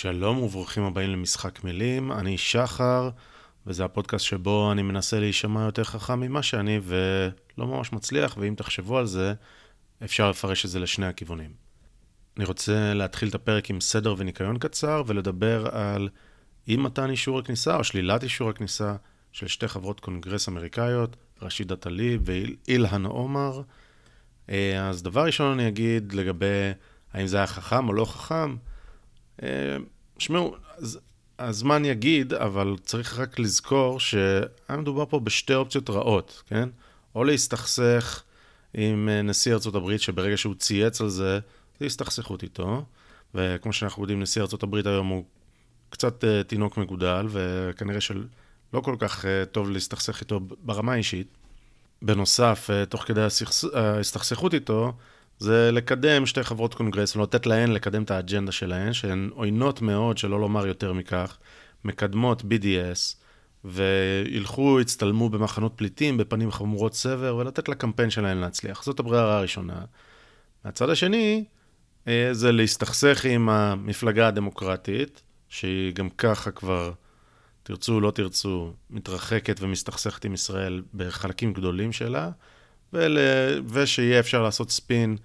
שלום וברוכים הבאים למשחק מילים, אני שחר, וזה הפודקאסט שבו אני מנסה להישמע יותר חכם ממה שאני, ולא ממש מצליח, ואם תחשבו על זה, אפשר לפרש את זה לשני הכיוונים. אני רוצה להתחיל את הפרק עם סדר וניקיון קצר, ולדבר על אי מתן אישור הכניסה או שלילת אישור הכניסה של שתי חברות קונגרס אמריקאיות, רשידה טליב ואילהן עומר. אה, אז דבר ראשון אני אגיד לגבי האם זה היה חכם או לא חכם. אה, שמעו, הזמן יגיד, אבל צריך רק לזכור שהיה מדובר פה בשתי אופציות רעות, כן? או להסתכסך עם אה, נשיא הברית, שברגע שהוא צייץ על זה, זה הסתכסכות איתו. וכמו שאנחנו יודעים, נשיא הברית היום הוא קצת uh, תינוק מגודל, וכנראה שלא כל כך uh, טוב להסתכסך איתו ברמה האישית. בנוסף, uh, תוך כדי ההסתכסכות איתו, זה לקדם שתי חברות קונגרס ולתת להן לקדם את האג'נדה שלהן, שהן עוינות מאוד, שלא לומר יותר מכך, מקדמות BDS, וילכו, יצטלמו במחנות פליטים, בפנים חמורות סבר, ולתת לקמפיין שלהן להצליח. זאת הברירה הראשונה. מהצד השני, אה, זה להסתכסך עם המפלגה הדמוקרטית, שהיא גם ככה כבר, תרצו או לא תרצו, מתרחקת ומסתכסכת עם ישראל בחלקים גדולים שלה, ול... ושיהיה אפשר לעשות ספין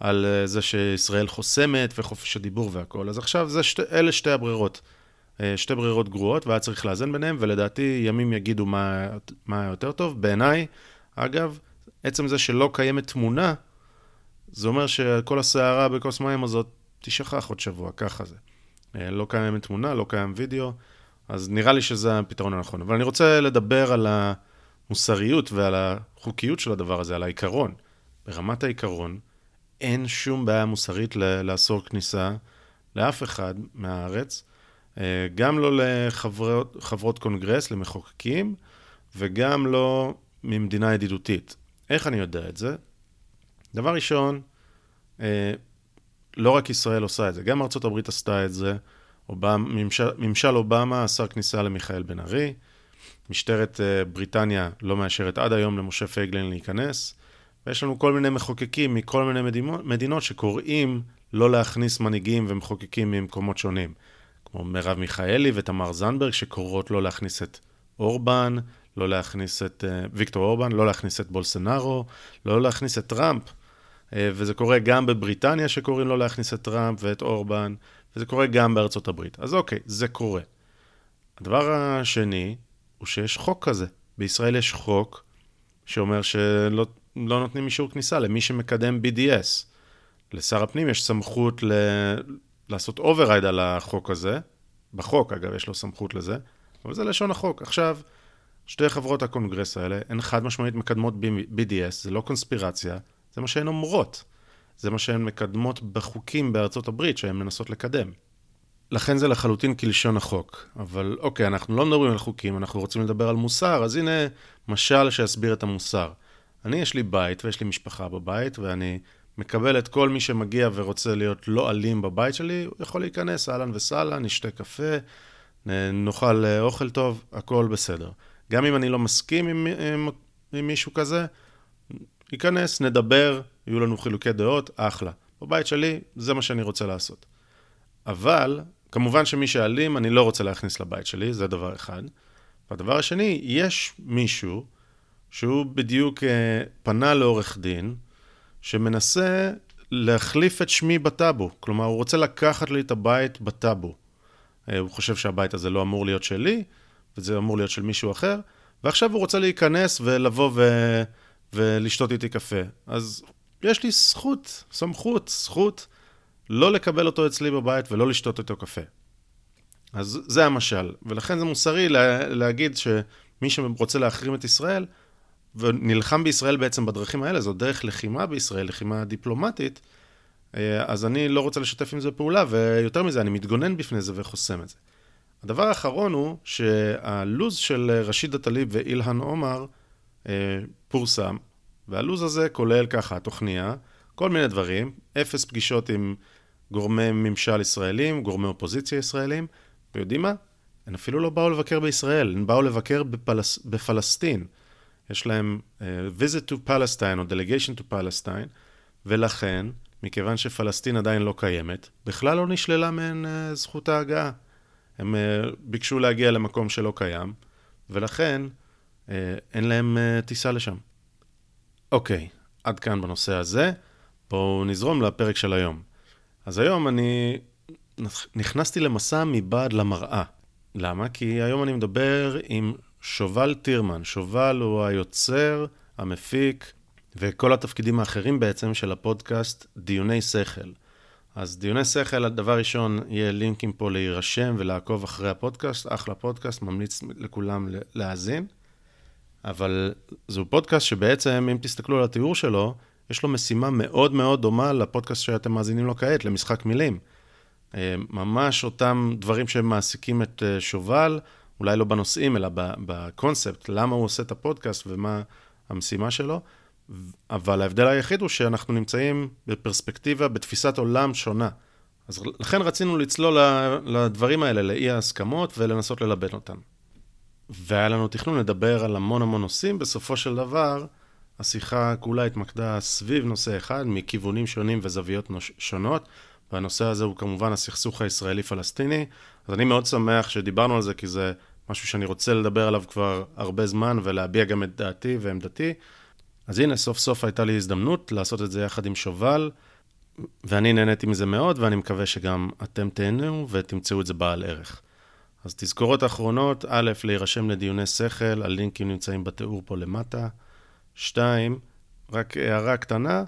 על אה, זה שישראל חוסמת וחופש הדיבור והכול. אז עכשיו זה שתי, אלה שתי הברירות. אה, שתי ברירות גרועות, והיה צריך לאזן ביניהם, ולדעתי ימים יגידו מה, מה יותר טוב. בעיניי, אגב, עצם זה שלא קיימת תמונה, זה אומר שכל הסערה בכוס מים הזאת תשכח עוד שבוע, ככה זה. אה, לא קיימת תמונה, לא קיים וידאו, אז נראה לי שזה הפתרון הנכון. אבל אני רוצה לדבר על ה... המוסריות ועל החוקיות של הדבר הזה, על העיקרון. ברמת העיקרון, אין שום בעיה מוסרית לאסור כניסה לאף אחד מהארץ, אה, גם לא לחברות קונגרס, למחוקקים, וגם לא ממדינה ידידותית. איך אני יודע את זה? דבר ראשון, אה, לא רק ישראל עושה את זה, גם הברית עשתה את זה. אובמה, ממשל, ממשל אובמה אסר כניסה למיכאל בן ארי. משטרת אה, בריטניה לא מאשרת עד היום למשה פייגלין להיכנס, ויש לנו כל מיני מחוקקים מכל מיני מדינות שקוראים לא להכניס מנהיגים ומחוקקים ממקומות שונים, כמו מרב מיכאלי ותמר זנדברג, שקוראות לא להכניס את אורבן, לא להכניס את uh, ויקטור אורבן, לא להכניס את בולסנארו, לא להכניס את טראמפ, uh, וזה קורה גם בבריטניה שקוראים לא להכניס את טראמפ ואת אורבן, וזה קורה גם בארצות הברית. אז אוקיי, זה קורה. הדבר השני, הוא שיש חוק כזה. בישראל יש חוק שאומר שלא לא נותנים אישור כניסה למי שמקדם BDS. לשר הפנים יש סמכות ל... לעשות override על החוק הזה. בחוק, אגב, יש לו סמכות לזה, אבל זה לשון החוק. עכשיו, שתי חברות הקונגרס האלה הן חד משמעית מקדמות BDS, זה לא קונספירציה, זה מה שהן אומרות. זה מה שהן מקדמות בחוקים בארצות הברית שהן מנסות לקדם. לכן זה לחלוטין כלשון החוק. אבל אוקיי, אנחנו לא מדברים על חוקים, אנחנו רוצים לדבר על מוסר, אז הנה משל שיסביר את המוסר. אני, יש לי בית ויש לי משפחה בבית, ואני מקבל את כל מי שמגיע ורוצה להיות לא אלים בבית שלי, הוא יכול להיכנס, אהלן וסהלן, נשתה קפה, נאכל אה, אוכל טוב, הכל בסדר. גם אם אני לא מסכים עם, עם, עם מישהו כזה, ייכנס, נדבר, יהיו לנו חילוקי דעות, אחלה. בבית שלי, זה מה שאני רוצה לעשות. אבל כמובן שמי שאלים, אני לא רוצה להכניס לבית שלי, זה דבר אחד. והדבר השני, יש מישהו שהוא בדיוק אה, פנה לעורך דין, שמנסה להחליף את שמי בטאבו. כלומר, הוא רוצה לקחת לי את הבית בטאבו. אה, הוא חושב שהבית הזה לא אמור להיות שלי, וזה אמור להיות של מישהו אחר, ועכשיו הוא רוצה להיכנס ולבוא ו... ולשתות איתי קפה. אז יש לי זכות, סמכות, זכות לא לקבל אותו אצלי בבית ולא לשתות איתו קפה. אז זה המשל, ולכן זה מוסרי לה, להגיד שמי שרוצה להחרים את ישראל, ונלחם בישראל בעצם בדרכים האלה, זו דרך לחימה בישראל, לחימה דיפלומטית, אה, אז אני לא רוצה לשתף עם זה פעולה, ויותר מזה, אני מתגונן בפני זה וחוסם את זה. הדבר האחרון הוא שהלו"ז של רשיד א-טליב ואילהן עומר אה, פורסם, והלו"ז הזה כולל ככה, תוכניה, כל מיני דברים, אפס פגישות עם גורמי ממשל ישראלים, גורמי אופוזיציה ישראלים, ויודעים מה? הן אפילו לא באו לבקר בישראל, הן באו לבקר בפלס, בפלסטין. יש להם uh, visit to Palestine או delegation to Palestine, ולכן מכיוון שפלסטין עדיין לא קיימת, בכלל לא נשללה מהן אה, זכות ההגעה. הם אה, ביקשו להגיע למקום שלא קיים, ולכן אה, אין להם טיסה לשם. אוקיי, עד כאן בנושא הזה. בואו נזרום לפרק של היום. אז היום אני נכנסתי למסע מבעד למראה. למה? כי היום אני מדבר עם שובל טירמן. שובל הוא היוצר, המפיק, וכל התפקידים האחרים בעצם של הפודקאסט דיוני שכל. אז דיוני שכל, הדבר ראשון, יהיה לינקים פה להירשם ולעקוב אחרי הפודקאסט, אחלה פודקאסט, ממליץ לכולם להאזין. אבל זהו פודקאסט שבעצם, אם תסתכלו על התיאור שלו, יש לו משימה מאוד מאוד דומה לפודקאסט שאתם מאזינים לו כעת, למשחק מילים. אה, ממש אותם דברים שמעסיקים את אה, שובל, אולי לא בנושאים, אלא בקונספט, למה הוא עושה את הפודקאסט ומה המשימה שלו. אבל ההבדל היחיד הוא שאנחנו נמצאים בפרספקטיבה, בתפיסת עולם שונה. אז לכן רצינו לצלול לדברים האלה, לאי ההסכמות, ולנסות ללבן אותם. והיה לנו תכנון לדבר על המון המון נושאים, בסופו של דבר, השיחה כולה התמקדה סביב נושא אחד, מכיוונים שונים וזוויות שונות, והנושא הזה הוא כמובן הסכסוך הישראלי-פלסטיני. אז אני מאוד שמח שדיברנו על זה, כי זה משהו שאני רוצה לדבר עליו כבר הרבה זמן, ולהביע גם את דעתי ועמדתי. אז הנה, סוף סוף הייתה לי הזדמנות לעשות את זה יחד עם שובל, ואני נהניתי מזה מאוד, ואני מקווה שגם אתם תהנו ותמצאו את זה בעל ערך. אז תזכורות אחרונות, א', להירשם לדיוני שכל, הלינקים נמצאים בתיאור פה למטה. שתיים, רק הערה קטנה,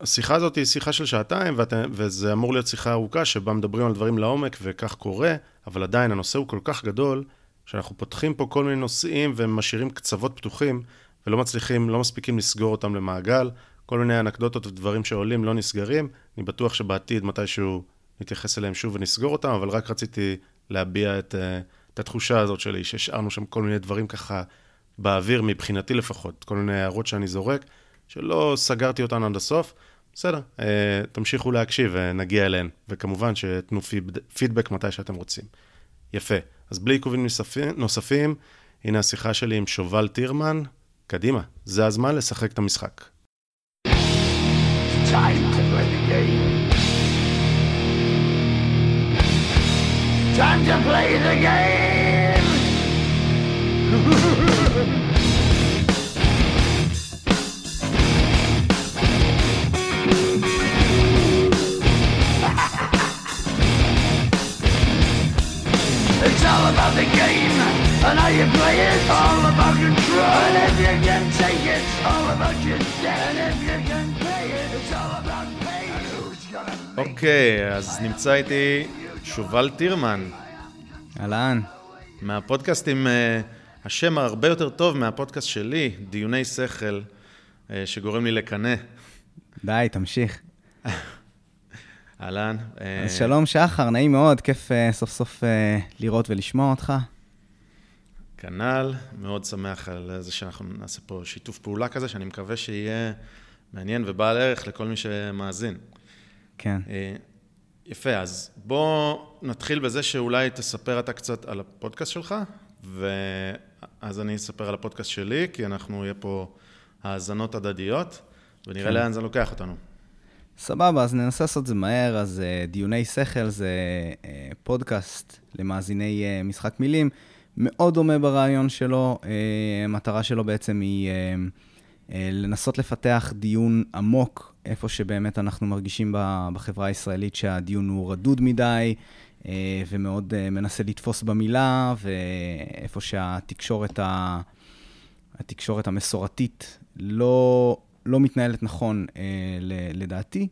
השיחה הזאת היא שיחה של שעתיים, ואת, וזה אמור להיות שיחה ארוכה שבה מדברים על דברים לעומק, וכך קורה, אבל עדיין הנושא הוא כל כך גדול, שאנחנו פותחים פה כל מיני נושאים ומשאירים קצוות פתוחים, ולא מצליחים, לא מספיקים לסגור אותם למעגל. כל מיני אנקדוטות ודברים שעולים לא נסגרים. אני בטוח שבעתיד, מתישהו נתייחס אליהם שוב ונסגור אותם, אבל רק רציתי להביע את, אה, את התחושה הזאת שלי, שהשארנו שם כל מיני דברים ככה באוויר, מבחינתי לפחות, כל מיני הערות שאני זורק, שלא סגרתי אותן עד הסוף. בסדר, אה, תמשיכו להקשיב ונגיע אליהן, וכמובן שתנו פידבק מתי שאתם רוצים. יפה. אז בלי עיכובים נוספים, הנה השיחה שלי עם שובל טירמן, קדימה, זה הזמן לשחק את המשחק. Time to play the game. Time to play the game. it's all about the game. And how you play it, all about control. And if you can take it, all about your debt. And if you can pay it, it's all about pay. And who's gonna make אוקיי, אז נמצא איתי שובל טירמן. אהלן. מהפודקאסט עם uh, השם הרבה יותר טוב מהפודקאסט שלי, דיוני שכל, uh, שגורם לי לקנא. די, תמשיך. אהלן. אז שלום שחר, נעים מאוד, כיף uh, סוף סוף uh, לראות ולשמוע אותך. כנ"ל, מאוד שמח על זה שאנחנו נעשה פה שיתוף פעולה כזה, שאני מקווה שיהיה מעניין ובעל ערך לכל מי שמאזין. כן. אה, יפה, אז בוא נתחיל בזה שאולי תספר אתה קצת על הפודקאסט שלך, ואז אני אספר על הפודקאסט שלי, כי אנחנו, יהיה פה האזנות הדדיות, ונראה כן. לאן זה לוקח אותנו. סבבה, אז ננסה לעשות את זה מהר. אז uh, דיוני שכל זה uh, פודקאסט למאזיני uh, משחק מילים. מאוד דומה ברעיון שלו. אה, המטרה שלו בעצם היא אה, אה, לנסות לפתח דיון עמוק, איפה שבאמת אנחנו מרגישים בחברה הישראלית שהדיון הוא רדוד מדי, ומאוד מנסה לתפוס במילה, ואיפה שהתקשורת ה... התקשורת המסורתית לא, לא מתנהלת נכון, לדעתי.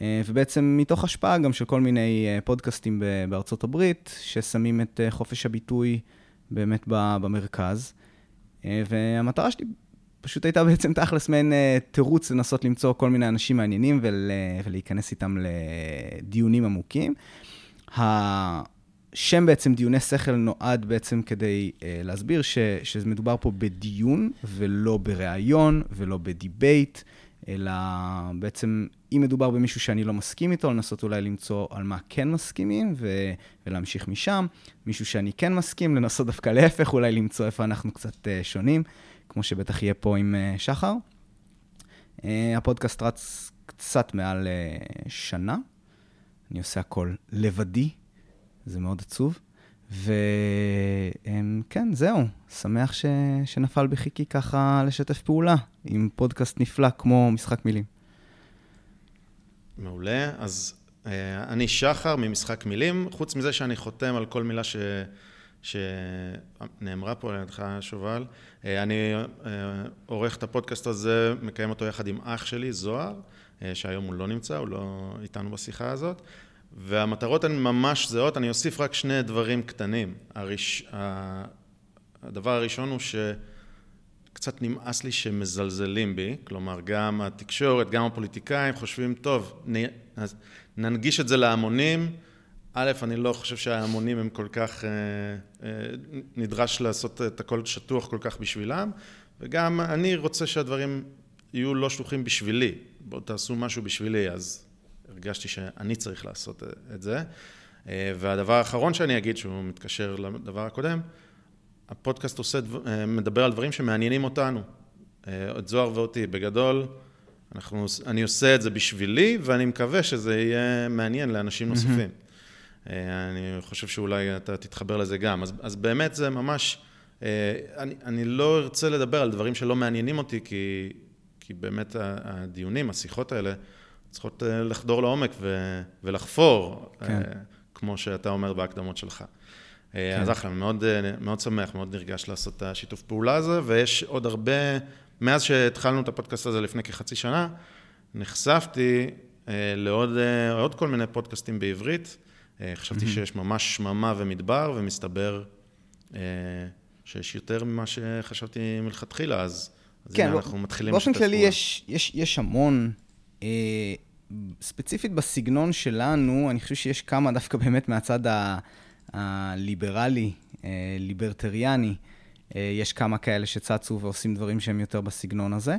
ובעצם מתוך השפעה גם של כל מיני פודקאסטים בארצות הברית, ששמים את חופש הביטוי באמת במרכז. אה, והמטרה שלי פשוט הייתה בעצם תכלס מעין אה, תירוץ לנסות למצוא כל מיני אנשים מעניינים ול, ולהיכנס איתם לדיונים עמוקים. השם בעצם דיוני שכל נועד בעצם כדי uh, להסביר ש, שמדובר פה בדיון ולא בריאיון ולא בדיבייט, אלא בעצם אם מדובר במישהו שאני לא מסכים איתו, לנסות אולי למצוא על מה כן מסכימים ו- ולהמשיך משם. מישהו שאני כן מסכים, לנסות דווקא להפך, אולי למצוא איפה אנחנו קצת uh, שונים, כמו שבטח יהיה פה עם uh, שחר. Uh, הפודקאסט רץ קצת מעל שנה. אני עושה הכל לבדי, זה מאוד עצוב. וכן, זהו, שמח ש... שנפל בחיקי ככה לשתף פעולה עם פודקאסט נפלא כמו משחק מילים. מעולה, אז אה, אני שחר ממשחק מילים, חוץ מזה שאני חותם על כל מילה ש... שנאמרה פה על ידך, שובל. אה, אני אה, עורך את הפודקאסט הזה, מקיים אותו יחד עם אח שלי, זוהר, שהיום הוא לא נמצא, הוא לא איתנו בשיחה הזאת. והמטרות הן ממש זהות, אני אוסיף רק שני דברים קטנים. הראש... הדבר הראשון הוא שקצת נמאס לי שמזלזלים בי, כלומר גם התקשורת, גם הפוליטיקאים חושבים, טוב, נ... ננגיש את זה להמונים. א', אני לא חושב שההמונים הם כל כך, אה, אה, נדרש לעשות את הכל שטוח כל כך בשבילם, וגם אני רוצה שהדברים יהיו לא שלוחים בשבילי. בואו תעשו משהו בשבילי, אז הרגשתי שאני צריך לעשות את זה. אה, והדבר האחרון שאני אגיד, שהוא מתקשר לדבר הקודם, הפודקאסט עושה, אה, מדבר על דברים שמעניינים אותנו, אה, את זוהר ואותי. בגדול, אנחנו, אני עושה את זה בשבילי, ואני מקווה שזה יהיה מעניין לאנשים נוספים. אני חושב שאולי אתה תתחבר לזה גם. אז, אז באמת זה ממש, אני, אני לא ארצה לדבר על דברים שלא מעניינים אותי, כי, כי באמת הדיונים, השיחות האלה, צריכות אה, לחדור לעומק ו- ולחפור, כן. אה, כמו שאתה אומר בהקדמות שלך. אה, כן. אז אחלה, מאוד, מאוד שמח, מאוד נרגש לעשות את השיתוף פעולה הזה, ויש עוד הרבה, מאז שהתחלנו את הפודקאסט הזה לפני כחצי שנה, נחשפתי לעוד כל מיני פודקאסטים בעברית. חשבתי mm-hmm. שיש ממש שממה ומדבר, ומסתבר שיש יותר ממה שחשבתי מלכתחילה, אז, אז כן, הנה אנחנו מתחילים. באופן כללי יש, יש, יש המון ספציפית בסגנון שלנו, אני חושב שיש כמה דווקא באמת מהצד הליברלי, אה, ליברטריאני, אה, יש כמה כאלה שצצו ועושים דברים שהם יותר בסגנון הזה,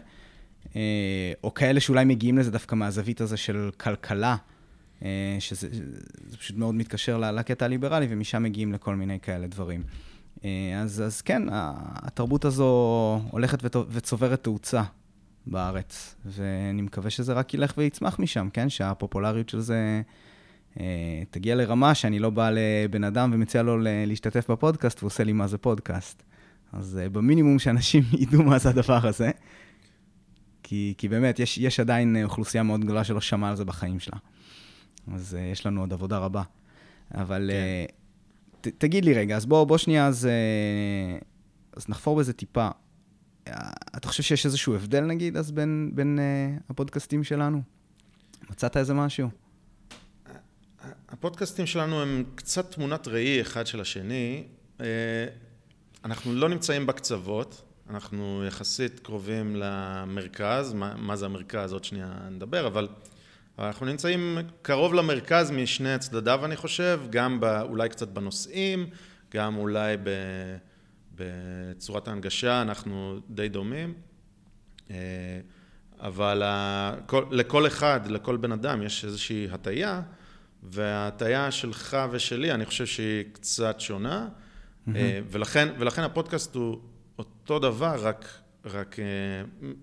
או כאלה שאולי מגיעים לזה דווקא מהזווית הזה של כלכלה, שזה פשוט מאוד מתקשר לקטע הליברלי, ומשם מגיעים לכל מיני כאלה דברים. אז, אז כן, התרבות הזו הולכת וצוברת תאוצה בארץ, ואני מקווה שזה רק ילך ויצמח משם, כן? שהפופולריות של זה אה, תגיע לרמה שאני לא בא לבן אדם ומציע לו להשתתף בפודקאסט ועושה לי מה זה פודקאסט. אז אה, במינימום שאנשים ידעו מה זה הדבר הזה, כי, כי באמת, יש, יש עדיין אוכלוסייה מאוד גדולה שלא שמעה על זה בחיים שלה. אז אה, יש לנו עוד עבודה רבה. אבל כן. אה, ת, תגיד לי רגע, אז בוא, בוא שנייה, אז, אה, אז נחפור בזה טיפה. אתה חושב שיש איזשהו הבדל, נגיד, אז בין, בין uh, הפודקאסטים שלנו? מצאת איזה משהו? הפודקאסטים שלנו הם קצת תמונת ראי אחד של השני. אה, אנחנו לא נמצאים בקצוות, אנחנו יחסית קרובים למרכז, מה, מה זה המרכז, עוד שנייה נדבר, אבל אנחנו נמצאים קרוב למרכז משני צדדיו, אני חושב, גם בא, אולי קצת בנושאים, גם אולי ב... בצורת ההנגשה אנחנו די דומים, אה, אבל לכל אחד, לכל בן אדם יש איזושהי הטיה, וההטיה שלך ושלי, אני חושב שהיא קצת שונה, mm-hmm. ולכן, ולכן הפודקאסט הוא אותו דבר, רק, רק אה,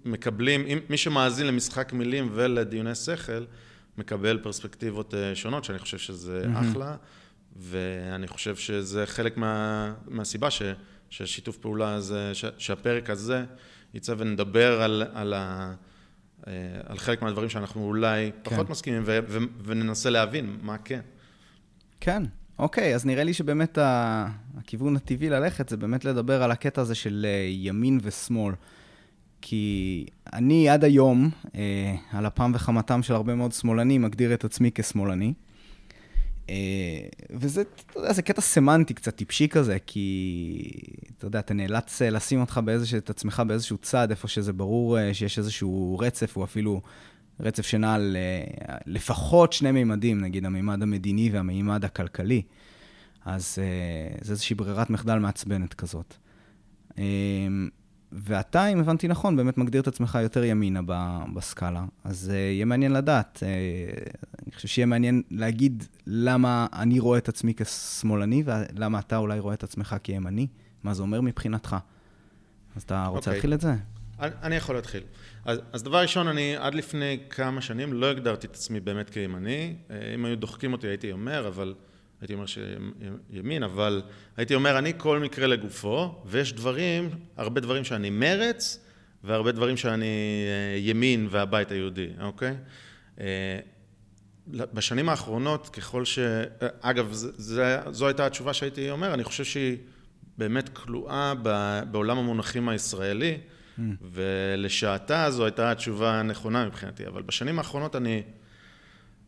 מקבלים, מי שמאזין למשחק מילים ולדיוני שכל, מקבל פרספקטיבות שונות, שאני חושב שזה mm-hmm. אחלה, ואני חושב שזה חלק מה, מהסיבה ש... שהשיתוף פעולה הזה, שהפרק הזה יצא ונדבר על, על, ה, אה, על חלק מהדברים שאנחנו אולי כן. פחות מסכימים ו, ו, וננסה להבין מה כן. כן, אוקיי, אז נראה לי שבאמת הכיוון הטבעי ללכת זה באמת לדבר על הקטע הזה של אה, ימין ושמאל. כי אני עד היום, אה, על אפם וחמתם של הרבה מאוד שמאלנים, מגדיר את עצמי כשמאלני. אה, וזה, אתה יודע, זה קטע סמנטי קצת טיפשי כזה, כי, אתה יודע, אתה נאלץ אה, לשים אותך באיזשהו, את עצמך באיזשהו צד, איפה שזה ברור אה, שיש איזשהו רצף, או אפילו רצף שנע על לפחות שני מימדים, נגיד המימד המדיני והמימד הכלכלי. אז זה איזושהי ברירת מחדל מעצבנת כזאת. ואתה, אם הבנתי נכון, באמת מגדיר את עצמך יותר ימינה בסקאלה. אז uh, יהיה מעניין לדעת. Uh, אני חושב שיהיה מעניין להגיד למה אני רואה את עצמי כשמאלני, ולמה אתה אולי רואה את עצמך כימני. מה זה אומר מבחינתך. אז אתה רוצה okay. אוקיי. להתחיל את זה? אני יכול להתחיל. אז, אז דבר ראשון, אני עד לפני כמה שנים לא הגדרתי את עצמי באמת כימני. אה, אם היו דוחקים אותי הייתי אומר, אבל... הייתי אומר שימין, אבל הייתי אומר, אני כל מקרה לגופו, ויש דברים, הרבה דברים שאני מרץ, והרבה דברים שאני אה, ימין והבית היהודי, אוקיי? אה, בשנים האחרונות, ככל ש... אגב, זה, זה, זו הייתה התשובה שהייתי אומר, אני חושב שהיא באמת כלואה בעולם המונחים הישראלי, mm. ולשעתה זו הייתה התשובה הנכונה מבחינתי, אבל בשנים האחרונות אני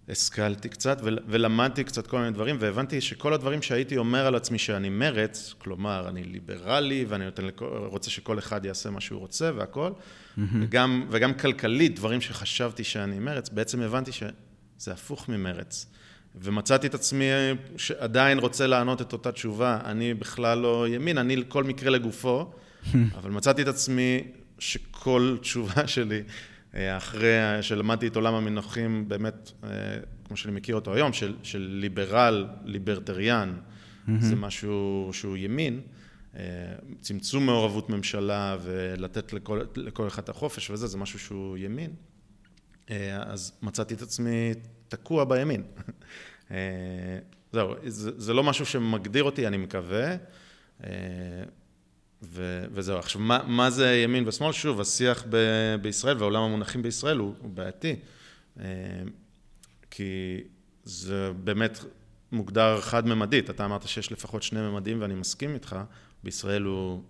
השכלתי קצת ולמדתי קצת כל מיני דברים, והבנתי שכל הדברים שהייתי אומר על עצמי שאני מרץ, כלומר, אני ליברלי ואני נותן לכל, רוצה שכל אחד יעשה מה שהוא רוצה והכל, mm-hmm. וגם, וגם כלכלית, דברים שחשבתי שאני מרץ, בעצם הבנתי שזה הפוך ממרץ. ומצאתי את עצמי שעדיין רוצה לענות את אותה תשובה, אני בכלל לא ימין, אני כל מקרה לגופו, אבל מצאתי את עצמי שכל תשובה שלי, אחרי שלמדתי את עולם המנוחים, באמת, אה, כמו שאני מכיר אותו היום, של, של ליברל, ליברטריאן, mm-hmm. זה משהו שהוא ימין, אה, צמצום מעורבות ממשלה ולתת לכל, לכל אחד את החופש וזה, זה משהו שהוא ימין. אז מצאתי את עצמי תקוע בימין. אה, זהו, זה, זה לא משהו שמגדיר אותי, אני מקווה. ו, וזהו. עכשיו, מה, מה זה ימין ושמאל? שוב, השיח ב, בישראל ועולם המונחים בישראל הוא, הוא בעייתי. אה, כי זה באמת מוגדר חד-ממדית. אתה אמרת שיש לפחות שני ממדים ואני מסכים איתך. בישראל הוא...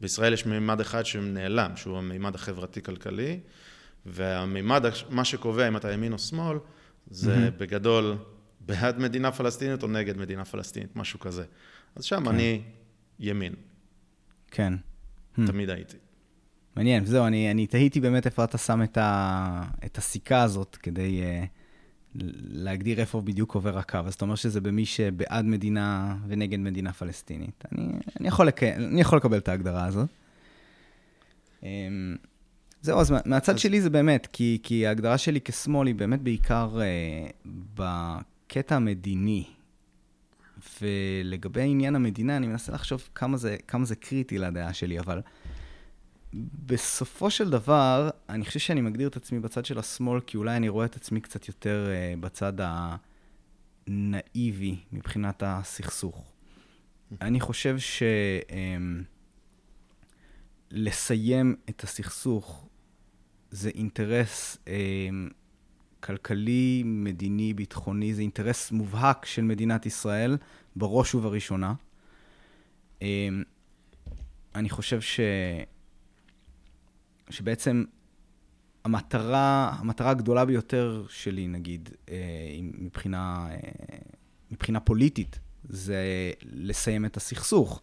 בישראל יש מימד אחד שנעלם, שהוא המימד החברתי-כלכלי, והמימד, מה שקובע אם אתה ימין או שמאל, זה mm-hmm. בגדול בעד מדינה פלסטינית או נגד מדינה פלסטינית, משהו כזה. אז שם כן. אני ימין. כן. תמיד hmm. הייתי. מעניין, זהו, אני, אני תהיתי באמת איפה אתה שם את, ה, את הסיכה הזאת כדי uh, להגדיר איפה בדיוק עובר הקו. אז אתה אומר שזה במי שבעד מדינה ונגד מדינה פלסטינית. אני, אני, יכול, לק... אני יכול לקבל את ההגדרה הזאת. Um, זהו, אז מהצד אז... שלי זה באמת, כי, כי ההגדרה שלי כשמאל היא באמת בעיקר uh, בקטע המדיני. ולגבי עניין המדינה, אני מנסה לחשוב כמה זה, כמה זה קריטי לדעה שלי, אבל בסופו של דבר, אני חושב שאני מגדיר את עצמי בצד של השמאל, כי אולי אני רואה את עצמי קצת יותר uh, בצד הנאיבי מבחינת הסכסוך. אני חושב ש... Um, לסיים את הסכסוך זה אינטרס um, כלכלי, מדיני, ביטחוני, זה אינטרס מובהק של מדינת ישראל, בראש ובראשונה. אמ, אני חושב ש... שבעצם המטרה, המטרה הגדולה ביותר שלי, נגיד, אה, מבחינה, אה, מבחינה פוליטית, זה לסיים את הסכסוך.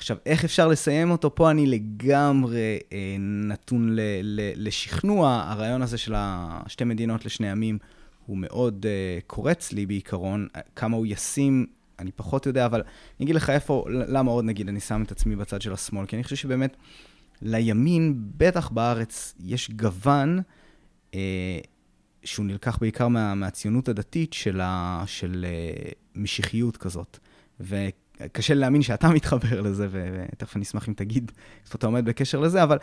עכשיו, איך אפשר לסיים אותו? פה אני לגמרי אה, נתון ל, ל, לשכנוע. הרעיון הזה של השתי מדינות לשני עמים הוא מאוד אה, קורץ לי בעיקרון. כמה הוא ישים, אני פחות יודע, אבל אני אגיד לך איפה, למה עוד נגיד אני שם את עצמי בצד של השמאל? כי אני חושב שבאמת לימין, בטח בארץ, יש גוון אה, שהוא נלקח בעיקר מה, מהציונות הדתית של, ה, של אה, משיחיות כזאת. ו... קשה להאמין שאתה מתחבר לזה, ותכף אני אשמח אם תגיד איפה אתה עומד בקשר לזה, אבל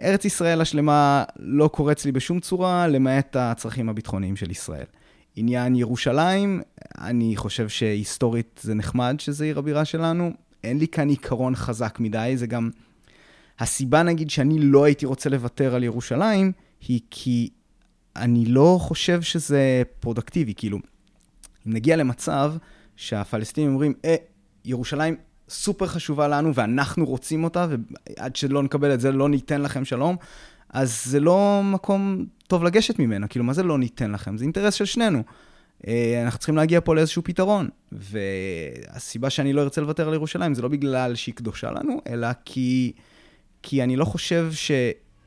ארץ ישראל השלמה לא קורץ לי בשום צורה, למעט הצרכים הביטחוניים של ישראל. עניין ירושלים, אני חושב שהיסטורית זה נחמד שזה עיר הבירה שלנו. אין לי כאן עיקרון חזק מדי, זה גם... הסיבה, נגיד, שאני לא הייתי רוצה לוותר על ירושלים, היא כי אני לא חושב שזה פרודקטיבי. כאילו, אם נגיע למצב שהפלסטינים אומרים, אה, ירושלים סופר חשובה לנו ואנחנו רוצים אותה, ועד שלא נקבל את זה לא ניתן לכם שלום, אז זה לא מקום טוב לגשת ממנה. כאילו, מה זה לא ניתן לכם? זה אינטרס של שנינו. אה, אנחנו צריכים להגיע פה לאיזשהו פתרון. והסיבה שאני לא ארצה לוותר על ירושלים זה לא בגלל שהיא קדושה לנו, אלא כי, כי אני לא חושב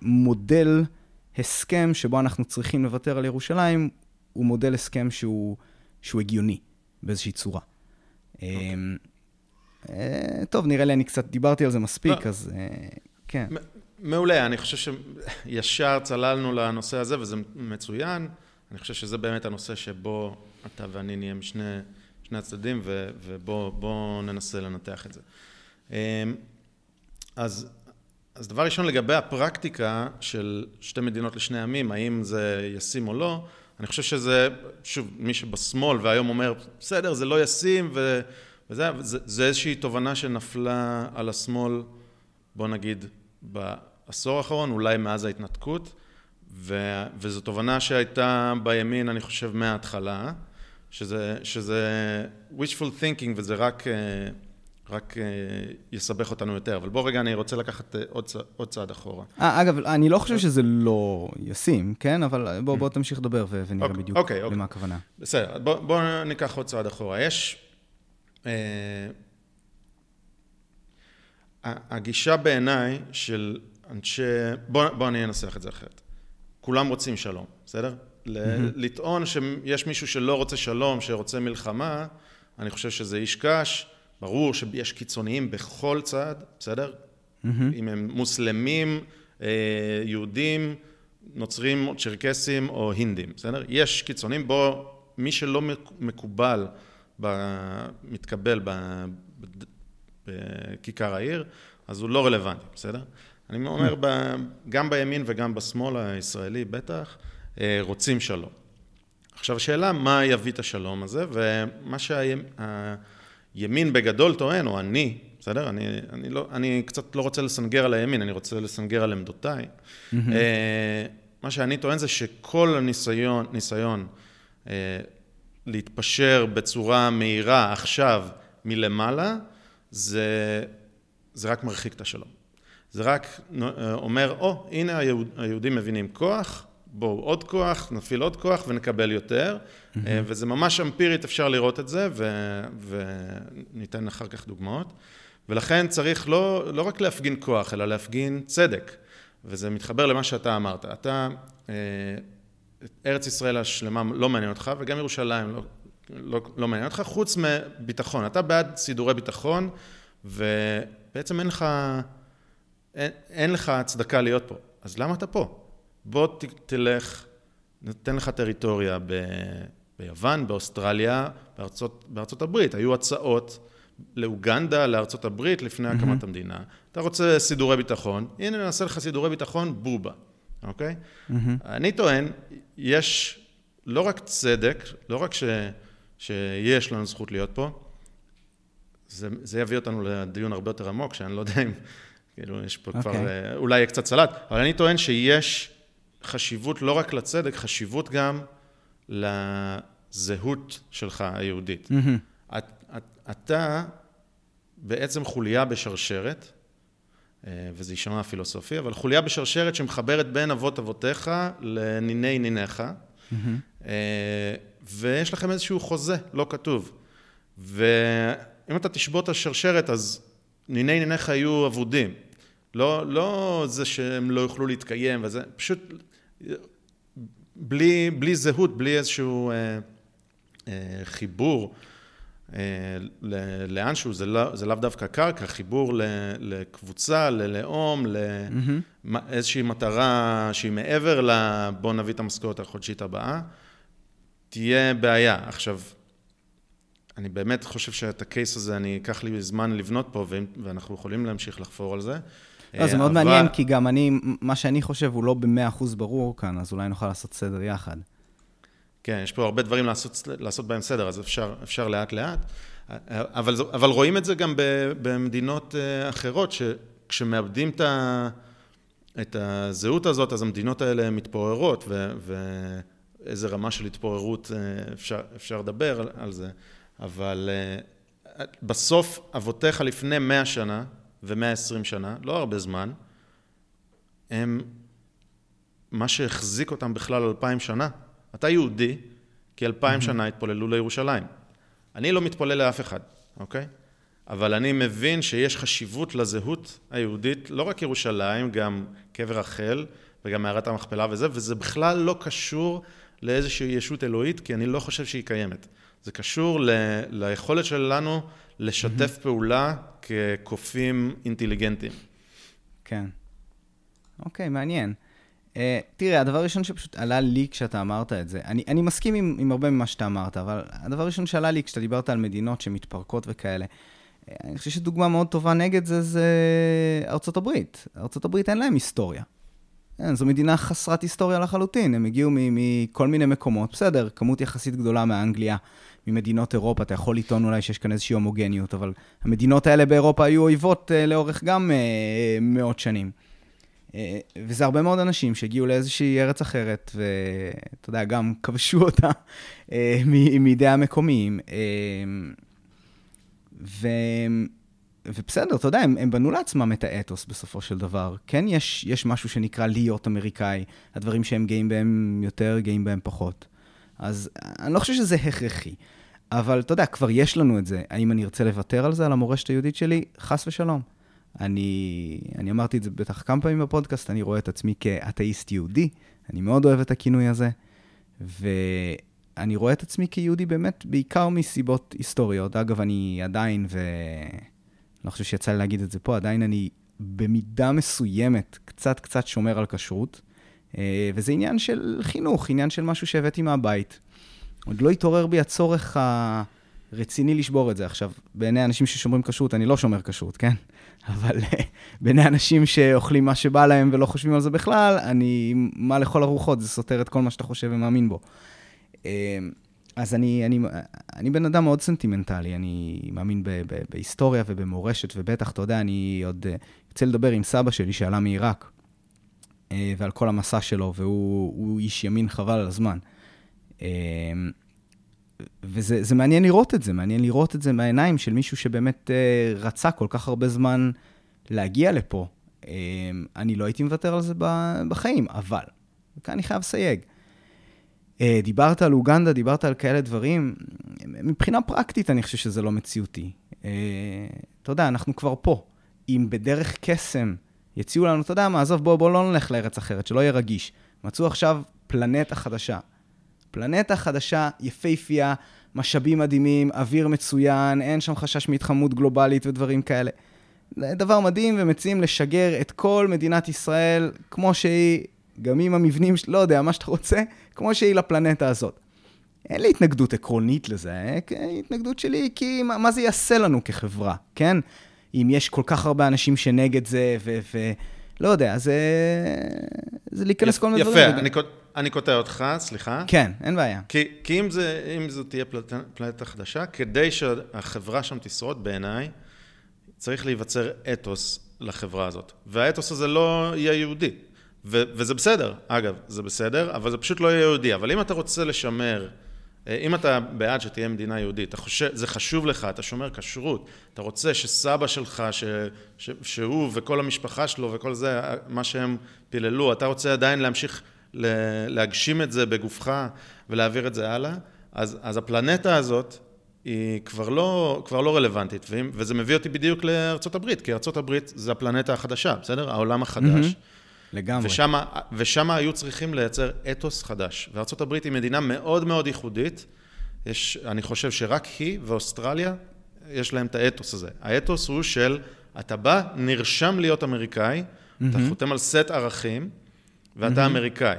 שמודל הסכם שבו אנחנו צריכים לוותר על ירושלים, הוא מודל הסכם שהוא, שהוא הגיוני באיזושהי צורה. Okay. אה, טוב, נראה לי אני קצת דיברתי על זה מספיק, לא. אז אה, כן. מעולה, אני חושב שישר צללנו לנושא הזה, וזה מצוין. אני חושב שזה באמת הנושא שבו אתה ואני נהיה משני שני הצדדים, ובואו ננסה לנתח את זה. אמ, אז אז דבר ראשון, לגבי הפרקטיקה של שתי מדינות לשני עמים, האם זה ישים או לא, אני חושב שזה, שוב, מי שבשמאל והיום אומר, בסדר, זה לא ישים, ו, וזה, זה, זה איזושהי תובנה שנפלה על השמאל, בוא נגיד, בעשור האחרון, אולי מאז ההתנתקות, ו, וזו תובנה שהייתה בימין, אני חושב, מההתחלה, שזה, שזה wishful thinking וזה רק... רק אה, יסבך אותנו יותר. אבל בוא רגע, אני רוצה לקחת אה, עוד, עוד צעד אחורה. 아, אה, אגב, אני לא חושב שזה לא ישים, כן? אבל בוא, בוא תמשיך לדבר ונראה אוקיי, בדיוק אוקיי, אוקיי. למה הכוונה. בסדר, בוא, בוא ניקח עוד צעד אחורה. יש... אה, הגישה בעיניי של אנשי... בוא, בוא אני אנסח את זה אחרת. כולם רוצים שלום, בסדר? Mm-hmm. לטעון שיש מישהו שלא רוצה שלום, שרוצה מלחמה, אני חושב שזה איש קש. ברור שיש קיצוניים בכל צד, בסדר? Mm-hmm. אם הם מוסלמים, אה, יהודים, נוצרים, צ'רקסים או הינדים, בסדר? יש קיצוניים, בו מי שלא מקובל, מתקבל בכיכר העיר, אז הוא לא רלוונטי, בסדר? אני אומר, ב, גם בימין וגם בשמאל הישראלי בטח, אה, רוצים שלום. עכשיו השאלה, מה יביא את השלום הזה, ומה שה... ימין בגדול טוען, או אני, בסדר? אני, אני, לא, אני קצת לא רוצה לסנגר על הימין, אני רוצה לסנגר על עמדותיי. Mm-hmm. מה שאני טוען זה שכל הניסיון, ניסיון אה, להתפשר בצורה מהירה עכשיו מלמעלה, זה, זה רק מרחיק את השלום. זה רק אה, אומר, או, oh, הנה היהוד, היהודים מבינים כוח, בואו עוד כוח, נפעיל עוד כוח ונקבל יותר, mm-hmm. וזה ממש אמפירית, אפשר לראות את זה, ו... וניתן אחר כך דוגמאות. ולכן צריך לא, לא רק להפגין כוח, אלא להפגין צדק. וזה מתחבר למה שאתה אמרת. אתה, אה, ארץ ישראל השלמה לא מעניין אותך, וגם ירושלים לא, לא, לא מעניין אותך, חוץ מביטחון. אתה בעד סידורי ביטחון, ובעצם אין לך, אין, אין לך הצדקה להיות פה. אז למה אתה פה? בוא ת, תלך, ניתן לך טריטוריה ב, ביוון, באוסטרליה, בארצות, בארצות הברית. היו הצעות לאוגנדה, לארצות הברית, לפני mm-hmm. הקמת המדינה. אתה רוצה סידורי ביטחון, הנה נעשה לך סידורי ביטחון, בובה, אוקיי? Mm-hmm. אני טוען, יש לא רק צדק, לא רק ש, שיש לנו זכות להיות פה, זה, זה יביא אותנו לדיון הרבה יותר עמוק, שאני לא יודע אם, כאילו, יש פה okay. כבר, אוקיי. אה, אולי יהיה קצת סלט, אבל אני טוען שיש חשיבות לא רק לצדק, חשיבות גם לזהות שלך היהודית. Mm-hmm. את, את, אתה בעצם חוליה בשרשרת, וזה יישמע פילוסופי, אבל חוליה בשרשרת שמחברת בין אבות אבותיך לניני ניניך, mm-hmm. ויש לכם איזשהו חוזה לא כתוב. ואם אתה תשבות השרשרת, אז ניני ניניך יהיו אבודים. לא, לא זה שהם לא יוכלו להתקיים וזה, פשוט בלי, בלי זהות, בלי איזשהו אה, אה, חיבור אה, לאנשהו, זה, לא, זה לאו דווקא קרקע, חיבור ל, לקבוצה, ללאום, לאיזושהי מטרה שהיא מעבר ל... בוא נביא את המשכורת החודשית הבאה, תהיה בעיה. עכשיו, אני באמת חושב שאת הקייס הזה, אני אקח לי זמן לבנות פה, ואנחנו יכולים להמשיך לחפור על זה. לא, זה מאוד אבל... מעניין, כי גם אני, מה שאני חושב הוא לא במאה אחוז ברור כאן, אז אולי נוכל לעשות סדר יחד. כן, יש פה הרבה דברים לעשות, לעשות בהם סדר, אז אפשר, אפשר לאט-לאט. אבל, אבל רואים את זה גם במדינות אה, אחרות, שכשמאבדים את, ה, את הזהות הזאת, אז המדינות האלה מתפוררות, ו, ואיזה רמה של התפוררות אה, אפשר, אפשר לדבר על, על זה. אבל אה, בסוף, אבותיך לפני מאה שנה, ו-120 שנה, לא הרבה זמן, הם מה שהחזיק אותם בכלל אלפיים שנה. אתה יהודי, כי אלפיים mm-hmm. שנה התפוללו לירושלים. אני לא מתפלל לאף אחד, אוקיי? אבל אני מבין שיש חשיבות לזהות היהודית, לא רק ירושלים, גם קבר רחל וגם מערת המכפלה וזה, וזה בכלל לא קשור לאיזושהי ישות אלוהית, כי אני לא חושב שהיא קיימת. זה קשור ל- ליכולת שלנו לשתף mm-hmm. פעולה כקופים אינטליגנטיים. כן. אוקיי, מעניין. Uh, תראה, הדבר הראשון שפשוט עלה לי כשאתה אמרת את זה, אני, אני מסכים עם, עם הרבה ממה שאתה אמרת, אבל הדבר הראשון שעלה לי כשאתה דיברת על מדינות שמתפרקות וכאלה, אני חושב שדוגמה מאוד טובה נגד זה, זה ארצות הברית. ארצות הברית אין להם היסטוריה. כן, זו מדינה חסרת היסטוריה לחלוטין, הם הגיעו מכל מיני מקומות, בסדר, כמות יחסית גדולה מאנגליה, ממדינות אירופה, אתה יכול לטעון אולי שיש כאן איזושהי הומוגניות, אבל המדינות האלה באירופה היו אויבות uh, לאורך גם uh, מאות שנים. Uh, וזה הרבה מאוד אנשים שהגיעו לאיזושהי ארץ אחרת, ואתה יודע, גם כבשו אותה uh, מידי המקומיים. Uh, ו... ובסדר, אתה יודע, הם, הם בנו לעצמם את האתוס בסופו של דבר. כן, יש, יש משהו שנקרא להיות אמריקאי, הדברים שהם גאים בהם יותר, גאים בהם פחות. אז אני לא חושב שזה הכרחי. אבל אתה יודע, כבר יש לנו את זה. האם אני ארצה לוותר על זה, על המורשת היהודית שלי? חס ושלום. אני, אני אמרתי את זה בטח כמה פעמים בפודקאסט, אני רואה את עצמי כאתאיסט יהודי, אני מאוד אוהב את הכינוי הזה, ואני רואה את עצמי כיהודי באמת בעיקר מסיבות היסטוריות. אגב, אני עדיין, ו... לא חושב שיצא לי להגיד את זה פה, עדיין אני במידה מסוימת קצת קצת שומר על כשרות, אה, וזה עניין של חינוך, עניין של משהו שהבאתי מהבית. עוד לא התעורר בי הצורך הרציני לשבור את זה. עכשיו, בעיני אנשים ששומרים כשרות, אני לא שומר כשרות, כן? אבל אה, בעיני אנשים שאוכלים מה שבא להם ולא חושבים על זה בכלל, אני, מה לכל הרוחות, זה סותר את כל מה שאתה חושב ומאמין בו. אה, אז אני, אני, אני בן אדם מאוד סנטימנטלי, אני מאמין ב, ב, בהיסטוריה ובמורשת, ובטח, אתה יודע, אני עוד יוצא לדבר עם סבא שלי שעלה מעיראק, ועל כל המסע שלו, והוא איש ימין חבל על הזמן. וזה מעניין לראות את זה, מעניין לראות את זה מהעיניים של מישהו שבאמת אה, רצה כל כך הרבה זמן להגיע לפה. אמ, אני לא הייתי מוותר על זה בחיים, אבל, וכאן אני חייב לסייג. אה, דיברת על אוגנדה, דיברת על כאלה דברים, מבחינה פרקטית אני חושב שזה לא מציאותי. אה, אתה יודע, אנחנו כבר פה. אם בדרך קסם יציעו לנו, אתה יודע מה, עזוב, בוא, בוא לא נלך לארץ אחרת, שלא יהיה רגיש. מצאו עכשיו פלנטה חדשה. פלנטה חדשה, יפייפייה, משאבים מדהימים, אוויר מצוין, אין שם חשש מהתחממות גלובלית ודברים כאלה. זה דבר מדהים, ומציעים לשגר את כל מדינת ישראל כמו שהיא, גם עם המבנים, לא יודע, מה שאתה רוצה, כמו שהיא לפלנטה הזאת. אין לי התנגדות עקרונית לזה, אה? התנגדות שלי כי מה, מה זה יעשה לנו כחברה, כן? אם יש כל כך הרבה אנשים שנגד זה, ו... ו- לא יודע, זה, זה להיכנס כל מיני דברים. יפה, אני, אני קוטע אותך, סליחה. כן, אין בעיה. כי, כי אם, זה, אם זו תהיה פלנטה חדשה, כדי שהחברה שם תשרוד, בעיניי, צריך להיווצר אתוס לחברה הזאת. והאתוס הזה לא יהיה יהודי. ו, וזה בסדר, אגב, זה בסדר, אבל זה פשוט לא יהיה יהודי. אבל אם אתה רוצה לשמר... אה, אם אתה בעד שתהיה מדינה יהודית, אתה חושב, זה חשוב לך, אתה שומר כשרות, אתה רוצה שסבא שלך, ש, ש, שהוא וכל המשפחה שלו וכל זה, מה שהם פיללו, אתה רוצה עדיין להמשיך להגשים את זה בגופך ולהעביר את זה הלאה, אז, אז הפלנטה הזאת היא כבר לא, כבר לא רלוונטית, וזה מביא אותי בדיוק לארצות הברית, כי ארצות הברית זה הפלנטה החדשה, בסדר? העולם החדש. Mm-hmm. לגמרי. ושם היו צריכים לייצר אתוס חדש. וארה"ב היא מדינה מאוד מאוד ייחודית. יש, אני חושב שרק היא ואוסטרליה, יש להם את האתוס הזה. האתוס הוא של, אתה בא, נרשם להיות אמריקאי, mm-hmm. אתה חותם על סט ערכים, ואתה mm-hmm. אמריקאי.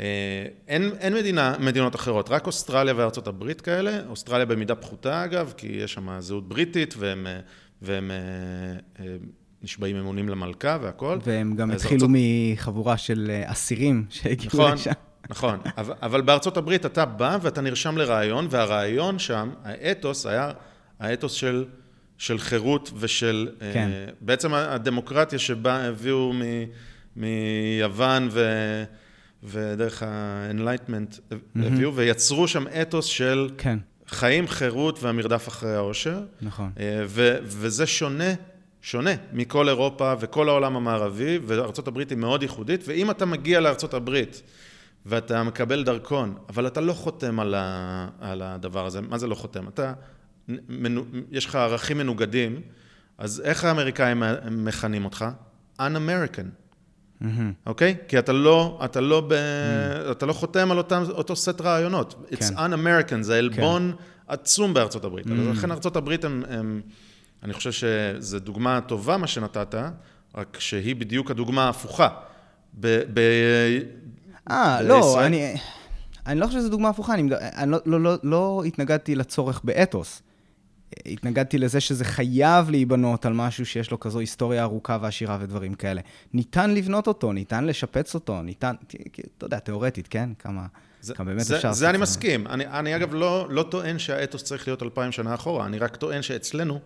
אה, אין, אין מדינה, מדינות אחרות, רק אוסטרליה וארצות הברית כאלה, אוסטרליה במידה פחותה אגב, כי יש שם זהות בריטית והם, והם אה, אה, נשבעים אמונים למלכה והכל. והם גם התחילו ארצות... מחבורה של אה, אסירים שהגיעו נכון, לשם. נכון, אבל, אבל בארצות הברית אתה בא ואתה נרשם לרעיון, והרעיון שם, האתוס היה האתוס של, של חירות ושל... אה, כן. Uh, בעצם הדמוקרטיה שבה הביאו מ, מיוון ו... ודרך ה-Enlightenment mm-hmm. הביאו, ויצרו שם אתוס של כן. חיים, חירות והמרדף אחרי העושר. נכון. Uh, ו- וזה שונה שונה מכל אירופה וכל העולם המערבי, וארה"ב היא מאוד ייחודית, ואם אתה מגיע לארה"ב ואתה מקבל דרכון, אבל אתה לא חותם על, ה, על הדבר הזה, מה זה לא חותם? אתה, מנו, יש לך ערכים מנוגדים, אז איך האמריקאים מכנים אותך? Un-American. Mm-hmm. אוקיי? Mm-hmm. Okay? כי אתה לא, אתה לא, ב, mm-hmm. אתה לא חותם על אותם, אותו סט רעיונות. It's כן. un-American, זה עלבון כן. עצום בארצות הברית. Mm-hmm. לכן ארצות הברית הם, הם אני חושב שזו דוגמה טובה מה שנתת, רק שהיא בדיוק הדוגמה ההפוכה. אה, לא, אני, אני לא חושב שזו דוגמה הפוכה, אני, אני לא, לא, לא, לא התנגדתי לצורך באתוס. התנגדתי לזה שזה חייב להיבנות על משהו שיש לו כזו היסטוריה ארוכה ועשירה ודברים כאלה. ניתן לבנות אותו, ניתן לשפץ אותו, ניתן, אתה יודע, תיאורטית, כן? כמה, זה, כמה באמת זה, אפשר... זה אני מסכים. אני, אני אגב לא, לא טוען שהאתוס צריך להיות אלפיים שנה אחורה, אני רק טוען שאצלנו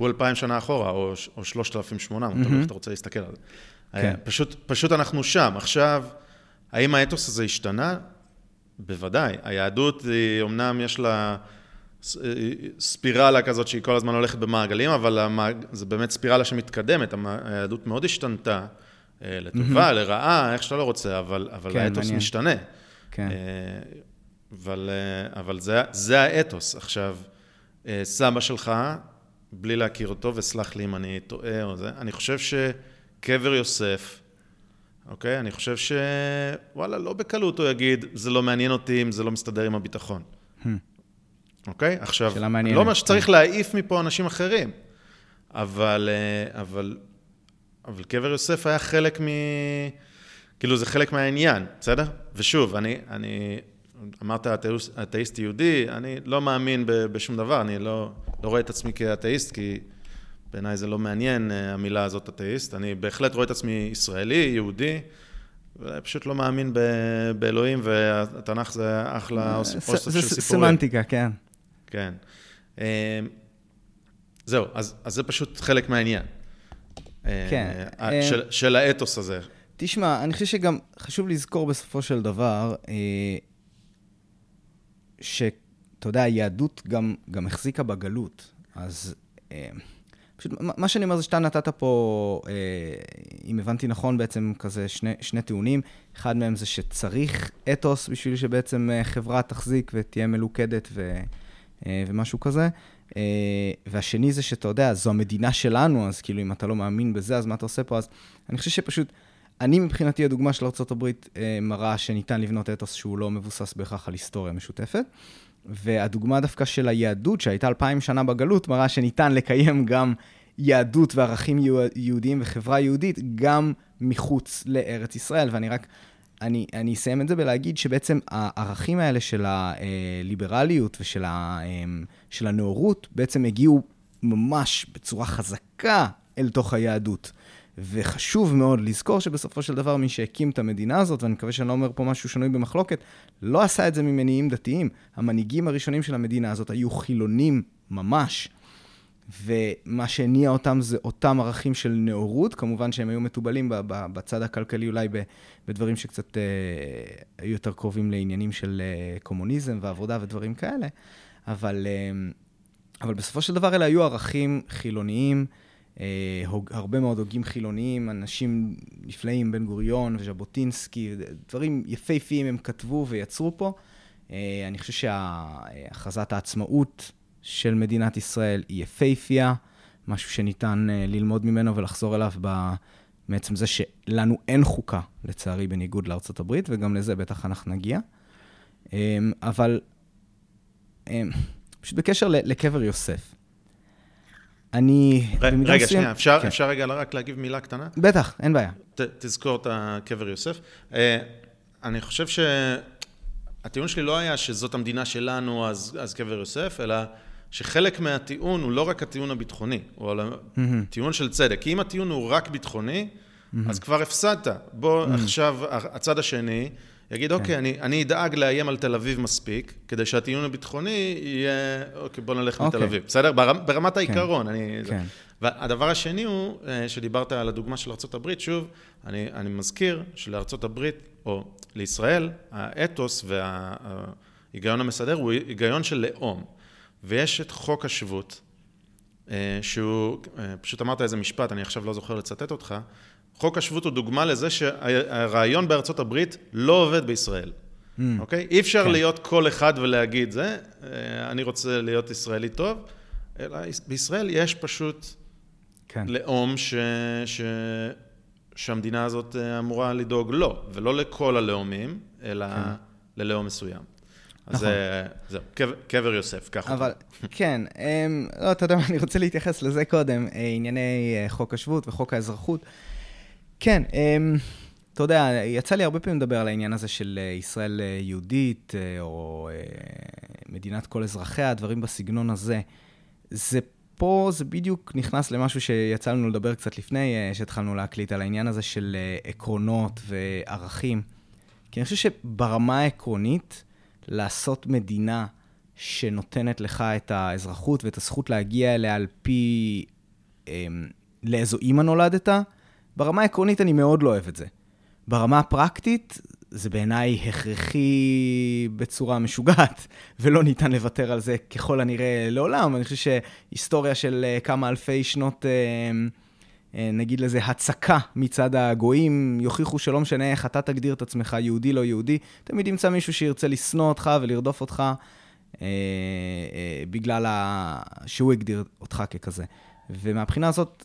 הוא אלפיים שנה אחורה, או, או 3,800, תלוי איך אתה רוצה להסתכל על זה. כן. פשוט, פשוט אנחנו שם. עכשיו, האם האתוס הזה השתנה? בוודאי. היהדות, היא, אמנם יש לה ספירלה כזאת שהיא כל הזמן הולכת במעגלים, אבל המעג... זה באמת ספירלה שמתקדמת. היהדות מאוד השתנתה, אה, לטובה, לרעה, איך שאתה לא רוצה, אבל, אבל כן, האתוס מעניין. משתנה. כן. אה, אבל, אה, אבל זה, זה האתוס. עכשיו, סבא שלך, בלי להכיר אותו, וסלח לי אם אני טועה או זה, אני חושב שקבר יוסף, אוקיי? אני חושב שוואלה, לא בקלות הוא יגיד, זה לא מעניין אותי אם זה לא מסתדר עם הביטחון. Hmm. אוקיי? עכשיו, מעניינת. לא אומר שצריך כן. להעיף מפה אנשים אחרים, אבל, אבל, אבל קבר יוסף היה חלק מ... כאילו, זה חלק מהעניין, בסדר? ושוב, אני, אני אמרת אתאיסט יהודי, אני לא מאמין בשום דבר, אני לא, לא רואה את עצמי כאתאיסט, כי בעיניי זה לא מעניין, אה, המילה הזאת אתאיסט. אני בהחלט רואה את עצמי ישראלי, יהודי, פשוט לא מאמין באלוהים, והתנ"ך זה אחלה אוסף של סיפורים. זה סמנטיקה, כן. כן. אה, זהו, אז, אז זה פשוט חלק מהעניין. אה, כן. של, של האתוס הזה. תשמע, אני חושב שגם חשוב לזכור בסופו של דבר, שאתה יודע, היהדות גם, גם החזיקה בגלות. אז אה, פשוט, מה שאני אומר זה שאתה נתת פה, אה, אם הבנתי נכון, בעצם כזה שני, שני טיעונים. אחד מהם זה שצריך אתוס בשביל שבעצם אה, חברה תחזיק ותהיה מלוכדת ו, ומשהו כזה. והשני זה שאתה יודע, זו המדינה שלנו, אז כאילו, אם אתה לא מאמין בזה, אז מה אתה עושה פה? אז אני חושב שפשוט... אני מבחינתי, הדוגמה של ארה"ב אה, מראה שניתן לבנות אתוס שהוא לא מבוסס בהכרח על היסטוריה משותפת. והדוגמה דווקא של היהדות, שהייתה אלפיים שנה בגלות, מראה שניתן לקיים גם יהדות וערכים יהודיים וחברה יהודית גם מחוץ לארץ ישראל. ואני רק, אני, אני אסיים את זה בלהגיד שבעצם הערכים האלה של הליברליות ושל ה, אמ, של הנאורות בעצם הגיעו ממש בצורה חזקה אל תוך היהדות. וחשוב מאוד לזכור שבסופו של דבר מי שהקים את המדינה הזאת, ואני מקווה שאני לא אומר פה משהו שנוי במחלוקת, לא עשה את זה ממניעים דתיים. המנהיגים הראשונים של המדינה הזאת היו חילונים ממש. ומה שהניע אותם זה אותם ערכים של נאורות, כמובן שהם היו מתובלים בצד הכלכלי אולי בדברים שקצת אה, היו יותר קרובים לעניינים של אה, קומוניזם ועבודה ודברים כאלה, אבל, אה, אבל בסופו של דבר אלה היו ערכים חילוניים. אה, הרבה מאוד הוגים חילוניים, אנשים נפלאים, בן גוריון וז'בוטינסקי, דברים יפהפיים הם כתבו ויצרו פה. אה, אני חושב שהכרזת העצמאות של מדינת ישראל היא יפהפייה, משהו שניתן אה, ללמוד ממנו ולחזור אליו בעצם זה שלנו אין חוקה, לצערי, בניגוד לארצות הברית, וגם לזה בטח אנחנו נגיע. אבל פשוט בקשר לקבר יוסף, אני... רגע, רגע, שנייה, אפשר, כן. אפשר רגע רק להגיב מילה קטנה? בטח, אין בעיה. ת, תזכור את הקבר יוסף. Uh, אני חושב שהטיעון שלי לא היה שזאת המדינה שלנו, אז, אז קבר יוסף, אלא שחלק מהטיעון הוא לא רק הטיעון הביטחוני, הוא mm-hmm. טיעון של צדק. כי אם הטיעון הוא רק ביטחוני. אז כבר הפסדת. בוא. עכשיו, הצד השני... יגיד, אוקיי. אני, אני אדאג לאיים על תל אביב מספיק, כדי שהטיעון הביטחוני יהיה, אוקיי, בוא נלך אוקיי. מתל אביב, בסדר? בר, ברמת כן. העיקרון. אני, כן. והדבר השני הוא, אה, שדיברת על הדוגמה של ארה"ב, שוב, אני, אני מזכיר שלארה"ב, או לישראל, האתוס וההיגיון המסדר הוא היגיון של לאום. ויש את חוק השבות, אה, שהוא, אה, פשוט אמרת איזה משפט, אני עכשיו לא זוכר לצטט אותך, חוק השבות הוא דוגמה לזה שהרעיון בארצות הברית לא עובד בישראל. Mm. אוקיי? אי אפשר כן. להיות כל אחד ולהגיד זה, אה, אני רוצה להיות ישראלי טוב, אלא בישראל יש פשוט כן. לאום ש... ש... שהמדינה הזאת אה, אמורה לדאוג לו, ולא לכל הלאומים, אלא כן. ללאום מסוים. אז נכון. אה, זהו, קבר, קבר יוסף, ככה. אבל, כן, הם, לא, אתה יודע מה, אני רוצה להתייחס לזה קודם, ענייני חוק השבות וחוק האזרחות. כן, אמ, אתה יודע, יצא לי הרבה פעמים לדבר על העניין הזה של אה, ישראל אה, יהודית, אה, או מדינת כל אזרחיה, דברים בסגנון הזה. זה פה, זה בדיוק נכנס למשהו שיצא לנו לדבר קצת לפני שהתחלנו להקליט, על העניין הזה של עקרונות וערכים. כי אני חושב שברמה העקרונית, לעשות מדינה שנותנת לך את האזרחות ואת הזכות להגיע אליה על פי אה, לאיזו אימא נולדת, ברמה העקרונית אני מאוד לא אוהב את זה. ברמה הפרקטית, זה בעיניי הכרחי בצורה משוגעת, ולא ניתן לוותר על זה ככל הנראה לעולם. אני חושב שהיסטוריה של אה, כמה אלפי שנות, אה, אה, נגיד לזה, הצקה מצד הגויים, יוכיחו שלא משנה איך אתה תגדיר את עצמך, יהודי, לא יהודי, תמיד ימצא מישהו שירצה לשנוא אותך ולרדוף אותך בגלל שהוא הגדיר אותך ככזה. ומהבחינה הזאת,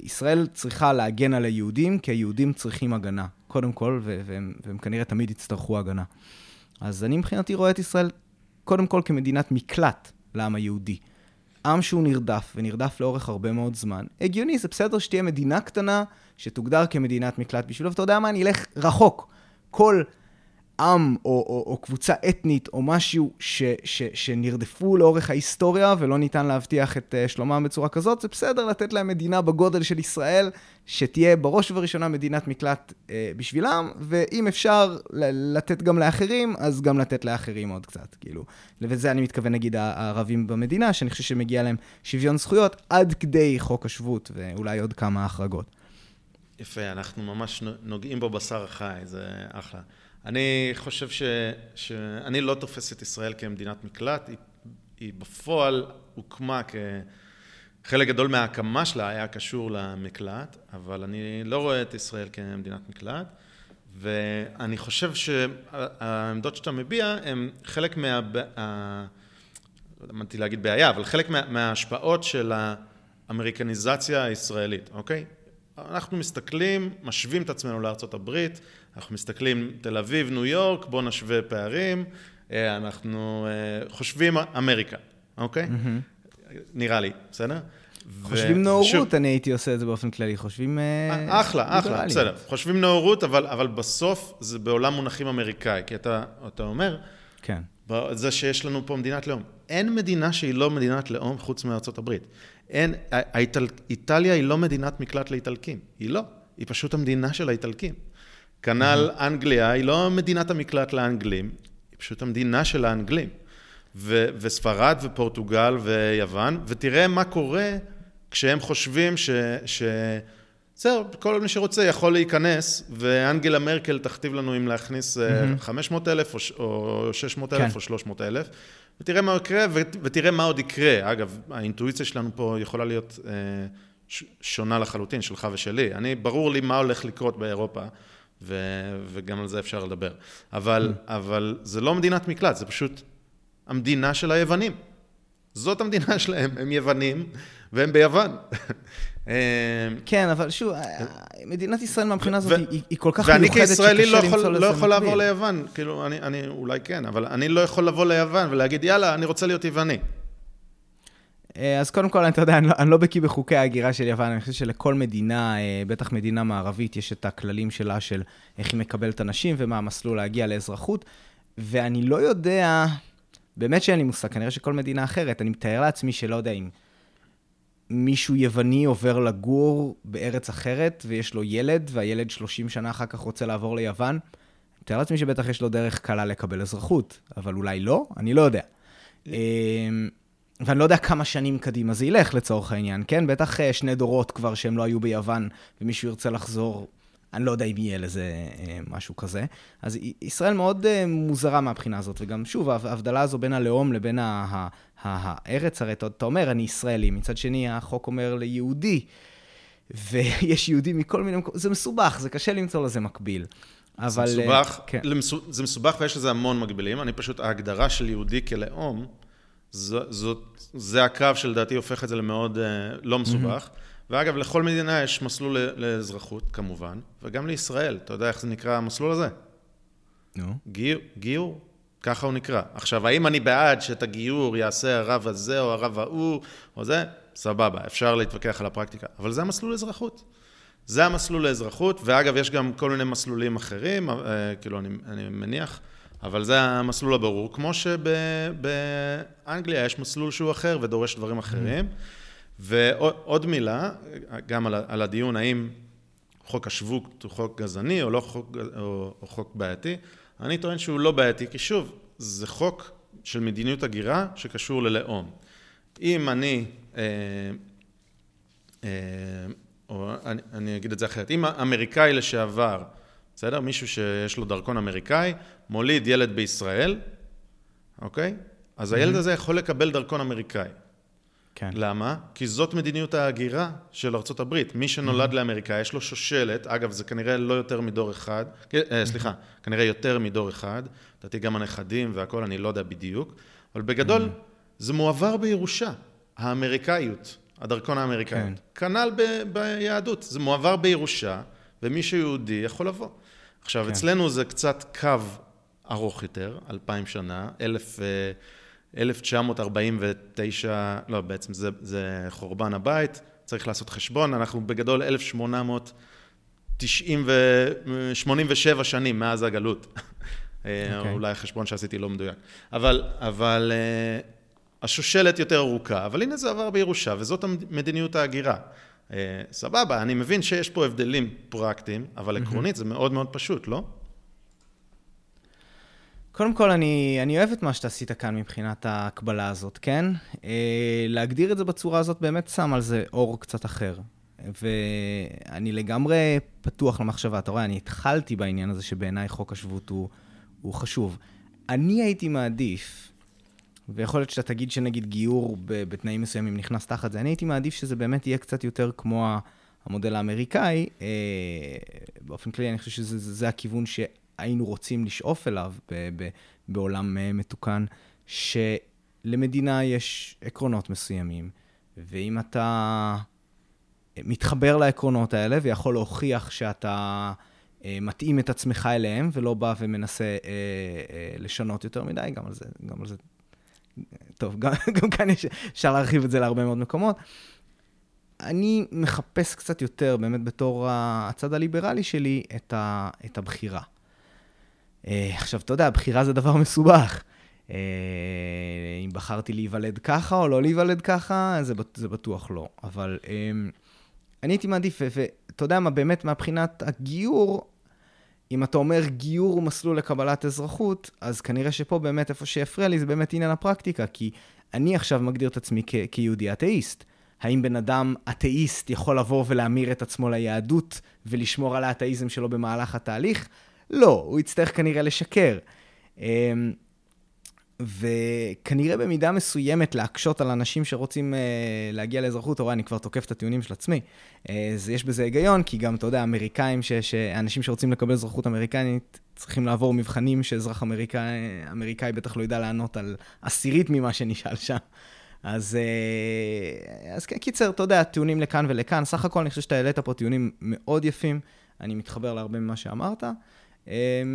ישראל צריכה להגן על היהודים, כי היהודים צריכים הגנה, קודם כל, והם, והם כנראה תמיד יצטרכו הגנה. אז אני מבחינתי רואה את ישראל קודם כל כמדינת מקלט לעם היהודי. עם שהוא נרדף, ונרדף לאורך הרבה מאוד זמן. הגיוני, זה בסדר שתהיה מדינה קטנה שתוגדר כמדינת מקלט בשבילו, ואתה יודע מה, אני אלך רחוק. כל עם או, או, או קבוצה אתנית או משהו ש, ש, שנרדפו לאורך ההיסטוריה ולא ניתן להבטיח את uh, שלומם בצורה כזאת, זה בסדר לתת להם מדינה בגודל של ישראל, שתהיה בראש ובראשונה מדינת מקלט uh, בשבילם, ואם אפשר לתת גם לאחרים, אז גם לתת לאחרים עוד קצת, כאילו. וזה אני מתכוון, נגיד, הערבים במדינה, שאני חושב שמגיע להם שוויון זכויות עד כדי חוק השבות, ואולי עוד כמה החרגות. יפה, אנחנו ממש נוגעים בו בשר החי, זה אחלה. אני חושב ש, שאני לא תופס את ישראל כמדינת מקלט, היא, היא בפועל הוקמה כחלק גדול מההקמה שלה היה קשור למקלט, אבל אני לא רואה את ישראל כמדינת מקלט, ואני חושב שהעמדות שאתה מביע הן חלק מה... לא אמרתי להגיד בעיה, אבל חלק מה, מההשפעות של האמריקניזציה הישראלית, אוקיי? אנחנו מסתכלים, משווים את עצמנו לארצות הברית, אנחנו מסתכלים תל אביב, ניו יורק, בואו נשווה פערים, אה, אנחנו אה, חושבים אמריקה, אוקיי? נראה לי, בסדר? חושבים נאורות, אני הייתי עושה את זה באופן כללי, חושבים... אה, אחלה, אחלה, בסדר. חושבים נאורות, אבל בסוף זה בעולם מונחים אמריקאי, כי אתה אומר, כן. זה שיש לנו פה מדינת לאום. אין מדינה שהיא לא מדינת לאום חוץ מארצות הברית. אין, האיטל, איטליה היא לא מדינת מקלט לאיטלקים, היא לא, היא פשוט המדינה של האיטלקים. כנ"ל אנגליה היא לא מדינת המקלט לאנגלים, היא פשוט המדינה של האנגלים. ו- וספרד ופורטוגל ויוון, ותראה מה קורה כשהם חושבים ש... ש- בסדר, כל מי שרוצה יכול להיכנס, ואנגלה מרקל תכתיב לנו אם להכניס mm-hmm. 500 אלף או 600 אלף כן. או 300 אלף, ותראה מה יקרה ותראה מה עוד יקרה. אגב, האינטואיציה שלנו פה יכולה להיות אה, שונה לחלוטין, שלך ושלי. אני, ברור לי מה הולך לקרות באירופה. ו, וגם על זה אפשר לדבר. אבל, mm. אבל זה לא מדינת מקלט, זה פשוט המדינה של היוונים. זאת המדינה שלהם, הם יוונים והם ביוון. אמ, כן, אבל שוב, מדינת ישראל מהבחינה הזאת היא, היא כל כך מיוחדת שקשה למצוא לזה מקביל. ואני כישראלי לא יכול לעבור ליוון, כאילו, אני, אני אולי כן, אבל אני לא יכול לבוא ליוון ולהגיד, יאללה, אני רוצה להיות יווני. אה, אז קודם כל, אתה יודע, אני לא, אני לא בקיא בחוקי ההגירה של יוון, אני חושב שלכל מדינה, אה, בטח מדינה מערבית, יש את הכללים שלה של איך היא מקבלת אנשים ומה המסלול להגיע לאזרחות, ואני לא יודע, באמת שאין לי מושג, כנראה שכל מדינה אחרת, אני מתאר לעצמי שלא יודע אם מישהו יווני עובר לגור בארץ אחרת ויש לו ילד, והילד 30 שנה אחר כך רוצה לעבור ליוון, אני מתאר לעצמי שבטח יש לו דרך קלה לקבל אזרחות, אבל אולי לא, אני לא יודע. ואני לא יודע כמה שנים קדימה זה ילך לצורך העניין, כן? בטח אה, שני דורות כבר שהם לא היו ביוון, ומישהו ירצה לחזור, אני לא יודע אם יהיה לזה אה, משהו כזה. אז ישראל מאוד אה, מוזרה מהבחינה הזאת, וגם שוב, ההבדלה הזו בין הלאום לבין הארץ, הרי אתה אומר, אני ישראלי, מצד שני החוק אומר ליהודי, ויש יהודים מכל מיני מקומות, זה מסובך, זה קשה למצוא לזה מקביל. אבל... זה מסובך, כן. זה מסובך ויש לזה המון מקבילים, אני פשוט, ההגדרה של יהודי כלאום, זאת, זה הקו שלדעתי הופך את זה למאוד uh, לא מסובך. Mm-hmm. ואגב, לכל מדינה יש מסלול לאזרחות, כמובן, וגם לישראל. אתה יודע איך זה נקרא המסלול הזה? נו. No. גיור, גיור, ככה הוא נקרא. עכשיו, האם אני בעד שאת הגיור יעשה הרב הזה או הרב ההוא או זה? סבבה, אפשר להתווכח על הפרקטיקה. אבל זה המסלול לאזרחות. זה המסלול לאזרחות, ואגב, יש גם כל מיני מסלולים אחרים, אה, כאילו, אני, אני מניח, אבל זה המסלול הברור. כמו שבאנגליה יש מסלול שהוא אחר ודורש דברים אחרים. ועוד מילה, גם על, על הדיון, האם חוק השבות הוא חוק גזעני או לא חוק, או, או חוק בעייתי, אני טוען שהוא לא בעייתי, כי שוב, זה חוק של מדיניות הגירה שקשור ללאום. אם אני, אה, אה, או אני, אני אגיד את זה אחרת, אם אמריקאי לשעבר, בסדר? מישהו שיש לו דרכון אמריקאי, מוליד ילד בישראל, אוקיי? אז הילד הזה יכול לקבל דרכון אמריקאי. כן. למה? כי זאת מדיניות ההגירה של ארה"ב. מי שנולד mm-hmm. לאמריקה, יש לו שושלת, אגב, זה כנראה לא יותר מדור אחד, אה, סליחה. כנראה יותר מדור אחד, לדעתי גם הנכדים והכול, אני לא יודע בדיוק, אבל בגדול, mm-hmm. זה מועבר בירושה, האמריקאיות, הדרכון האמריקאיות. כן. כנ"ל ב- ביהדות, זה מועבר בירושה, ומי שיהודי יכול לבוא. עכשיו, כן. אצלנו זה קצת קו ארוך יותר, אלפיים שנה, אלף... אה, 1949, לא, בעצם זה, זה חורבן הבית, צריך לעשות חשבון, אנחנו בגדול 1887 שנים מאז הגלות. Okay. אוקיי. אולי החשבון שעשיתי לא מדויק. אבל, אבל אה, השושלת יותר ארוכה, אבל הנה זה עבר בירושה, וזאת מדיניות ההגירה. אה, סבבה, אני מבין שיש פה הבדלים פרקטיים, אבל עקרונית זה מאוד מאוד פשוט, לא? קודם כל, אני, אני אוהב את מה שאתה עשית כאן מבחינת ההקבלה הזאת, כן? אה, להגדיר את זה בצורה הזאת באמת שם על זה אור קצת אחר. ואני לגמרי פתוח למחשבה. אתה רואה, אני התחלתי בעניין הזה שבעיניי חוק השבות הוא, הוא חשוב. אני הייתי מעדיף, ויכול להיות שאתה תגיד שנגיד גיור בתנאים מסוימים נכנס תחת זה, אני הייתי מעדיף שזה באמת יהיה קצת יותר כמו המודל האמריקאי. אה, באופן כללי, אני חושב שזה הכיוון ש... היינו רוצים לשאוף אליו בעולם אה, מתוקן, שלמדינה יש עקרונות מסוימים, ואם אתה מתחבר לעקרונות האלה ויכול להוכיח שאתה אה, מתאים את עצמך אליהם, ולא בא ומנסה אה, אה, לשנות יותר מדי, גם על זה, גם על זה... טוב, גם, גם כאן יש, אפשר להרחיב את זה להרבה מאוד מקומות. אני מחפש קצת יותר, באמת בתור הצד הליברלי שלי, את, ה, את הבחירה. אה, עכשיו, אתה יודע, בחירה זה דבר מסובך. אה, אם בחרתי להיוולד ככה או לא להיוולד ככה, זה, זה בטוח לא. אבל אה, אני הייתי מעדיף, ואתה יודע מה, באמת, מבחינת הגיור, אם אתה אומר גיור הוא מסלול לקבלת אזרחות, אז כנראה שפה באמת, איפה שיפריע לי, זה באמת עניין הפרקטיקה, כי אני עכשיו מגדיר את עצמי כ- כיהודי אתאיסט. האם בן אדם אתאיסט יכול לבוא ולהמיר את עצמו ליהדות ולשמור על האתאיזם שלו במהלך התהליך? לא, הוא יצטרך כנראה לשקר. וכנראה במידה מסוימת להקשות על אנשים שרוצים uh, להגיע לאזרחות, רואה, אני כבר תוקף את הטיעונים של עצמי. Uh, אז יש בזה היגיון, כי גם, אתה יודע, אמריקאים, ש, שאנשים שרוצים לקבל אזרחות אמריקנית, צריכים לעבור מבחנים שאזרח אמריקאי, אמריקאי בטח לא ידע לענות על עשירית ממה שנשאל שם. אז, uh, אז כן, קיצר, אתה יודע, טיעונים לכאן ולכאן. סך הכל אני חושב שאתה העלית פה טיעונים מאוד יפים, אני מתחבר להרבה ממה שאמרת. אמ,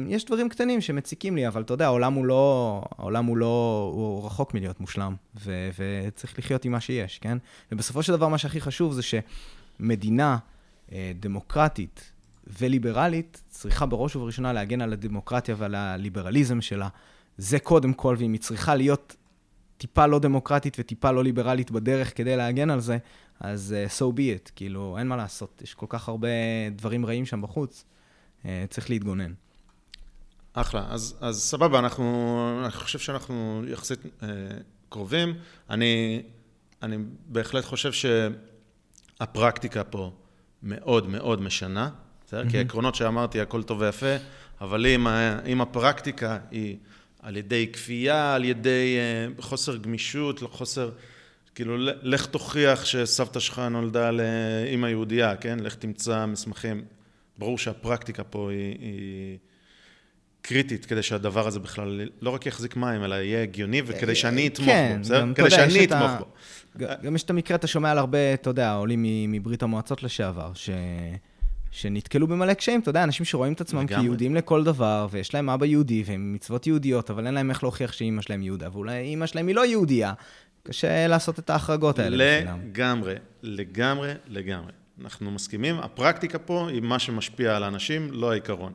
יש דברים קטנים שמציקים לי, אבל אתה יודע, העולם הוא לא, העולם הוא לא, הוא רחוק מלהיות מושלם, ו, וצריך לחיות עם מה שיש, כן? ובסופו של דבר, מה שהכי חשוב זה שמדינה אה, דמוקרטית וליברלית צריכה בראש ובראשונה להגן על הדמוקרטיה ועל הליברליזם שלה. זה קודם כל, ואם היא צריכה להיות טיפה לא דמוקרטית וטיפה לא ליברלית בדרך כדי להגן על זה, אז uh, so be it, כאילו, אין מה לעשות, יש כל כך הרבה דברים רעים שם בחוץ. אה, צריך להתגונן. אחלה, אז, אז סבבה, אנחנו, אני חושב שאנחנו יחסית אה, קרובים. אני, אני בהחלט חושב שהפרקטיקה פה מאוד מאוד משנה, בסדר? Mm-hmm. כי העקרונות שאמרתי, הכל טוב ויפה, אבל אם, אם הפרקטיקה היא על ידי כפייה, על ידי אה, חוסר גמישות, חוסר... כאילו, לך תוכיח שסבתא שלך נולדה לאימא יהודייה, כן? לך תמצא מסמכים. ברור שהפרקטיקה פה היא, היא קריטית כדי שהדבר הזה בכלל לא רק יחזיק מים, אלא יהיה הגיוני וכדי שאני אתמוך כן, בו, בסדר? כדי שאני אתמוך בו. גם יש את המקרה, אתה שומע על הרבה, אתה יודע, עולים מברית המועצות לשעבר, ש... שנתקלו במלא קשיים, אתה יודע, אנשים שרואים את עצמם כיהודים לכל דבר, ויש להם אבא יהודי, והם מצוות יהודיות, אבל אין להם איך להוכיח שאימא שלהם יהודה, ואולי אימא שלהם היא לא יהודייה. קשה לעשות את ההחרגות האלה. לגמרי, לגמרי, לגמרי. אנחנו מסכימים, הפרקטיקה פה היא מה שמשפיע על האנשים, לא העיקרון.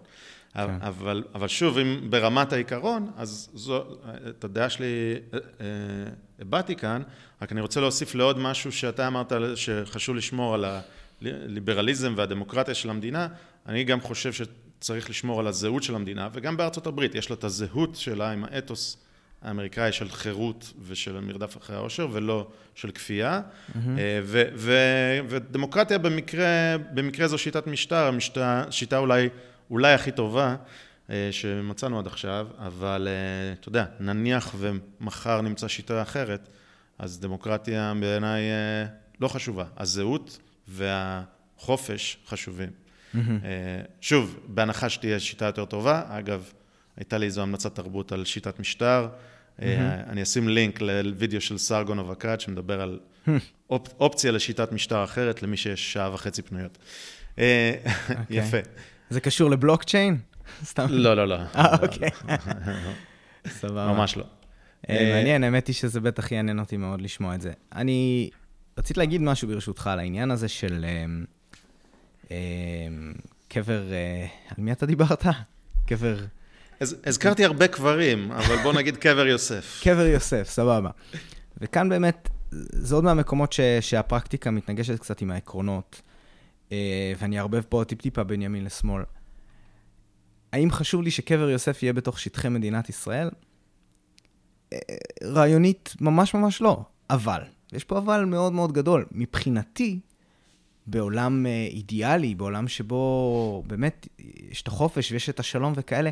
אבל, אבל שוב, אם ברמת העיקרון, אז זו, את הדעה שלי הבעתי כאן, רק אני רוצה להוסיף לעוד משהו שאתה אמרת שחשוב לשמור על הליברליזם והדמוקרטיה של המדינה, אני גם חושב שצריך לשמור על הזהות של המדינה, וגם בארצות הברית יש לה את הזהות שלה עם האתוס האמריקאי של חירות ושל מרדף אחרי העושר, ולא של כפייה. Mm-hmm. ו- ו- ודמוקרטיה במקרה, במקרה זו שיטת משטר, המשטר, שיטה אולי, אולי הכי טובה אה, שמצאנו עד עכשיו, אבל אה, אתה יודע, נניח ומחר נמצא שיטה אחרת, אז דמוקרטיה בעיניי לא חשובה. הזהות והחופש חשובים. Mm-hmm. שוב, בהנחה שתהיה שיטה יותר טובה, אגב, הייתה לי איזו המלצת תרבות על שיטת משטר. אני אשים לינק לוידאו של סרגון אבקד, שמדבר על אופ, אופציה לשיטת משטר אחרת, למי שיש שעה וחצי פנויות. אה, אוקיי. יפה. זה קשור לבלוקצ'יין? סתם. לא, לא, לא. אה, אוקיי. סבבה. ממש לא. אה, מעניין, האמת היא שזה בטח יעניין אותי מאוד לשמוע את זה. אני רציתי להגיד משהו ברשותך על העניין הזה של קבר, על מי אתה דיברת? קבר... הזכרתי הרבה קברים, אבל בוא נגיד קבר יוסף. קבר יוסף, סבבה. וכאן באמת, זה עוד מהמקומות ש, שהפרקטיקה מתנגשת קצת עם העקרונות, אה, ואני אערבב פה טיפ-טיפה בין ימין לשמאל. האם חשוב לי שקבר יוסף יהיה בתוך שטחי מדינת ישראל? אה, רעיונית, ממש ממש לא. אבל, יש פה אבל מאוד מאוד גדול. מבחינתי, בעולם אה, אידיאלי, בעולם שבו באמת יש את החופש ויש את השלום וכאלה,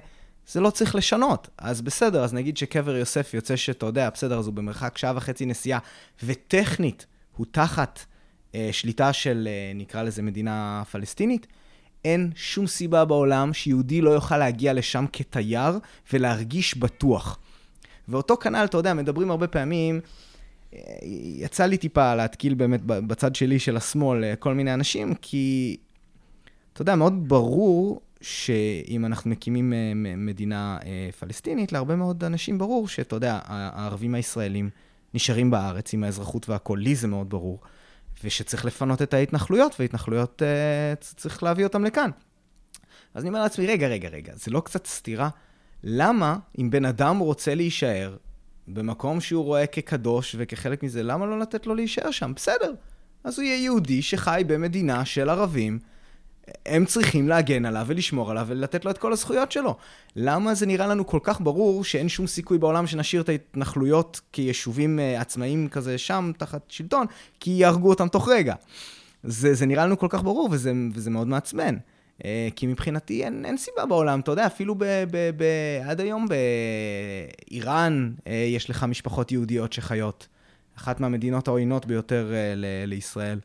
זה לא צריך לשנות. אז בסדר, אז נגיד שקבר יוסף יוצא שאתה יודע, בסדר, אז הוא במרחק שעה וחצי נסיעה, וטכנית הוא תחת אה, שליטה של, אה, נקרא לזה, מדינה פלסטינית, אין שום סיבה בעולם שיהודי לא יוכל להגיע לשם כתייר ולהרגיש בטוח. ואותו כנ"ל, אתה יודע, מדברים הרבה פעמים, אה, יצא לי טיפה להתקיל באמת בצד שלי של השמאל אה, כל מיני אנשים, כי, אתה יודע, מאוד ברור שאם אנחנו מקימים אה, מדינה אה, פלסטינית, להרבה מאוד אנשים ברור שאתה יודע, הערבים הישראלים נשארים בארץ עם האזרחות והכול, לי זה מאוד ברור, ושצריך לפנות את ההתנחלויות, והתנחלויות, אה, צריך להביא אותם לכאן. אז אני אומר לעצמי, רגע, רגע, רגע, זה לא קצת סתירה? למה, אם בן אדם רוצה להישאר במקום שהוא רואה כקדוש וכחלק מזה, למה לא לתת לו להישאר שם? בסדר. אז הוא יהיה יהודי שחי במדינה של ערבים, הם צריכים להגן עליו ולשמור עליו ולתת לו את כל הזכויות שלו. למה זה נראה לנו כל כך ברור שאין שום סיכוי בעולם שנשאיר את ההתנחלויות כיישובים uh, עצמאיים כזה שם, תחת שלטון, כי יהרגו אותם תוך רגע. זה, זה נראה לנו כל כך ברור וזה, וזה מאוד מעצבן. Uh, כי מבחינתי אין, אין סיבה בעולם, אתה יודע, אפילו ב, ב, ב, עד היום באיראן uh, יש לך משפחות יהודיות שחיות. אחת מהמדינות העוינות ביותר ל, לישראל.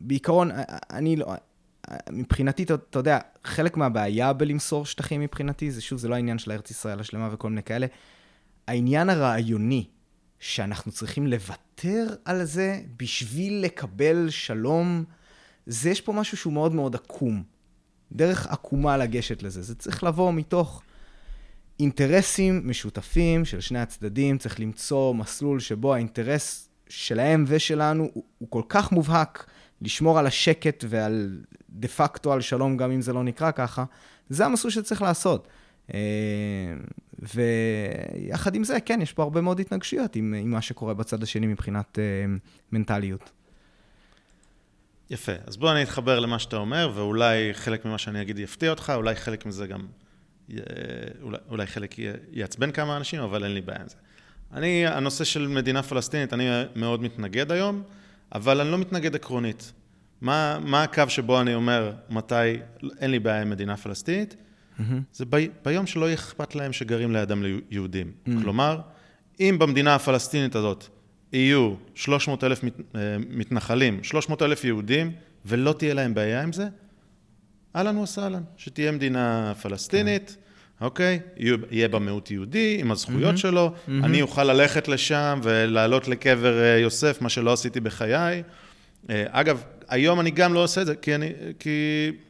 בעיקרון, אני לא... מבחינתי, אתה, אתה יודע, חלק מהבעיה בלמסור שטחים מבחינתי, זה שוב, זה לא העניין של ארץ ישראל השלמה וכל מיני כאלה. העניין הרעיוני, שאנחנו צריכים לוותר על זה בשביל לקבל שלום, זה יש פה משהו שהוא מאוד מאוד עקום. דרך עקומה לגשת לזה. זה צריך לבוא מתוך אינטרסים משותפים של שני הצדדים, צריך למצוא מסלול שבו האינטרס שלהם ושלנו הוא, הוא כל כך מובהק, לשמור על השקט ועל דה פקטו על שלום, גם אם זה לא נקרא ככה, זה המסלול שצריך לעשות. אה, ויחד עם זה, כן, יש פה הרבה מאוד התנגשויות עם, עם מה שקורה בצד השני מבחינת אה, מנטליות. יפה, אז בוא אני אתחבר למה שאתה אומר, ואולי חלק ממה שאני אגיד יפתיע אותך, אולי חלק מזה גם, אולי, אולי חלק יעצבן כמה אנשים, אבל אין לי בעיה עם זה. אני, הנושא של מדינה פלסטינית, אני מאוד מתנגד היום. אבל אני לא מתנגד עקרונית. מה, מה הקו שבו אני אומר מתי אין לי בעיה עם מדינה פלסטינית? Mm-hmm. זה ב, ביום שלא יהיה אכפת להם שגרים לידם ליהודים. Mm-hmm. כלומר, אם במדינה הפלסטינית הזאת יהיו 300 אלף מת, אה, מתנחלים, 300 אלף יהודים, ולא תהיה להם בעיה עם זה, אהלן וסהלן, שתהיה מדינה פלסטינית. כן. אוקיי? יהיה בה מיעוט יהודי עם הזכויות mm-hmm. שלו, mm-hmm. אני אוכל ללכת לשם ולעלות לקבר אה, יוסף, מה שלא עשיתי בחיי. אה, אגב, היום אני גם לא עושה את זה, כי אני, כי,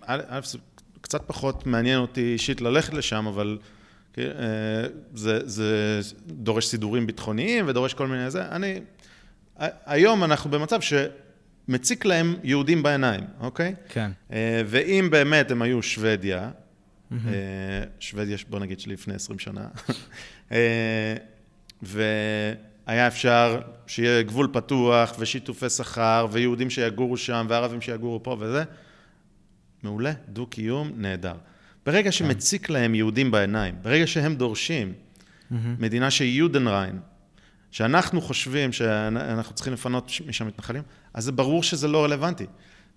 א', זה קצת פחות מעניין אותי אישית ללכת לשם, אבל אה, זה, זה דורש סידורים ביטחוניים ודורש כל מיני זה. אני, היום אנחנו במצב ש... מציק להם יהודים בעיניים, אוקיי? כן. ואם באמת הם היו שוודיה, שוודיה, בוא נגיד שלפני 20 שנה. אה, והיה אפשר שיהיה גבול פתוח ושיתופי שכר ויהודים שיגורו שם וערבים שיגורו פה וזה. מעולה, דו-קיום, נהדר. ברגע כן. שמציק להם יהודים בעיניים, ברגע שהם דורשים מדינה שהיא יודנריין, שאנחנו חושבים שאנחנו צריכים לפנות משם מתנחלים, אז זה ברור שזה לא רלוונטי.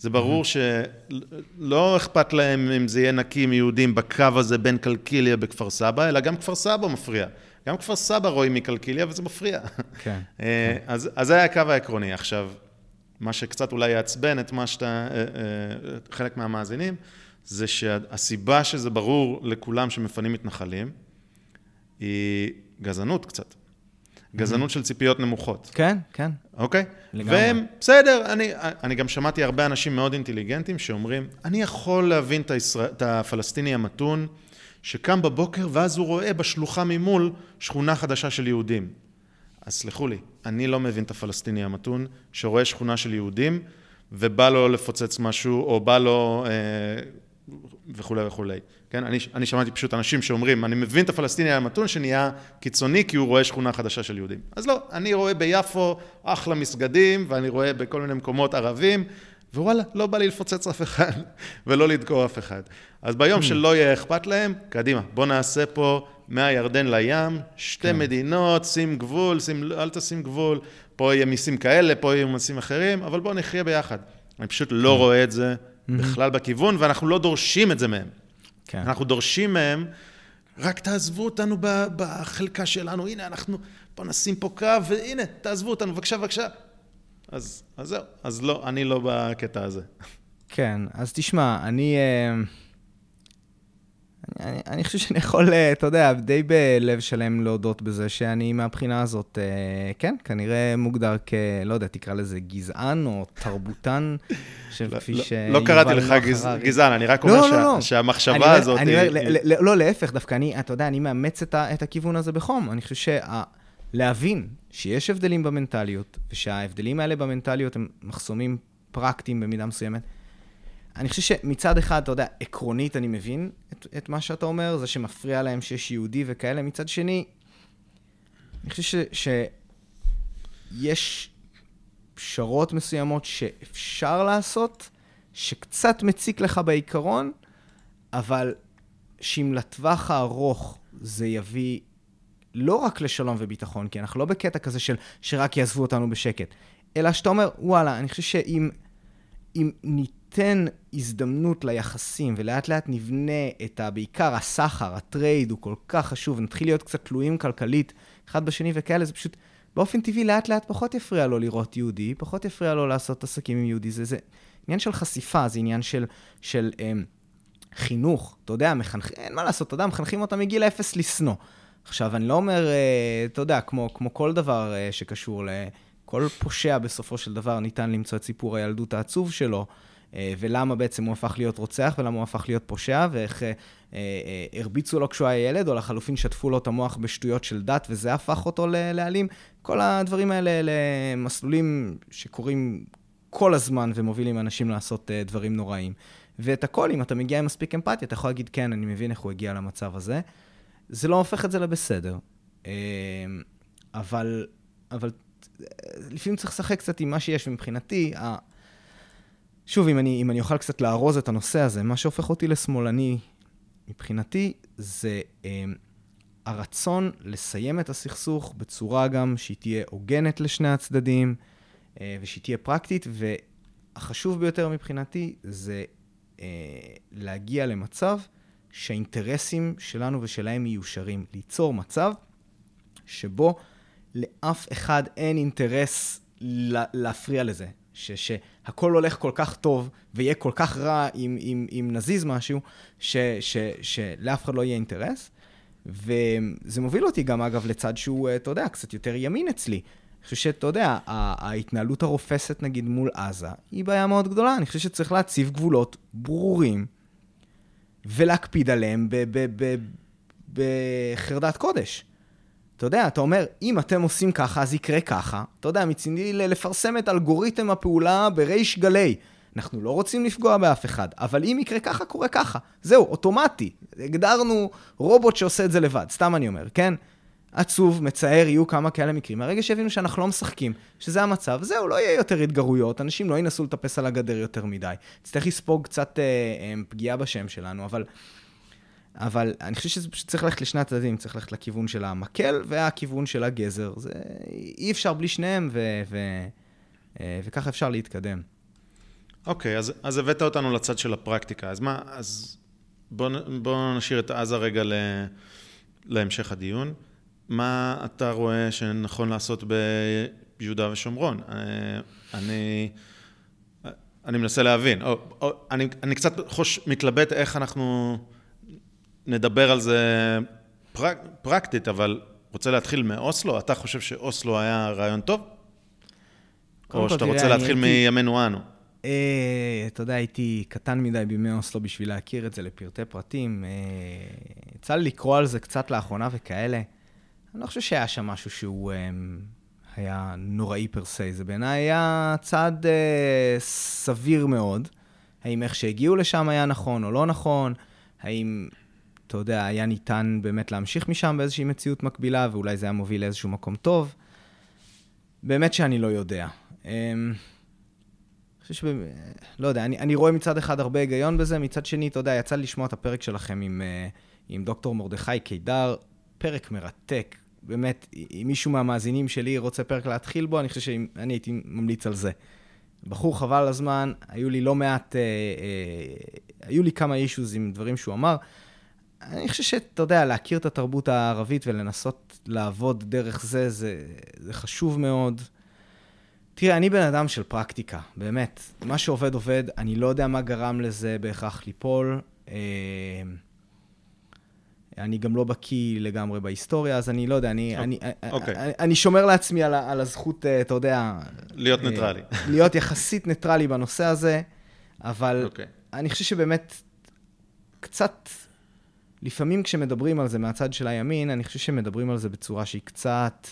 זה ברור שלא אכפת להם אם זה יהיה נקי מיהודים בקו הזה בין קלקיליה בכפר סבא, אלא גם כפר סבא מפריע. גם כפר סבא רואים מקלקיליה וזה מפריע. כן. אה, אז, אז זה היה הקו העקרוני. עכשיו, מה שקצת אולי יעצבן את מה שאתה, אה, אה, חלק מהמאזינים, זה שהסיבה שזה ברור לכולם שמפנים מתנחלים, היא גזענות קצת. גזענות של ציפיות נמוכות. כן, כן. אוקיי? לגמרי. והם, בסדר, אני, אני גם שמעתי הרבה אנשים מאוד אינטליגנטים שאומרים, אני יכול להבין את, הישראל, את הפלסטיני המתון, שקם בבוקר ואז הוא רואה בשלוחה ממול שכונה חדשה של יהודים. אז סלחו לי, אני לא מבין את הפלסטיני המתון, שרואה שכונה של יהודים, ובא לו לפוצץ משהו, או בא לו... אה, וכולי וכולי. כן, אני, אני שמעתי פשוט אנשים שאומרים, אני מבין את הפלסטיני המתון שנהיה קיצוני כי הוא רואה שכונה חדשה של יהודים. אז לא, אני רואה ביפו אחלה מסגדים, ואני רואה בכל מיני מקומות ערבים, ווואלה, לא בא לי לפוצץ אף אחד, ולא לדקור אף אחד. אז ביום mm. שלא יהיה אכפת להם, קדימה, בוא נעשה פה מהירדן לים, שתי כן. מדינות, שים גבול, שים, אל תשים גבול, פה יהיה מיסים כאלה, פה יהיו מיסים אחרים, אבל בוא נחיה ביחד. אני פשוט לא mm. רואה את זה mm-hmm. בכלל בכיוון, ואנחנו לא דורשים את זה מהם. כן. אנחנו דורשים מהם, רק תעזבו אותנו בחלקה שלנו, הנה, אנחנו, בוא נשים פה קו, והנה, תעזבו אותנו, בבקשה, בבקשה. אז, אז זהו, אז לא, אני לא בקטע הזה. כן, אז תשמע, אני... אה, אני, אני חושב שאני יכול, אה, אתה יודע, די בלב שלם להודות בזה שאני מהבחינה הזאת, אה, כן, כנראה מוגדר כ... לא יודע, תקרא לזה גזען או תרבותן, של לא, כפי ש... לא, לא קראתי לך גז, גזען, אני רק אומר לא, שה, לא. שהמחשבה אני, הזאת... אני היא... לא, להפך, דווקא אני, אתה יודע, אני מאמץ את, ה, את הכיוון הזה בחום. אני חושב שלהבין שיש הבדלים במנטליות, ושההבדלים האלה במנטליות הם מחסומים פרקטיים במידה מסוימת, אני חושב שמצד אחד, אתה יודע, עקרונית אני מבין את, את מה שאתה אומר, זה שמפריע להם שיש יהודי וכאלה. מצד שני, אני חושב שיש פשרות מסוימות שאפשר לעשות, שקצת מציק לך בעיקרון, אבל שאם לטווח הארוך זה יביא לא רק לשלום וביטחון, כי אנחנו לא בקטע כזה של שרק יעזבו אותנו בשקט, אלא שאתה אומר, וואלה, אני חושב שאם אם ניתן הזדמנות ליחסים, ולאט לאט נבנה את ה... בעיקר הסחר, הטרייד, הוא כל כך חשוב, נתחיל להיות קצת תלויים כלכלית אחד בשני וכאלה, זה פשוט באופן טבעי לאט לאט פחות יפריע לו לראות יהודי, פחות יפריע לו לעשות עסקים עם יהודי. זה, זה עניין של חשיפה, זה עניין של, של אמ, חינוך. אתה יודע, מחנכ... אין מה לעשות, אתה יודע, מחנכים אותם מגיל אפס לשנוא. עכשיו, אני לא אומר, אה, אתה יודע, כמו, כמו כל דבר אה, שקשור ל... כל פושע בסופו של דבר ניתן למצוא את סיפור הילדות העצוב שלו. אה, ולמה בעצם הוא הפך להיות רוצח, ולמה הוא הפך להיות פושע, ואיך אה, אה, הרביצו לו כשהוא היה ילד, או לחלופין שטפו לו את המוח בשטויות של דת, וזה הפך אותו לאלים. כל הדברים האלה אלה מסלולים שקורים כל הזמן ומובילים אנשים לעשות דברים נוראים. ואת הכל, אם אתה מגיע עם מספיק אמפתיה, אתה יכול להגיד, כן, אני מבין איך הוא הגיע למצב הזה. זה לא הופך את זה לבסדר. אבל, אבל לפעמים צריך לשחק קצת עם מה שיש, ומבחינתי, שוב, אם אני, אם אני אוכל קצת לארוז את הנושא הזה, מה שהופך אותי לשמאלני מבחינתי זה אה, הרצון לסיים את הסכסוך בצורה גם שהיא תהיה הוגנת לשני הצדדים אה, ושהיא תהיה פרקטית, והחשוב ביותר מבחינתי זה אה, להגיע למצב שהאינטרסים שלנו ושלהם מיושרים. ליצור מצב שבו לאף אחד אין אינטרס להפריע לזה. ש, שהכל הולך כל כך טוב ויהיה כל כך רע אם, אם, אם נזיז משהו, ש, ש, שלאף אחד לא יהיה אינטרס. וזה מוביל אותי גם, אגב, לצד שהוא, אתה יודע, קצת יותר ימין אצלי. אני חושב שאתה יודע, ההתנהלות הרופסת, נגיד, מול עזה, היא בעיה מאוד גדולה. אני חושב שצריך להציב גבולות ברורים ולהקפיד עליהם בחרדת קודש. אתה יודע, אתה אומר, אם אתם עושים ככה, אז יקרה ככה. אתה יודע, מצידי לפרסם את אלגוריתם הפעולה בריש גלי. אנחנו לא רוצים לפגוע באף אחד, אבל אם יקרה ככה, קורה ככה. זהו, אוטומטי. הגדרנו רובוט שעושה את זה לבד, סתם אני אומר, כן? עצוב, מצער, יהיו כמה כאלה מקרים. מהרגע שהבינו שאנחנו לא משחקים, שזה המצב, זהו, לא יהיה יותר התגרויות, אנשים לא ינסו לטפס על הגדר יותר מדי. נצטרך לספוג קצת אה, אה, פגיעה בשם שלנו, אבל, אבל אני חושב שזה פשוט צריך ללכת לשני הצדדים, צריך ללכת לכיוון של המקל והכיוון של הגזר. זה אי אפשר בלי שניהם, ו, ו, אה, וככה אפשר להתקדם. אוקיי, okay, אז, אז הבאת אותנו לצד של הפרקטיקה. אז מה, אז בואו בוא נשאיר את עזה רגע ל, להמשך הדיון. מה אתה רואה שנכון לעשות ביהודה ושומרון? אה, אני, אני מנסה להבין, או, או, אני, אני קצת חוש, מתלבט איך אנחנו נדבר על זה פרק, פרקטית, אבל רוצה להתחיל מאוסלו? אתה חושב שאוסלו היה רעיון טוב? או שאתה רוצה להתחיל מימינו אנו? אה, אתה יודע, הייתי קטן מדי בימי אוסלו בשביל להכיר את זה לפרטי פרטים. אה, יצא לי לקרוא על זה קצת לאחרונה וכאלה. אני לא חושב שהיה שם משהו שהוא um, היה נוראי פר סי. זה בעיניי היה צעד uh, סביר מאוד. האם איך שהגיעו לשם היה נכון או לא נכון? האם, אתה יודע, היה ניתן באמת להמשיך משם באיזושהי מציאות מקבילה, ואולי זה היה מוביל לאיזשהו מקום טוב? באמת שאני לא יודע. Um, חושב ש... לא יודע, אני, אני רואה מצד אחד הרבה היגיון בזה, מצד שני, אתה יודע, יצא לי לשמוע את הפרק שלכם עם, uh, עם דוקטור מרדכי קידר, פרק מרתק, באמת, אם מישהו מהמאזינים שלי רוצה פרק להתחיל בו, אני חושב שאני הייתי ממליץ על זה. בחור חבל הזמן, היו לי לא מעט, אה, אה, היו לי כמה אישוז עם דברים שהוא אמר. אני חושב שאתה יודע, להכיר את התרבות הערבית ולנסות לעבוד דרך זה, זה, זה חשוב מאוד. תראה, אני בן אדם של פרקטיקה, באמת. מה שעובד, עובד. אני לא יודע מה גרם לזה בהכרח ליפול. אה, אני גם לא בקיא לגמרי בהיסטוריה, אז אני לא יודע, אני, okay. אני, okay. אוקיי. אני, אני שומר לעצמי על, על הזכות, אה, אתה יודע... להיות אה, ניטרלי. להיות יחסית ניטרלי בנושא הזה, אבל okay. אוקיי. אני חושב שבאמת קצת, לפעמים כשמדברים על זה מהצד של הימין, אני חושב שמדברים על זה בצורה שהיא קצת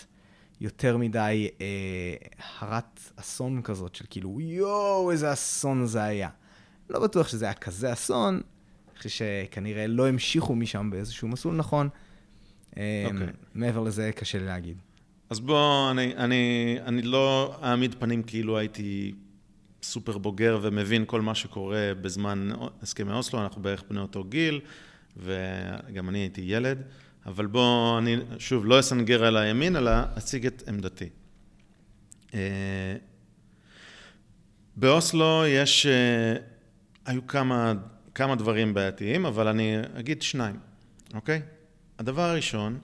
יותר מדי אה, הרת אסון כזאת, של כאילו, יואו, איזה אסון זה היה. לא בטוח שזה היה כזה אסון, חושב שכנראה לא המשיכו משם באיזשהו מסלול נכון. Okay. אמ, אוקיי. מעבר לזה, קשה לי להגיד. אז בוא, אני, אני, אני לא אעמיד פנים כאילו הייתי סופר בוגר ומבין כל מה שקורה בזמן הסכמי אוסלו, אנחנו בערך בני אותו גיל, וגם אני הייתי ילד, אבל בוא, אני שוב לא אסנגר על הימין, אלא אציג את עמדתי. אה, באוסלו יש, אה, היו כמה כמה דברים בעייתיים, אבל אני אגיד שניים, אוקיי? הדבר הראשון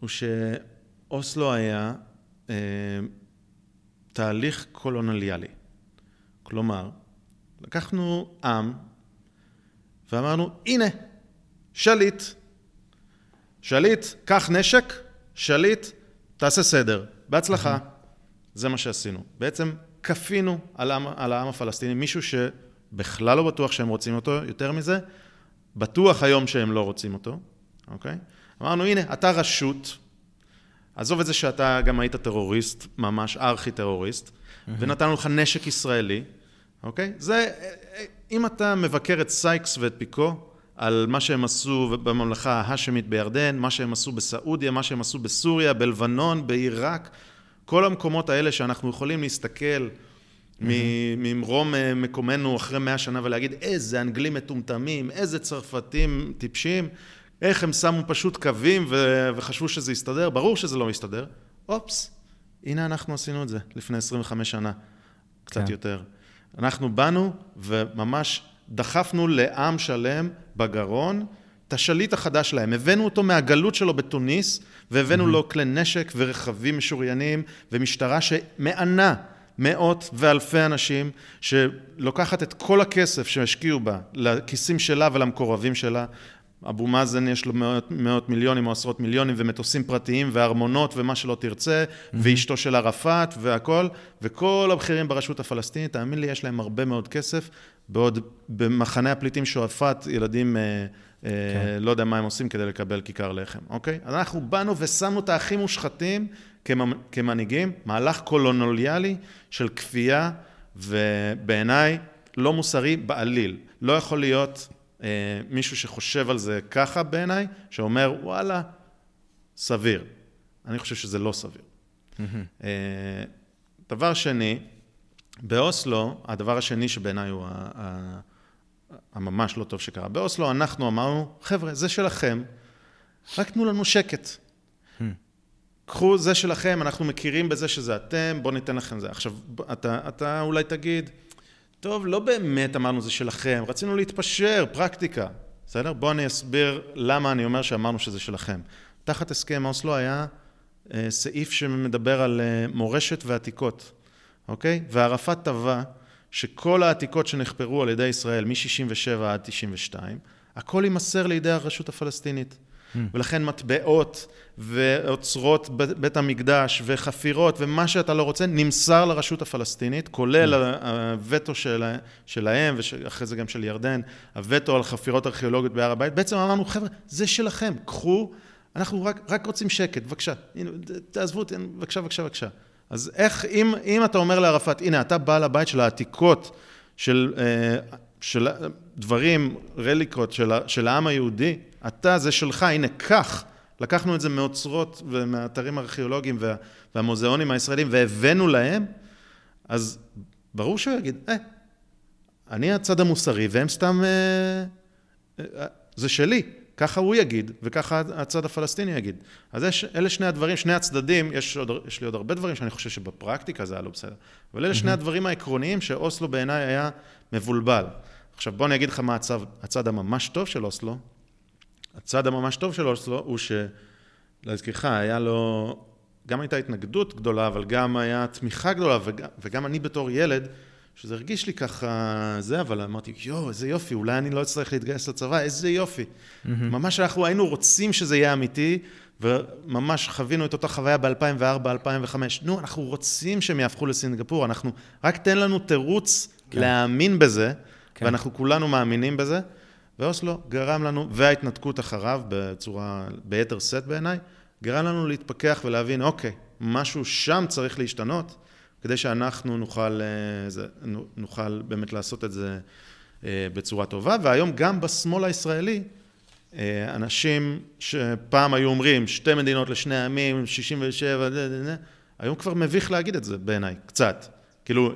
הוא שאוסלו היה אה, תהליך קולונליאלי. כלומר, לקחנו עם ואמרנו, הנה, שליט. שליט, קח נשק, שליט, תעשה סדר. בהצלחה. זה מה שעשינו. בעצם כפינו על העם, על העם הפלסטיני מישהו ש... בכלל לא בטוח שהם רוצים אותו, יותר מזה, בטוח היום שהם לא רוצים אותו, אוקיי? אמרנו, הנה, אתה רשות, עזוב את זה שאתה גם היית טרוריסט, ממש ארכי-טרוריסט. ונתנו לך נשק ישראלי, אוקיי? זה, אם אתה מבקר את סייקס ואת פיקו, על מה שהם עשו בממלכה ההאשמית בירדן, מה שהם עשו בסעודיה, מה שהם עשו בסוריה, בלבנון, בעיראק, כל המקומות האלה שאנחנו יכולים להסתכל ממרום אה, מקומנו אחרי מאה שנה ולהגיד איזה אנגלים מטומטמים, איזה צרפתים טיפשים, איך הם שמו פשוט קווים ו- וחשבו שזה יסתדר, ברור שזה לא מסתדר. אופס, הנה אנחנו עשינו את זה לפני 25 שנה, קצת כן. יותר. אנחנו באנו וממש דחפנו לעם שלם בגרון את השליט החדש להם. הבאנו אותו מהגלות שלו בתוניס, והבאנו mm-hmm. לו כלי נשק ורכבים משוריינים ומשטרה שמענה מאות ואלפי אנשים שלוקחת את כל הכסף שהשקיעו בה לכיסים שלה ולמקורבים שלה. אבו מאזן יש לו מאות, מאות מיליונים או עשרות מיליונים ומטוסים פרטיים וארמונות ומה שלא תרצה mm-hmm. ואשתו של ערפאת והכל וכל הבכירים ברשות הפלסטינית, תאמין לי, יש להם הרבה מאוד כסף בעוד במחנה הפליטים שועפאט ילדים אה, אה, כן. לא יודע מה הם עושים כדי לקבל כיכר לחם, אוקיי? אז אנחנו באנו ושמנו את האחים מושחתים כמנהיגים, מהלך קולונוליאלי של כפייה, ובעיניי לא מוסרי בעליל. לא יכול להיות אה, מישהו שחושב על זה ככה בעיניי, שאומר, וואלה, סביר. אני חושב שזה לא סביר. אה, דבר שני, באוסלו, הדבר השני שבעיניי הוא הממש לא טוב שקרה, באוסלו אנחנו אמרנו, חבר'ה, זה שלכם, רק תנו לנו שקט. Hmm. קחו, זה שלכם, אנחנו מכירים בזה שזה אתם, בואו ניתן לכם זה. עכשיו, אתה, אתה אולי תגיד, טוב, לא באמת אמרנו זה שלכם, רצינו להתפשר, פרקטיקה. בסדר? בואו אני אסביר למה אני אומר שאמרנו שזה שלכם. תחת הסכם אוסלו היה אה, סעיף שמדבר על אה, מורשת ועתיקות, אוקיי? וערפאת טבע שכל העתיקות שנחפרו על ידי ישראל מ-67 עד 92, הכל יימסר לידי הרשות הפלסטינית. Mm. ולכן מטבעות ואוצרות בית המקדש וחפירות ומה שאתה לא רוצה נמסר לרשות הפלסטינית, כולל mm. הווטו של, שלהם ואחרי זה גם של ירדן, הווטו על חפירות ארכיאולוגיות בהר הבית. בעצם אמרנו, חבר'ה, זה שלכם, קחו, אנחנו רק, רק רוצים שקט, בבקשה, תעזבו אותי, בבקשה, בבקשה, בבקשה. אז איך, אם, אם אתה אומר לערפאת, הנה, אתה בעל הבית של העתיקות, של, אה, של דברים, רליקות של, של העם היהודי, אתה, זה שלך, הנה, קח. לקחנו את זה מאוצרות ומהאתרים הארכיאולוגיים וה, והמוזיאונים הישראלים והבאנו להם, אז ברור שהוא יגיד, אה, אני הצד המוסרי והם סתם, אה, אה, זה שלי. ככה הוא יגיד, וככה הצד הפלסטיני יגיד. אז יש, אלה שני הדברים, שני הצדדים, יש, עוד, יש לי עוד הרבה דברים שאני חושב שבפרקטיקה זה היה לא בסדר, אבל אלה שני הדברים העקרוניים שאוסלו בעיניי היה מבולבל. עכשיו בוא אני אגיד לך מה הצד, הצד הממש טוב של אוסלו. הצד הממש טוב של אוסלו הוא שלהזכירך, היה לו, גם הייתה התנגדות גדולה, אבל גם היה תמיכה גדולה, וגם, וגם אני בתור ילד, שזה הרגיש לי ככה זה, אבל אמרתי, יואו, איזה יופי, אולי אני לא אצטרך להתגייס לצבא, איזה יופי. Mm-hmm. ממש אנחנו היינו רוצים שזה יהיה אמיתי, וממש חווינו את אותה חוויה ב-2004, 2005. נו, אנחנו רוצים שהם יהפכו לסינגפור, אנחנו, רק תן לנו תירוץ כן. להאמין בזה, כן. ואנחנו כולנו מאמינים בזה. ואוסלו גרם לנו, וההתנתקות אחריו בצורה, ביתר שאת בעיניי, גרם לנו להתפכח ולהבין, אוקיי, משהו שם צריך להשתנות. כדי שאנחנו נוכל, אה, נוכל באמת לעשות את זה אה, בצורה טובה. והיום גם בשמאל הישראלי, אה, אנשים שפעם היו אומרים שתי מדינות לשני עמים, 67, דה, דה, דה, היום כבר מביך להגיד את זה בעיניי, קצת. כאילו,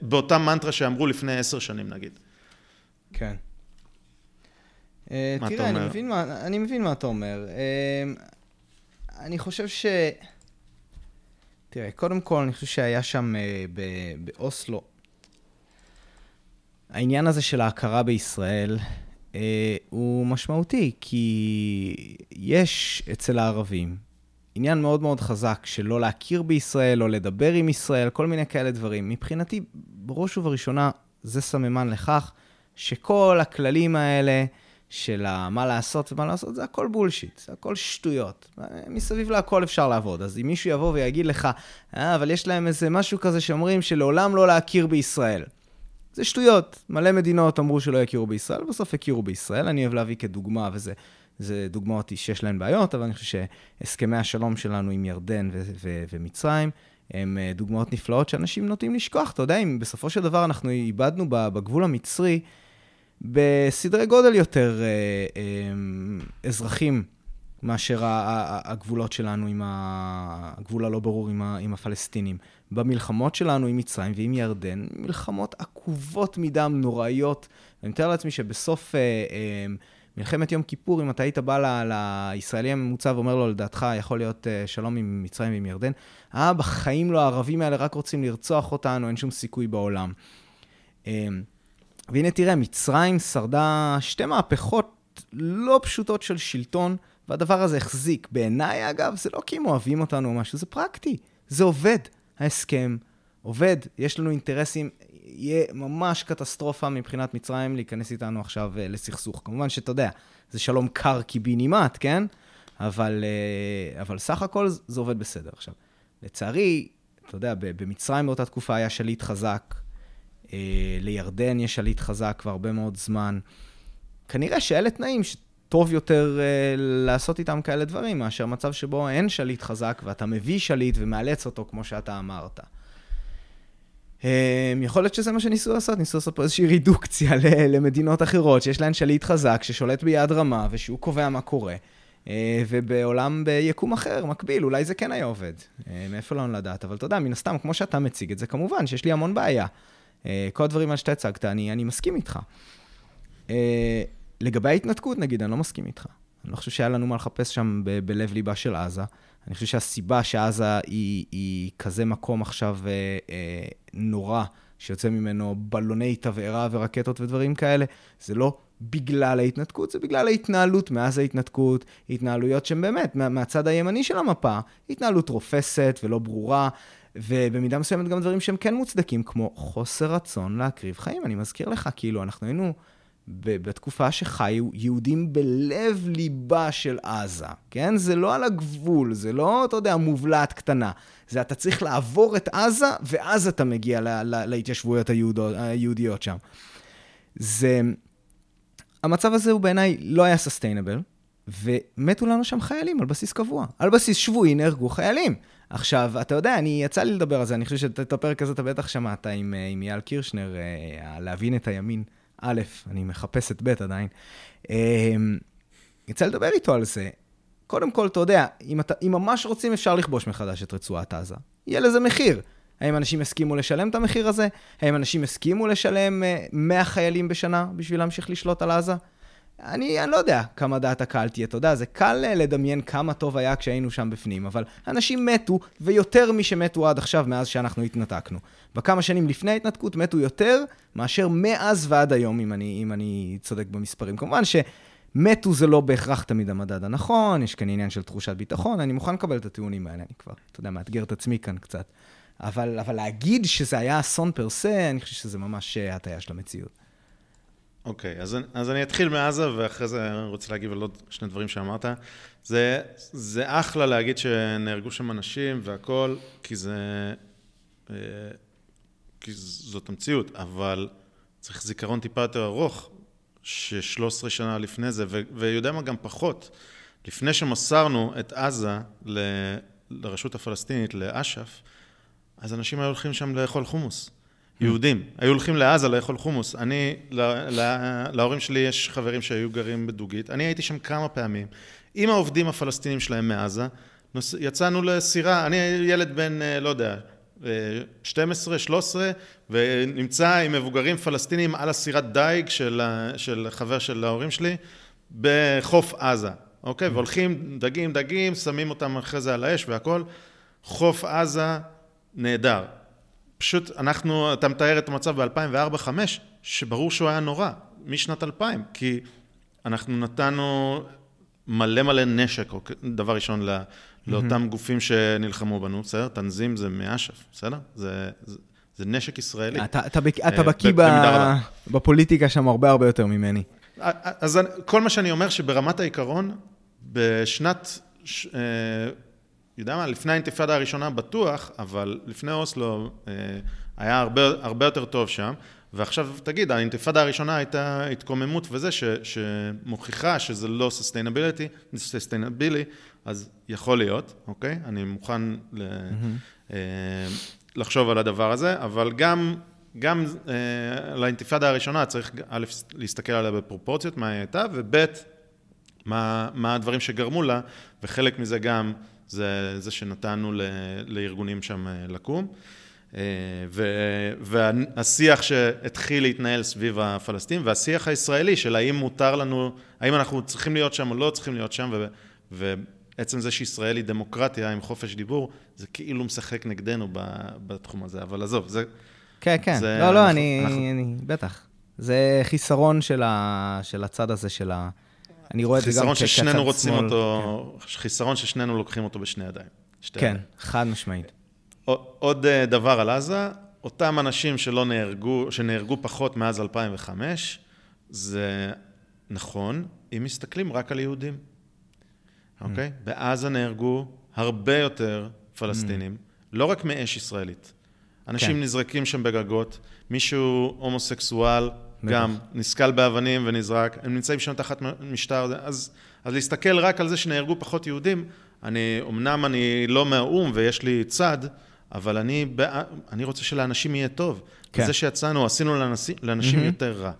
באותה מנטרה שאמרו לפני עשר שנים נגיד. כן. תראה, אני מבין, מה, אני מבין מה אתה אומר. אני חושב ש... תראה, קודם כל, אני חושב שהיה שם אה, באוסלו, העניין הזה של ההכרה בישראל אה, הוא משמעותי, כי יש אצל הערבים עניין מאוד מאוד חזק של לא להכיר בישראל, או לדבר עם ישראל, כל מיני כאלה דברים. מבחינתי, בראש ובראשונה, זה סממן לכך שכל הכללים האלה, של מה לעשות ומה לעשות, זה הכל בולשיט, זה הכל שטויות. מסביב להכל אפשר לעבוד. אז אם מישהו יבוא ויגיד לך, אה, אבל יש להם איזה משהו כזה שאומרים שלעולם לא להכיר בישראל. זה שטויות. מלא מדינות אמרו שלא יכירו בישראל, בסוף הכירו בישראל. אני אוהב להביא כדוגמה, וזה זה דוגמאות שיש להן בעיות, אבל אני חושב שהסכמי השלום שלנו עם ירדן ו- ו- ומצרים, הם אה, דוגמאות נפלאות שאנשים נוטים לשכוח. אתה יודע, אם בסופו של דבר אנחנו איבדנו בגבול המצרי, בסדרי גודל יותר אה, אה, אזרחים מאשר הגבולות שלנו עם הגבול הלא ברור עם, ה, עם הפלסטינים. במלחמות שלנו עם מצרים ועם ירדן, מלחמות עקובות מדם, נוראיות. אני מתאר לעצמי שבסוף אה, אה, מלחמת יום כיפור, אם אתה היית בא ל, לישראלי הממוצע ואומר לו, לדעתך יכול להיות אה, שלום עם מצרים ועם ירדן, אה, בחיים לא, הערבים האלה רק רוצים לרצוח אותנו, אין שום סיכוי בעולם. אה, והנה תראה, מצרים שרדה שתי מהפכות לא פשוטות של שלטון, והדבר הזה החזיק. בעיניי, אגב, זה לא כי הם אוהבים אותנו או משהו, זה פרקטי. זה עובד. ההסכם עובד, יש לנו אינטרסים, יהיה ממש קטסטרופה מבחינת מצרים להיכנס איתנו עכשיו uh, לסכסוך. כמובן שאתה יודע, זה שלום קר קיבינימט, כן? אבל, uh, אבל סך הכל זה עובד בסדר. עכשיו, לצערי, אתה יודע, במצרים באותה תקופה היה שליט חזק, אה, לירדן יש שליט חזק כבר הרבה מאוד זמן. כנראה שאלה תנאים שטוב יותר אה, לעשות איתם כאלה דברים, מאשר מצב שבו אין שליט חזק ואתה מביא שליט ומאלץ אותו, כמו שאתה אמרת. יכול להיות שזה מה שניסו לעשות, ניסו לעשות פה איזושהי רידוקציה למדינות אחרות, שיש להן שליט חזק, ששולט ביד רמה, ושהוא קובע מה קורה. ובעולם, ביקום אחר, מקביל, אולי זה כן היה עובד. מאיפה לא לדעת, אבל אתה יודע, מן הסתם, כמו שאתה מציג את זה, כמובן שיש לי המון בעיה. כל הדברים שאתה הצגת, אני, אני מסכים איתך. לגבי ההתנתקות, נגיד, אני לא מסכים איתך. אני לא חושב שהיה לנו מה לחפש שם ב- בלב ליבה של עזה. אני חושב שהסיבה שעזה היא, היא כזה מקום עכשיו אה, אה, נורא, שיוצא ממנו בלוני תבערה ורקטות ודברים כאלה, זה לא בגלל ההתנתקות, זה בגלל ההתנהלות מאז ההתנתקות, התנהלויות שהן באמת, מה, מהצד הימני של המפה, התנהלות רופסת ולא ברורה, ובמידה מסוימת גם דברים שהם כן מוצדקים, כמו חוסר רצון להקריב חיים. אני מזכיר לך, כאילו, אנחנו היינו... בתקופה שחיו יהודים בלב ליבה של עזה, כן? זה לא על הגבול, זה לא, אתה יודע, מובלעת קטנה. זה אתה צריך לעבור את עזה, ואז אתה מגיע ל- ל- להתיישבויות היהודו, היהודיות שם. זה... המצב הזה הוא בעיניי לא היה סוסטיינבל, ומתו לנו שם חיילים על בסיס קבוע. על בסיס שבועי נהרגו חיילים. עכשיו, אתה יודע, אני, יצא לי לדבר על זה, אני חושב שאת הפרק הזה אתה בטח שמעת עם, אה, עם אייל קירשנר, אה, להבין את הימין. א', אני מחפש את ב' עדיין. אמ, יצא לדבר איתו על זה. קודם כל, אתה יודע, אם, אתה, אם ממש רוצים, אפשר לכבוש מחדש את רצועת עזה. יהיה לזה מחיר. האם אנשים יסכימו לשלם את המחיר הזה? האם אנשים יסכימו לשלם 100 אה, חיילים בשנה בשביל להמשיך לשלוט על עזה? אני, אני לא יודע כמה דעת הקהל תהיה, אתה יודע, זה קל אה, לדמיין כמה טוב היה כשהיינו שם בפנים, אבל אנשים מתו, ויותר משמתו עד עכשיו, מאז שאנחנו התנתקנו. בכמה שנים לפני ההתנתקות מתו יותר מאשר מאז ועד היום, אם אני, אם אני צודק במספרים. כמובן שמתו זה לא בהכרח תמיד המדד הנכון, יש כאן עניין של תחושת ביטחון, אני מוכן לקבל את הטיעונים האלה, אני כבר, אתה יודע, מאתגר את עצמי כאן קצת. אבל, אבל להגיד שזה היה אסון פר סה, אני חושב שזה ממש אה, הטעיה של המציאות. אוקיי, אז, אז אני אתחיל מעזה, ואחרי זה אני רוצה להגיב על עוד שני דברים שאמרת. זה, זה אחלה להגיד שנהרגו שם אנשים והכול, כי זה... אה, כי זאת המציאות, אבל צריך זיכרון טיפה יותר ארוך, ש-13 שנה לפני זה, ויודע מה, גם פחות. לפני שמסרנו את עזה ל- לרשות הפלסטינית, לאש"ף, אז אנשים היו הולכים שם לאכול חומוס. יהודים, היו הולכים לעזה לאכול חומוס. אני, לה, לה, להורים שלי יש חברים שהיו גרים בדוגית, אני הייתי שם כמה פעמים עם העובדים הפלסטינים שלהם מעזה, נוס, יצאנו לסירה, אני ילד בן, אה, לא יודע, 12, 13, ונמצא עם מבוגרים פלסטינים על הסירת דייג של, של חבר של ההורים שלי בחוף עזה, אוקיי? והולכים דגים, דגים, שמים אותם אחרי זה על האש והכל. חוף עזה נהדר. פשוט אנחנו, אתה מתאר את המצב ב-2004-2005, שברור שהוא היה נורא, משנת 2000, כי אנחנו נתנו מלא מלא נשק, אוקיי? דבר ראשון, לאותם גופים שנלחמו בנו, בסדר? תנזים זה מאש"ף, בסדר? זה, זה, זה נשק ישראלי. אתה, אתה, אתה בקיא אה, בפוליטיקה שם הרבה הרבה יותר ממני. אז כל מה שאני אומר, שברמת העיקרון, בשנת... אה, יודע מה, לפני האינתיפאדה הראשונה בטוח, אבל לפני אוסלו אה, היה הרבה, הרבה יותר טוב שם. ועכשיו תגיד, האינתיפאדה הראשונה הייתה התקוממות וזה, ש, שמוכיחה שזה לא sustainability, sustainable, אז יכול להיות, אוקיי? אני מוכן ל, mm-hmm. לחשוב על הדבר הזה, אבל גם, גם אה, לאינתיפאדה הראשונה צריך א', להסתכל עליה בפרופורציות, מה היא הייתה, וב', מה, מה הדברים שגרמו לה, וחלק מזה גם זה זה שנתנו ל, לארגונים שם אה, לקום. אה, ו, והשיח שהתחיל להתנהל סביב הפלסטינים, והשיח הישראלי של האם מותר לנו, האם אנחנו צריכים להיות שם או לא צריכים להיות שם, ו, ועצם זה שישראל היא דמוקרטיה עם חופש דיבור, זה כאילו משחק נגדנו בתחום הזה, אבל עזוב, זה... כן, כן, זה, לא, לא, אנחנו, אני, אנחנו... אני, בטח. זה חיסרון של, ה, של הצד הזה של ה... אני רואה את זה גם כצד שמאל. חיסרון ששנינו רוצים אותו, כן. חיסרון ששנינו לוקחים אותו בשני ידיים. כן, ידיים. חד משמעית. עוד אה, דבר על עזה, אותם אנשים שלא נהרגו, שנהרגו פחות מאז 2005, זה נכון, אם מסתכלים רק על יהודים, אוקיי? Mm. בעזה נהרגו הרבה יותר פלסטינים, mm. לא רק מאש ישראלית. אנשים כן. נזרקים שם בגגות, מישהו הומוסקסואל, גם נסקל באבנים ונזרק, הם נמצאים שם תחת משטר, אז, אז להסתכל רק על זה שנהרגו פחות יהודים, אני, אמנם אני לא מהאו"ם ויש לי צד, אבל אני, אני רוצה שלאנשים יהיה טוב. כן. זה שיצאנו, עשינו לאנשים, לאנשים mm-hmm. יותר רע.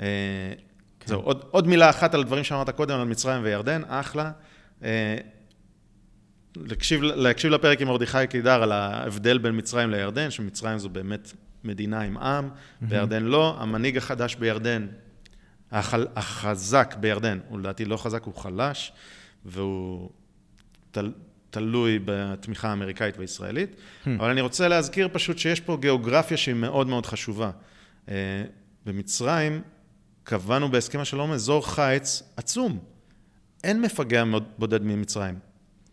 אה, כן. זהו, עוד, עוד מילה אחת על הדברים שאמרת קודם, על מצרים וירדן, אחלה. אה, להקשיב, להקשיב לפרק עם מרדכי קידר על ההבדל בין מצרים לירדן, שמצרים זו באמת מדינה עם עם. בירדן לא. המנהיג החדש בירדן, החל, החזק בירדן, הוא לדעתי לא חזק, הוא חלש, והוא תל, תלוי בתמיכה האמריקאית והישראלית. אבל אני רוצה להזכיר פשוט שיש פה גיאוגרפיה שהיא מאוד מאוד חשובה. אה, במצרים קבענו בהסכם השלום אזור חיץ עצום. אין מפגע בודד ממצרים.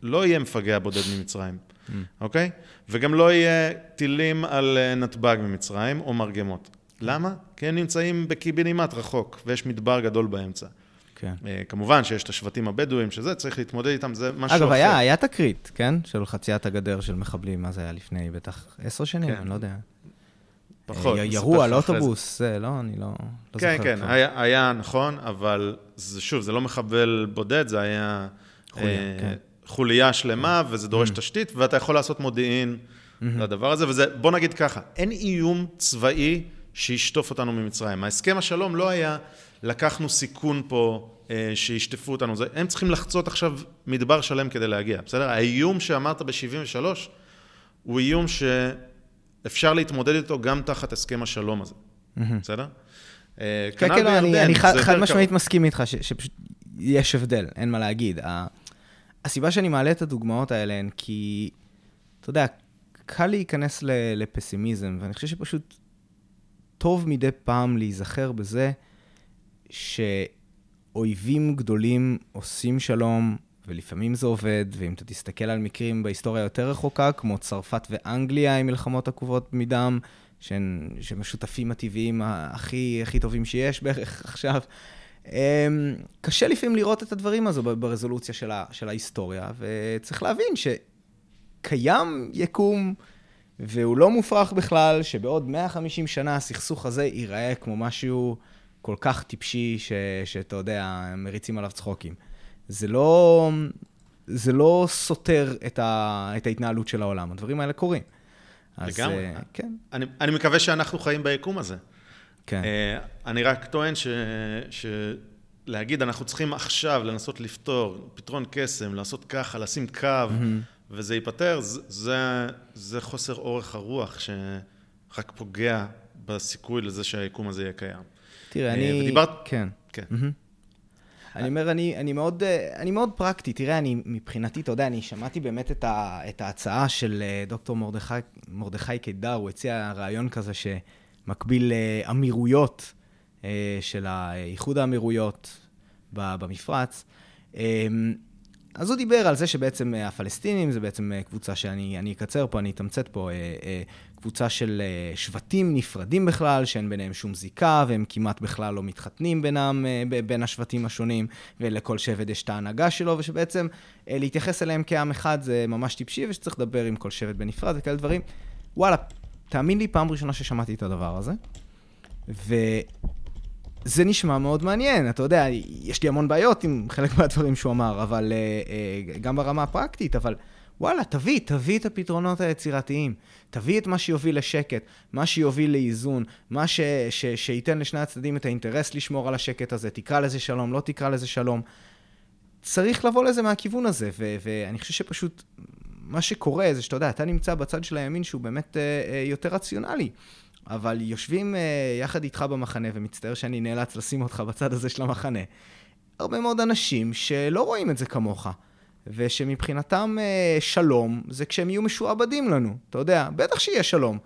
לא יהיה מפגע בודד ממצרים, Hmm. אוקיי? וגם לא יהיה טילים על אה, נתב"ג ממצרים או מרגמות. למה? כי הם נמצאים בקיבינימט רחוק, ויש מדבר גדול באמצע. כן. אה, כמובן שיש את השבטים הבדואים, שזה, צריך להתמודד איתם, זה משהו אחר. אגב, היה, היה תקרית, כן? של חציית הגדר של מחבלים, מה זה היה לפני בטח עשר שנים, כן. אני לא יודע. פחות. נספר ירו על. אוטובוס, זה, לא, אני לא, לא כן, זוכר. כן, כבר. היה, היה נכון, אבל זה, שוב, זה לא מחבל בודד, זה היה חוליה, אה, כן. חוליה שלמה, וזה דורש תשתית, ואתה יכול לעשות מודיעין לדבר הזה, וזה, בוא נגיד ככה, אין איום צבאי שישטוף אותנו ממצרים. ההסכם השלום לא היה, לקחנו סיכון פה אה, שישטפו אותנו, זה, הם צריכים לחצות עכשיו מדבר שלם כדי להגיע, בסדר? האיום שאמרת ב-73 הוא איום שאפשר להתמודד איתו גם תחת הסכם השלום הזה, בסדר? אה, כן, כנ"ל כן, לא, אני, חד. משמעית מסכים איתך ש, שפשוט יש הבדל, אין מה להגיד. ה- הסיבה שאני מעלה את הדוגמאות האלה הן כי, אתה יודע, קל להיכנס לפסימיזם, ואני חושב שפשוט טוב מדי פעם להיזכר בזה שאויבים גדולים עושים שלום, ולפעמים זה עובד, ואם אתה תסתכל על מקרים בהיסטוריה יותר רחוקה, כמו צרפת ואנגליה עם מלחמות עקובות מדם, שהם השותפים הטבעיים הכי, הכי טובים שיש בערך עכשיו. אמ, קשה לפעמים לראות את הדברים הזו ברזולוציה של, ה, של ההיסטוריה, וצריך להבין שקיים יקום, והוא לא מופרך בכלל, שבעוד 150 שנה הסכסוך הזה ייראה כמו משהו כל כך טיפשי, ש, שאתה יודע, מריצים עליו צחוקים. זה לא, זה לא סותר את, ה, את ההתנהלות של העולם, הדברים האלה קורים. אז, לגמרי. אה, כן, אני, אני מקווה שאנחנו חיים ביקום הזה. כן. אה, אני רק טוען ש... ש... להגיד, אנחנו צריכים עכשיו לנסות לפתור, פתרון קסם, לעשות ככה, לשים קו, וזה ייפתר, זה, זה, זה חוסר אורך הרוח שרק פוגע בסיכוי לזה שהיקום הזה יהיה קיים. תראה, אה, אני... ודיברת- כן. כן. מהמם. אני אומר, אני, אני, מאוד, אה, אני מאוד פרקטי. תראה, אני, מבחינתי, אתה יודע, אני שמעתי באמת את, ה, את ההצעה של דוקטור מרדכי, מרדכי קידר, הוא הציע רעיון כזה שמקביל לאמירויות אה, של איחוד האמירויות במפרץ. אה, אז הוא דיבר על זה שבעצם אה, הפלסטינים זה בעצם אה, קבוצה שאני אני אקצר פה, אני אתמצת פה, אה, אה, קבוצה של אה, שבטים נפרדים בכלל, שאין ביניהם שום זיקה, והם כמעט בכלל לא מתחתנים בינם, אה, בין השבטים השונים, ולכל שבט יש את ההנהגה שלו, ושבעצם אה, להתייחס אליהם כעם אחד זה ממש טיפשי, ושצריך לדבר עם כל שבט בנפרד וכאלה דברים. וואלה, תאמין לי, פעם ראשונה ששמעתי את הדבר הזה, וזה נשמע מאוד מעניין, אתה יודע, יש לי המון בעיות עם חלק מהדברים שהוא אמר, אבל uh, uh, גם ברמה הפרקטית, אבל וואלה, תביא, תביא את הפתרונות היצירתיים. תביא את מה שיוביל לשקט, מה שיוביל לאיזון, מה ש, ש, שייתן לשני הצדדים את האינטרס לשמור על השקט הזה, תקרא לזה שלום, לא תקרא לזה שלום. צריך לבוא לזה מהכיוון הזה, ו- ואני חושב שפשוט מה שקורה זה שאתה יודע, אתה נמצא בצד של הימין שהוא באמת אה, אה, יותר רציונלי, אבל יושבים אה, יחד איתך במחנה, ומצטער שאני נאלץ לשים אותך בצד הזה של המחנה, הרבה מאוד אנשים שלא רואים את זה כמוך, ושמבחינתם שלום זה כשהם יהיו משועבדים לנו, אתה יודע, בטח שיהיה שלום.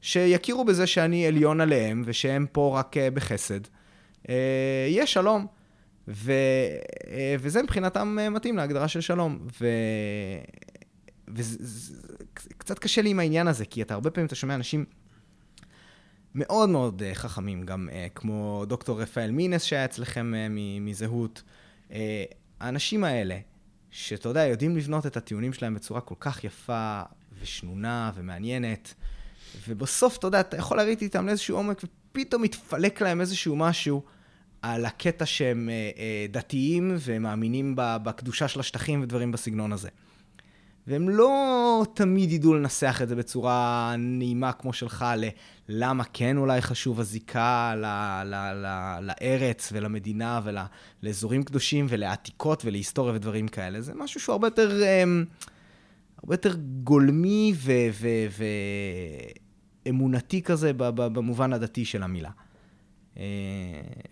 שיכירו בזה שאני עליון עליהם, ושהם פה רק בחסד. יהיה שלום. ו... וזה מבחינתם מתאים להגדרה של שלום. ו... וקצת קשה לי עם העניין הזה, כי אתה הרבה פעמים אתה שומע אנשים מאוד מאוד אה, חכמים, גם אה, כמו דוקטור רפאל מינס שהיה אצלכם אה, מזהות. האנשים האלה, שאתה יודע, יודעים לבנות את הטיעונים שלהם בצורה כל כך יפה ושנונה ומעניינת, ובסוף, אתה יודע, אתה יכול לריב איתם לאיזשהו עומק, ופתאום מתפלק להם איזשהו משהו על הקטע שהם דתיים ומאמינים בקדושה של השטחים ודברים בסגנון הזה. והם לא תמיד ידעו לנסח את זה בצורה נעימה כמו שלך, ללמה כן אולי חשוב הזיקה ל, ל, ל, לארץ ולמדינה ולאזורים קדושים ולעתיקות ולהיסטוריה ודברים כאלה. זה משהו שהוא הרבה יותר, אמ, הרבה יותר גולמי ואמונתי כזה במובן הדתי של המילה. אה,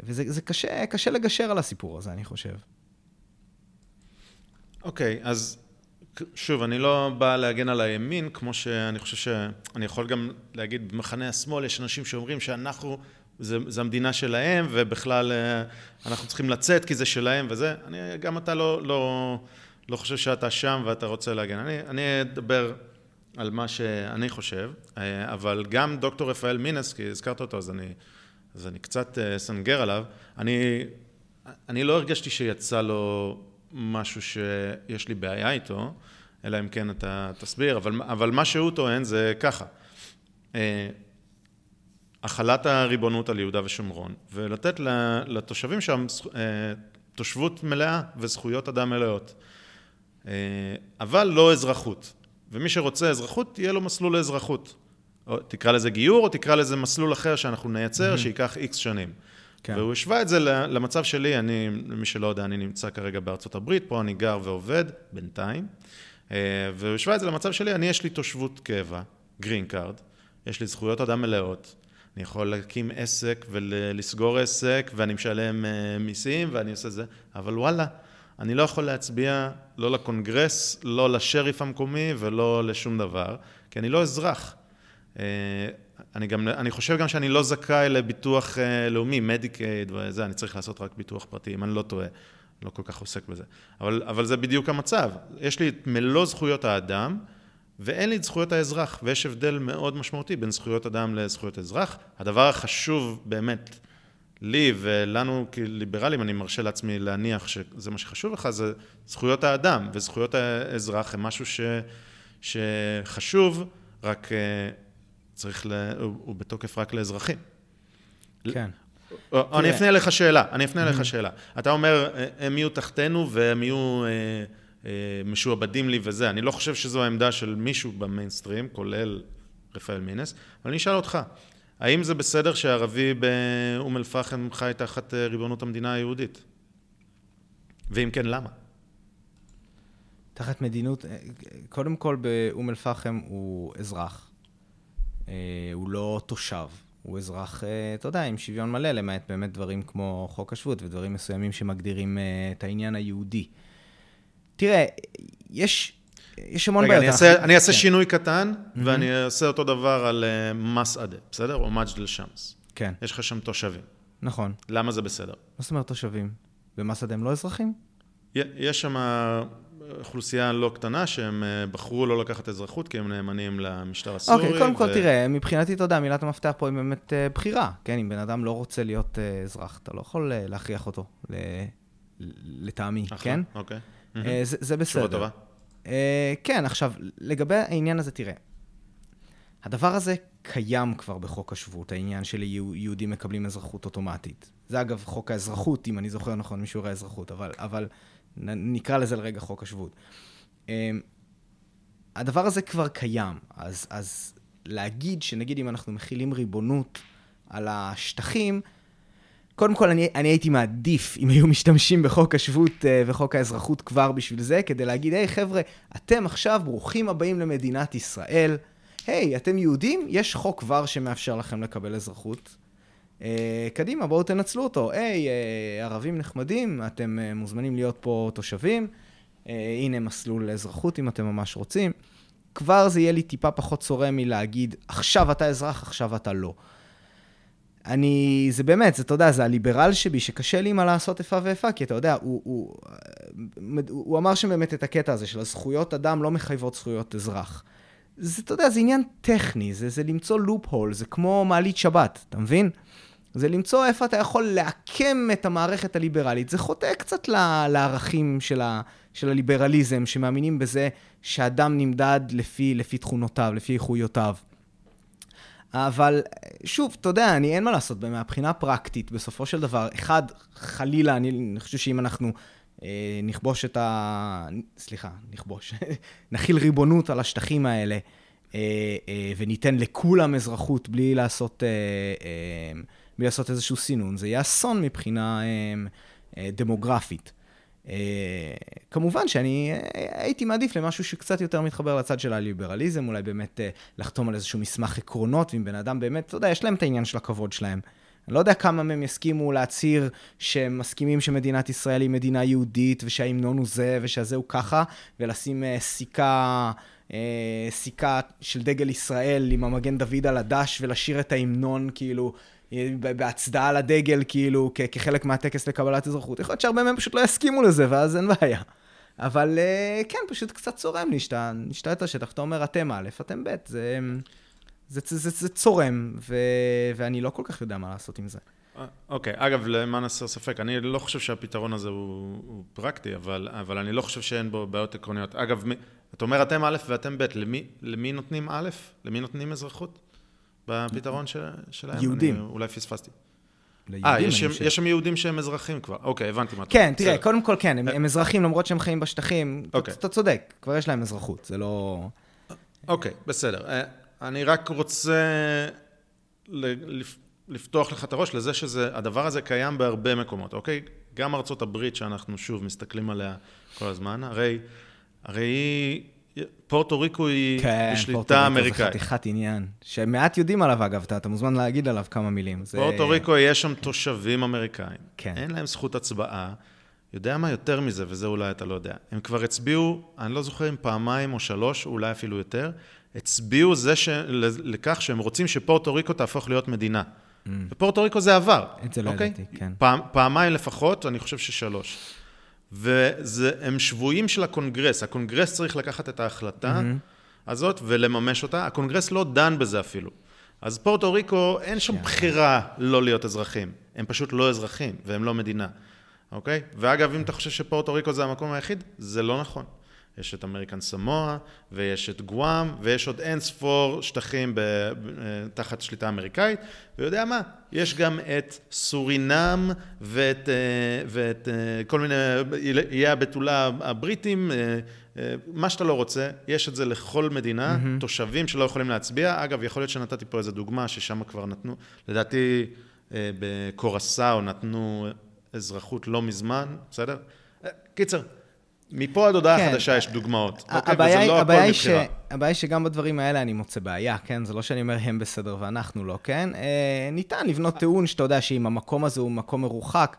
וזה קשה, קשה לגשר על הסיפור הזה, אני חושב. אוקיי, okay, אז שוב, אני לא בא להגן על הימין, כמו שאני חושב שאני יכול גם להגיד, במחנה השמאל יש אנשים שאומרים שאנחנו, זה, זה המדינה שלהם, ובכלל אה, אנחנו צריכים לצאת כי זה שלהם וזה. אני, גם אתה לא, לא, לא חושב שאתה שם ואתה רוצה להגן. אני, אני אדבר על מה שאני חושב, אה, אבל גם דוקטור רפאל מינס, כי הזכרת אותו, אז אני, אז אני קצת אסנגר עליו. אני, אני לא הרגשתי שיצא לו משהו שיש לי בעיה איתו, אלא אם כן אתה תסביר, אבל, אבל מה שהוא טוען זה ככה, אה, החלת הריבונות על יהודה ושומרון, ולתת לתושבים שם אה, תושבות מלאה וזכויות אדם מלאות, אה, אבל לא אזרחות, ומי שרוצה אזרחות, יהיה לו מסלול לאזרחות. או תקרא לזה גיור, או תקרא לזה מסלול אחר שאנחנו נייצר, mm-hmm. שייקח איקס שנים. כן. והוא השווה את זה למצב שלי, אני, למי שלא יודע, אני נמצא כרגע בארצות הברית, פה אני גר ועובד, בינתיים. אה, והוא השווה את זה למצב שלי, אני יש לי תושבות קבע, green card, יש לי זכויות אדם מלאות, אני יכול להקים עסק ולסגור עסק, ואני משלם אה, מיסים, ואני עושה זה, אבל וואלה, אני לא יכול להצביע לא לקונגרס, לא לשריף המקומי ולא לשום דבר, כי אני לא אזרח. אה, אני, גם, אני חושב גם שאני לא זכאי לביטוח לאומי, מדיקייד וזה, אני צריך לעשות רק ביטוח פרטי, אם אני לא טועה. לא כל כך עוסק בזה. אבל, אבל זה בדיוק המצב. יש לי את מלוא זכויות האדם, ואין לי את זכויות האזרח, ויש הבדל מאוד משמעותי בין זכויות אדם לזכויות אזרח. הדבר החשוב באמת לי ולנו כליברלים, אני מרשה לעצמי להניח שזה מה שחשוב לך, זה זכויות האדם, וזכויות האזרח הם משהו ש, שחשוב, רק אה, צריך, ל, הוא, בתוקף רק לאזרחים. כן. אני אפנה אליך שאלה, אני אפנה אליך שאלה. אתה אומר, אה, הם יהיו תחתינו והם יהיו אה, אה, משועבדים לי וזה. אני לא חושב שזו העמדה של מישהו במיינסטרים, כולל רפאל מינס, אבל אני אשאל אותך, האם זה בסדר שערבי באום אל-פחם חי תחת ריבונות המדינה היהודית? ואם כן, למה? תחת מדינות, קודם כל באום אל-פחם הוא אזרח, הוא לא תושב. הוא אזרח, אה, אתה יודע, עם שוויון מלא, למעט באמת דברים כמו חוק השבות ודברים מסוימים שמגדירים אה, את העניין היהודי. תראה, יש, יש המון בעיות. רגע, אני אעשה, אני אעשה כן. שינוי קטן, mm-hmm. ואני אעשה אותו דבר על מסעדה, בסדר? או מג'דל שמס. כן. יש לך שם תושבים. נכון. למה זה בסדר? מה זאת אומרת תושבים? במסעדה הם לא אזרחים? יש שם אוכלוסייה לא קטנה שהם אה, בחרו לא לקחת אזרחות כי הם נאמנים למשטר הסורי. אוקיי, קודם ו... כל תראה, מבחינתי, אתה יודע, מילת המפתח פה היא באמת uh, בחירה, כן? אם בן אדם לא רוצה להיות uh, אזרח, אתה לא יכול להכריח אותו. לטעמי, כן? אוקיי. Uh, זה, זה בסדר. תשובה טובה. Uh, כן, עכשיו, לגבי העניין הזה, תראה, הדבר הזה קיים כבר בחוק השבות, העניין של יהודים מקבלים אזרחות אוטומטית. זה אגב חוק האזרחות, אם אני זוכר נכון, משיעורי האזרחות, אבל... אבל נקרא לזה לרגע חוק השבות. אמ, הדבר הזה כבר קיים, אז, אז להגיד שנגיד אם אנחנו מכילים ריבונות על השטחים, קודם כל אני, אני הייתי מעדיף אם היו משתמשים בחוק השבות אה, וחוק האזרחות כבר בשביל זה, כדי להגיד, היי hey, חבר'ה, אתם עכשיו ברוכים הבאים למדינת ישראל, היי, hey, אתם יהודים, יש חוק כבר שמאפשר לכם לקבל אזרחות. Uh, קדימה, בואו תנצלו אותו. היי, uh, ערבים נחמדים, אתם uh, מוזמנים להיות פה תושבים. הנה מסלול לאזרחות אם אתם ממש רוצים. כבר זה יהיה לי טיפה פחות צורם מלהגיד, עכשיו אתה אזרח, עכשיו אתה לא. אני, זה באמת, זה, אתה יודע, זה הליברל שבי, שקשה לי מה לעשות איפה ואיפה, כי אתה יודע, הוא, הוא, הוא, הוא אמר שם באמת את הקטע הזה של הזכויות אדם לא מחייבות זכויות אזרח. זה, אתה יודע, זה עניין טכני, זה, זה למצוא לופ הול, זה כמו מעלית שבת, אתה מבין? זה למצוא איפה אתה יכול לעקם את המערכת הליברלית. זה חוטא קצת לערכים של, ה, של הליברליזם, שמאמינים בזה שאדם נמדד לפי, לפי תכונותיו, לפי איכויותיו. אבל שוב, אתה יודע, אני אין מה לעשות, מהבחינה הפרקטית, בסופו של דבר, אחד, חלילה, אני חושב שאם אנחנו אה, נכבוש את ה... סליחה, נכבוש. נכיל ריבונות על השטחים האלה, אה, אה, וניתן לכולם אזרחות בלי לעשות, בלי לעשות איזשהו סינון. זה יהיה אסון מבחינה דמוגרפית. כמובן שאני הייתי מעדיף למשהו שקצת יותר מתחבר לצד של הליברליזם, אולי באמת לחתום על איזשהו מסמך עקרונות, ואם בן אדם באמת, אתה יודע, יש להם את העניין של הכבוד שלהם. אני לא יודע כמה מהם יסכימו להצהיר שהם מסכימים שמדינת ישראל היא מדינה יהודית, ושההמנון הוא זה, ושהזה הוא ככה, ולשים סיכה, סיכה של דגל ישראל עם המגן דוד על הדש, ולשיר את ההמנון, כאילו, אה, בהצדעה לדגל, כאילו, כ- כחלק מהטקס לקבלת אזרחות. יכול להיות שהרבה מהם פשוט לא יסכימו לזה, ואז אין בעיה. אבל uh, כן, פשוט קצת צורם לי שאתה נשתה את השטח, אתה אומר, אתם א', אתם ב', זה... זה, זה, זה, זה צורם, ו, ואני לא כל כך יודע מה לעשות עם זה. אה, אוקיי, okay. אגב, למען הסר ספק, אני לא חושב שהפתרון הזה הוא, הוא פרקטי, אבל, אבל אני לא חושב שאין בו בעיות עקרוניות. אגב, מי, אתה אומר אתם א' ואתם ב', למי, למי נותנים א'? למי נותנים אזרחות? בפתרון של, שלהם? יהודים. אני, אולי פספסתי. אה, יש, יש שם יהודים שהם אזרחים כבר. אוקיי, הבנתי מה אתה כן, תראה, בסדר. קודם כל כן, הם, הם אזרחים למרות שהם חיים בשטחים. אוקיי. אתה, אתה צודק, כבר יש להם אזרחות, זה לא... אוקיי, בסדר. אה, אני רק רוצה לפתוח לך את הראש לזה שהדבר הזה קיים בהרבה מקומות, אוקיי? גם ארצות הברית שאנחנו שוב מסתכלים עליה כל הזמן, הרי, הרי היא... פורטו ריקו היא כן, בשליטה אמריקאית. כן, פורטו ריקו זה חתיכת עניין, שמעט יודעים עליו אגב, אתה, אתה מוזמן להגיד עליו כמה מילים. זה... פורטו ריקו יש שם תושבים אמריקאים. כן. אין להם זכות הצבעה. יודע מה יותר מזה, וזה אולי אתה לא יודע. הם כבר הצביעו, אני לא זוכר אם פעמיים או שלוש, או אולי אפילו יותר, הצביעו זה ש... לכך שהם רוצים שפורטו ריקו תהפוך להיות מדינה. Mm. ופורטו ריקו זה עבר. את זה לא אוקיי? ידעתי, כן. פעם, פעמיים לפחות, אני חושב ששלוש. והם שבויים של הקונגרס. הקונגרס צריך לקחת את ההחלטה mm-hmm. הזאת ולממש אותה. הקונגרס לא דן בזה אפילו. אז פורטו ריקו, אין שם בחירה לא להיות אזרחים. הם פשוט לא אזרחים, והם לא מדינה. אוקיי? ואגב, אם אתה חושב שפורטו ריקו זה המקום היחיד, זה לא נכון. יש את אמריקן סמואה, ויש את גואם, ויש עוד אין ספור שטחים ב, אה, תחת שליטה אמריקאית, ויודע מה, יש גם את סורינם ואת, אה, ואת אה, כל מיני איי הבתולה הבריטים, מה שאתה לא רוצה, יש את זה לכל מדינה, mm-hmm. תושבים שלא יכולים להצביע. אגב, יכול להיות שנתתי פה איזו דוגמה ששם כבר נתנו, לדעתי בקורסאו נתנו אזרחות לא מזמן, בסדר? קיצר, מפה עד הודעה כן. חדשה יש דוגמאות, אוקיי? וזה לא הכל מבחירה. הבעיה היא שגם בדברים האלה אני מוצא בעיה, כן? זה לא שאני אומר הם בסדר ואנחנו לא, כן? אה, ניתן לבנות טיעון שאתה יודע שאם המקום הזה הוא מקום מרוחק,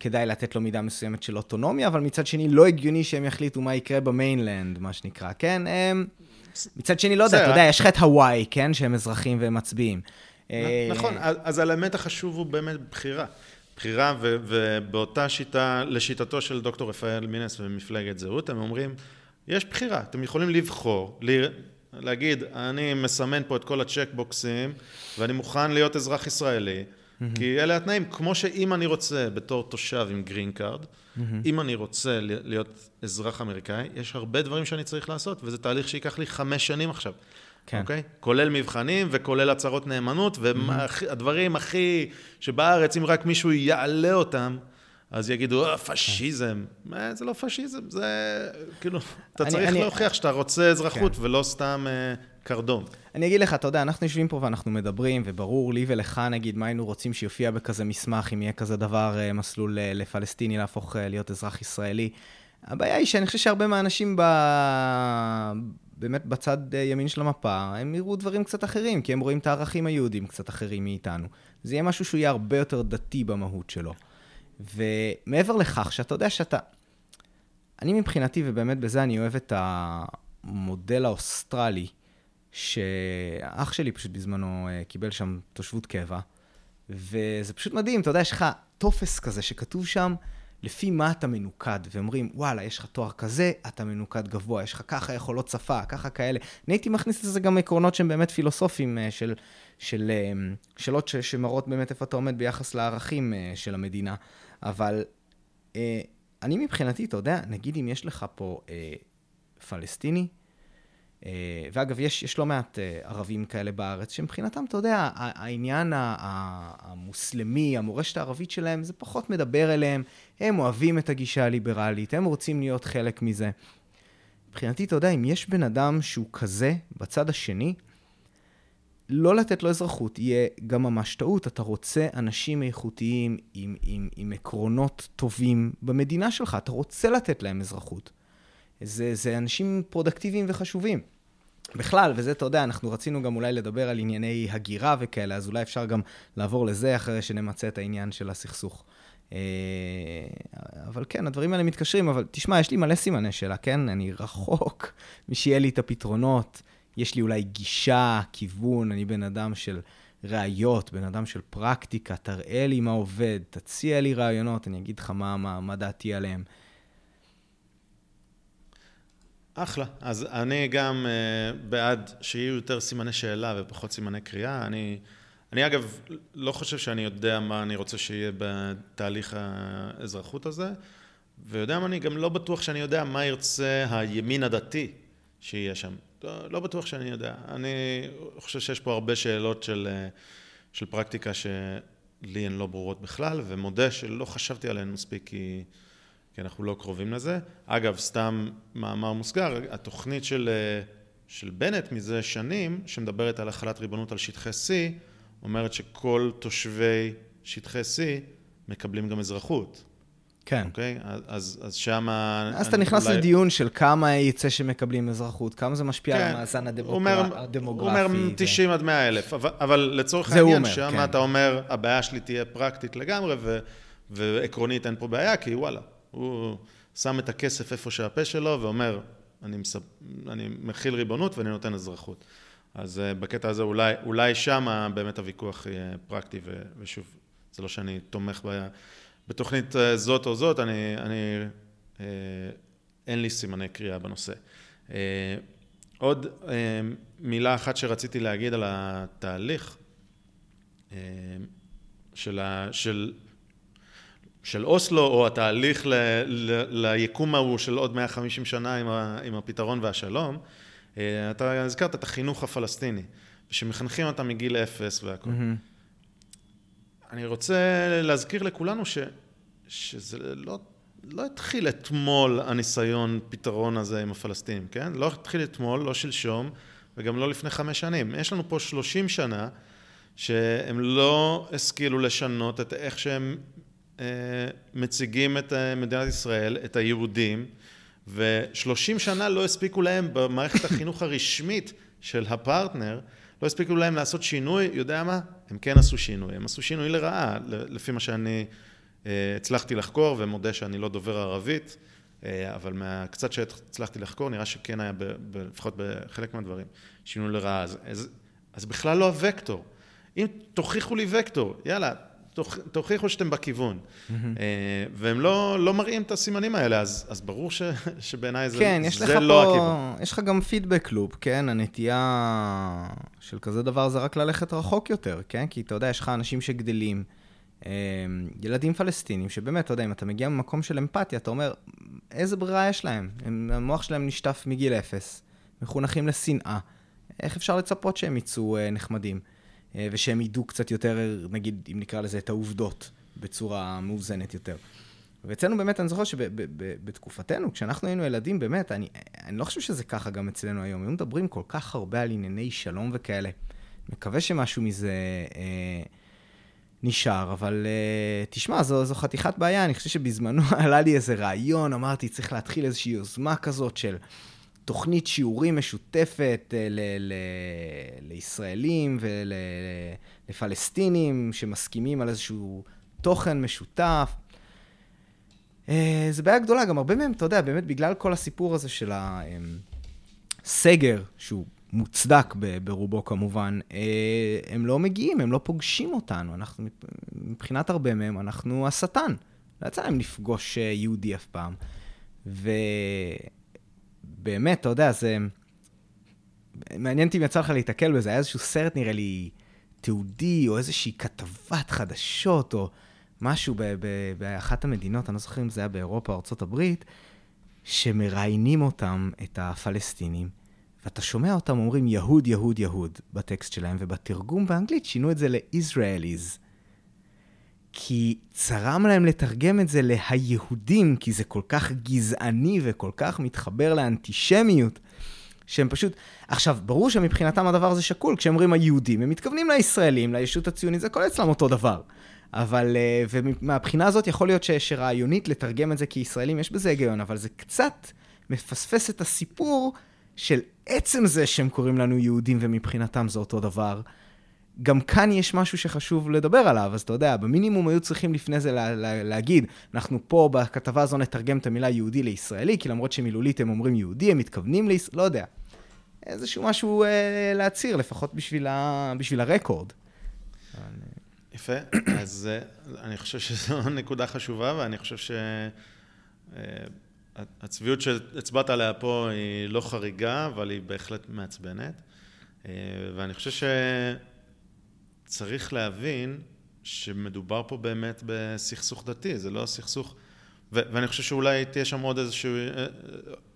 כדאי לתת לו מידה מסוימת של אוטונומיה, אבל מצד שני לא הגיוני שהם יחליטו מה יקרה במיינלנד, מה שנקרא, כן? אה, מצד שני, לא יודע, אתה יודע, יש לך את הוואי, כן? שהם אזרחים והם מצביעים. נכון, אז האלמנט החשוב הוא באמת בחירה. בחירה, ו- ובאותה שיטה, לשיטתו של דוקטור רפאל מינס ומפלגת זהות, הם אומרים, יש בחירה, אתם יכולים לבחור, להגיד, אני מסמן פה את כל הצ'קבוקסים, ואני מוכן להיות אזרח ישראלי, mm-hmm. כי אלה התנאים, כמו שאם אני רוצה, בתור תושב עם green card, mm-hmm. אם אני רוצה להיות אזרח אמריקאי, יש הרבה דברים שאני צריך לעשות, וזה תהליך שייקח לי חמש שנים עכשיו. כן. אוקיי? כולל מבחנים וכולל הצהרות נאמנות, והדברים הכי... שבארץ, אם רק מישהו יעלה אותם, אז יגידו, אה, פשיזם. מה, זה לא פשיזם, זה כאילו, אתה צריך להוכיח שאתה רוצה אזרחות כן. ולא סתם אה, קרדום. אני אגיד לך, אתה יודע, אנחנו יושבים פה ואנחנו מדברים, וברור לי ולך, נגיד, מה היינו רוצים שיופיע בכזה מסמך, אם יהיה כזה דבר, אה, מסלול אה, לפלסטיני להפוך להיות אזרח ישראלי. הבעיה היא שאני חושב שהרבה מהאנשים ב... באמת בצד אה, ימין של המפה, הם יראו דברים קצת אחרים, כי הם רואים את הערכים היהודים קצת אחרים מאיתנו. זה יהיה משהו שהוא יהיה הרבה יותר דתי במהות שלו. ומעבר לכך, שאתה יודע שאתה... אני מבחינתי, ובאמת בזה אני אוהב את המודל האוסטרלי, שאח שלי פשוט בזמנו אה, קיבל שם תושבות קבע, וזה פשוט מדהים, אתה יודע, יש לך טופס כזה שכתוב שם, לפי מה אתה מנוקד, ואומרים, וואלה, יש לך תואר כזה, אתה מנוקד גבוה, יש לך ככה יכולות שפה, ככה כאלה. אני הייתי מכניס לזה גם עקרונות שהם באמת פילוסופיים, אה, של, של אה, שאלות שמראות באמת איפה אתה עומד ביחס לערכים אה, של המדינה. אבל אני מבחינתי, אתה יודע, נגיד אם יש לך פה פלסטיני, ואגב, יש, יש לא מעט אה, ערבים כאלה בארץ, שמבחינתם, אתה יודע, העניין המוסלמי, המורשת הערבית שלהם, זה פחות מדבר אליהם, הם אוהבים את הגישה הליברלית, הם רוצים להיות חלק מזה. מבחינתי, אתה יודע, אם יש בן אדם שהוא כזה בצד השני, לא לתת לו אזרחות יהיה גם ממש טעות. אתה רוצה אנשים איכותיים עם, עם, עם עקרונות טובים במדינה שלך, אתה רוצה לתת להם אזרחות. זה, זה אנשים פרודקטיביים וחשובים. בכלל, וזה, אתה יודע, אנחנו רצינו גם אולי לדבר על ענייני הגירה וכאלה, אז אולי אפשר גם לעבור לזה אחרי שנמצה את העניין של הסכסוך. אה, אבל כן, הדברים האלה מתקשרים, אבל תשמע, יש לי מלא סימני שאלה, כן? אני רחוק משיהיה לי את הפתרונות. יש לי אולי גישה, כיוון, אני בן אדם של ראיות, בן אדם של פרקטיקה, תראה לי מה עובד, תציע לי רעיונות, אני אגיד לך מה, מה, מה דעתי עליהם. אחלה. אז אני גם uh, בעד שיהיו יותר סימני שאלה ופחות סימני קריאה. אני, אני אגב לא חושב שאני יודע מה אני רוצה שיהיה בתהליך האזרחות הזה, ויודע מה, אני גם לא בטוח שאני יודע מה ירצה הימין הדתי שיהיה שם. לא, לא בטוח שאני יודע. אני חושב שיש פה הרבה שאלות של, אה, של פרקטיקה שלי הן לא ברורות בכלל, ומודה שלא חשבתי עליהן מספיק כי... כי אנחנו לא קרובים לזה. אגב, סתם מאמר מוסגר, התוכנית של, אה, של בנט מזה שנים, שמדברת על החלת ריבונות על שטחי C, אומרת שכל תושבי שטחי C מקבלים גם אזרחות. כן. אוקיי? אז, אז שם... אז אתה נכנס אולי... לדיון של כמה יצא שמקבלים אזרחות, כמה זה משפיע כן. על המאזן הדמוגרפי. הוא אומר 90 עד 100 אלף, אבל, אבל לצורך העניין, שם כן. אתה אומר, הבעיה שלי תהיה פרקטית לגמרי, ו, ועקרונית אין פה בעיה, כי וואלה, הוא שם את הכסף איפה שהפה שלו ואומר, אני, מספ... אני מכיל ריבונות ואני נותן אזרחות. אז uh, בקטע הזה אולי, אולי שם באמת הוויכוח יהיה פרקטי, ו... ושוב, זה לא שאני תומך ב... בתוכנית uh, זאת או זאת, אני, אני uh, אין לי סימני קריאה בנושא. Uh, עוד uh, מילה אחת שרציתי להגיד על התהליך uh, של, ה... של של אוסלו, או התהליך ל, ל, ליקום ההוא של עוד 150 שנה עם, ה, עם הפתרון והשלום, אה, אתה הזכרת את החינוך הפלסטיני, שמחנכים אותם מגיל אפס והכל. Mm-hmm. אני רוצה להזכיר לכולנו ש, שזה לא, לא התחיל אתמול הניסיון פתרון הזה עם הפלסטינים, כן? לא התחיל אתמול, לא שלשום, וגם לא לפני חמש שנים. יש לנו פה שלושים שנה שהם לא השכילו לשנות את איך שהם מציגים את אה, מדינת ישראל, את היהודים, ושלושים שנה לא הספיקו להם במערכת החינוך הרשמית של הפרטנר, לא הספיקו להם לעשות שינוי, יודע מה? הם כן עשו שינוי, הם עשו שינוי לרעה, לפי מה שאני אה, הצלחתי לחקור, ומודה שאני לא דובר ערבית, אבל מהקצת שהצלחתי לחקור, נראה שכן היה, לפחות בחלק מהדברים, שינוי לרעה. אז, אז, אז בכלל לא הוקטור. אם תוכיחו לי וקטור, יאללה, תוכיחו שאתם בכיוון. Mm-hmm. והם לא, לא מראים את הסימנים האלה, אז, אז ברור ש, שבעיניי זה, כן, זה לא פה, הכיוון. יש לך גם פידבק לופ, כן? הנטייה של כזה דבר זה רק ללכת רחוק יותר, כן? כי אתה יודע, יש לך אנשים שגדלים, אה, ילדים פלסטינים, שבאמת, אתה יודע, אם אתה מגיע ממקום של אמפתיה, אתה אומר, איזה ברירה יש להם? המוח שלהם נשטף מגיל אפס, מחונכים לשנאה. איך אפשר לצפות שהם יצאו נחמדים? אה, ושהם ידעו קצת יותר, נגיד, אם נקרא לזה, את העובדות בצורה מאוזנת יותר. ואצלנו באמת, אני זוכר שבתקופתנו, כשאנחנו היינו ילדים, באמת, אני, אני לא חושב שזה ככה גם אצלנו היום. היו מדברים כל כך הרבה על ענייני שלום וכאלה. מקווה שמשהו מזה אה, נשאר, אבל אה, תשמע, זו, זו חתיכת בעיה. אני חושב שבזמנו עלה לי איזה רעיון, אמרתי, צריך להתחיל איזושהי יוזמה כזאת של... תוכנית שיעורים משותפת אה, ל- ל- לישראלים ולפלסטינים שמסכימים על איזשהו תוכן משותף. אה, זו בעיה גדולה, גם הרבה מהם, אתה יודע, באמת בגלל כל הסיפור הזה של הסגר, שהוא מוצדק ברובו כמובן, אה, הם לא מגיעים, הם לא פוגשים אותנו. אנחנו, מבחינת הרבה מהם, אנחנו השטן. לא יצא להם לפגוש יהודי אף פעם. ו... באמת, אתה יודע, זה... מעניין אותי אם יצא לך להיתקל בזה, היה איזשהו סרט, נראה לי, תיעודי, או איזושהי כתבת חדשות, או משהו ב- ב- באחת המדינות, אני לא זוכר אם זה היה באירופה או ארה"ב, שמראיינים אותם, את הפלסטינים, ואתה שומע אותם אומרים יהוד, יהוד, יהוד בטקסט שלהם, ובתרגום באנגלית שינו את זה ל-Israelis. כי צרם להם לתרגם את זה להיהודים, כי זה כל כך גזעני וכל כך מתחבר לאנטישמיות, שהם פשוט... עכשיו, ברור שמבחינתם הדבר הזה שקול, כשהם אומרים היהודים, הם מתכוונים לישראלים, לישות הציונית, זה כל אצלם אותו דבר. אבל, אה, ומהבחינה הזאת יכול להיות שרעיונית לתרגם את זה כישראלים, יש בזה היגיון, אבל זה קצת מפספס את הסיפור של עצם זה שהם קוראים לנו יהודים ומבחינתם זה אותו דבר. גם כאן יש משהו שחשוב לדבר עליו, אז אתה יודע, במינימום היו צריכים לפני זה לה, לה, להגיד, אנחנו פה בכתבה הזו נתרגם את המילה יהודי לישראלי, כי למרות שמילולית הם אומרים יהודי, הם מתכוונים לישראל, לא יודע. איזשהו משהו אה, להצהיר, לפחות בשביל, ה, בשביל הרקורד. יפה, אז אה, אני חושב שזו נקודה חשובה, ואני חושב ש... אה, שהצבעת עליה פה היא לא חריגה, אבל היא בהחלט מעצבנת. אה, ואני חושב שצריך להבין שמדובר פה באמת בסכסוך דתי, זה לא סכסוך... ו- ואני חושב שאולי תהיה שם עוד איזשהו...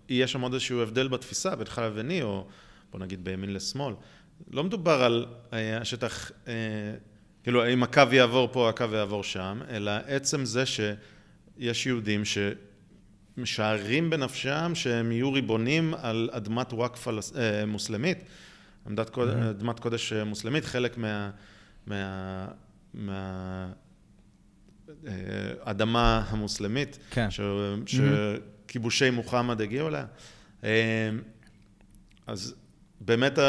יהיה שם עוד איזשהו הבדל בתפיסה בינך לביני, או בוא נגיד בימין לשמאל. לא מדובר על השטח, כאילו אם הקו יעבור פה, הקו יעבור שם, אלא עצם זה שיש יהודים ש... משערים בנפשם שהם יהיו ריבונים על אדמת וואקף אה, מוסלמית, mm-hmm. אדמת קודש מוסלמית, חלק מה... מה, מה אה, אדמה המוסלמית, כן. ש, שכיבושי מוחמד הגיעו אליה. אה, אז באמת,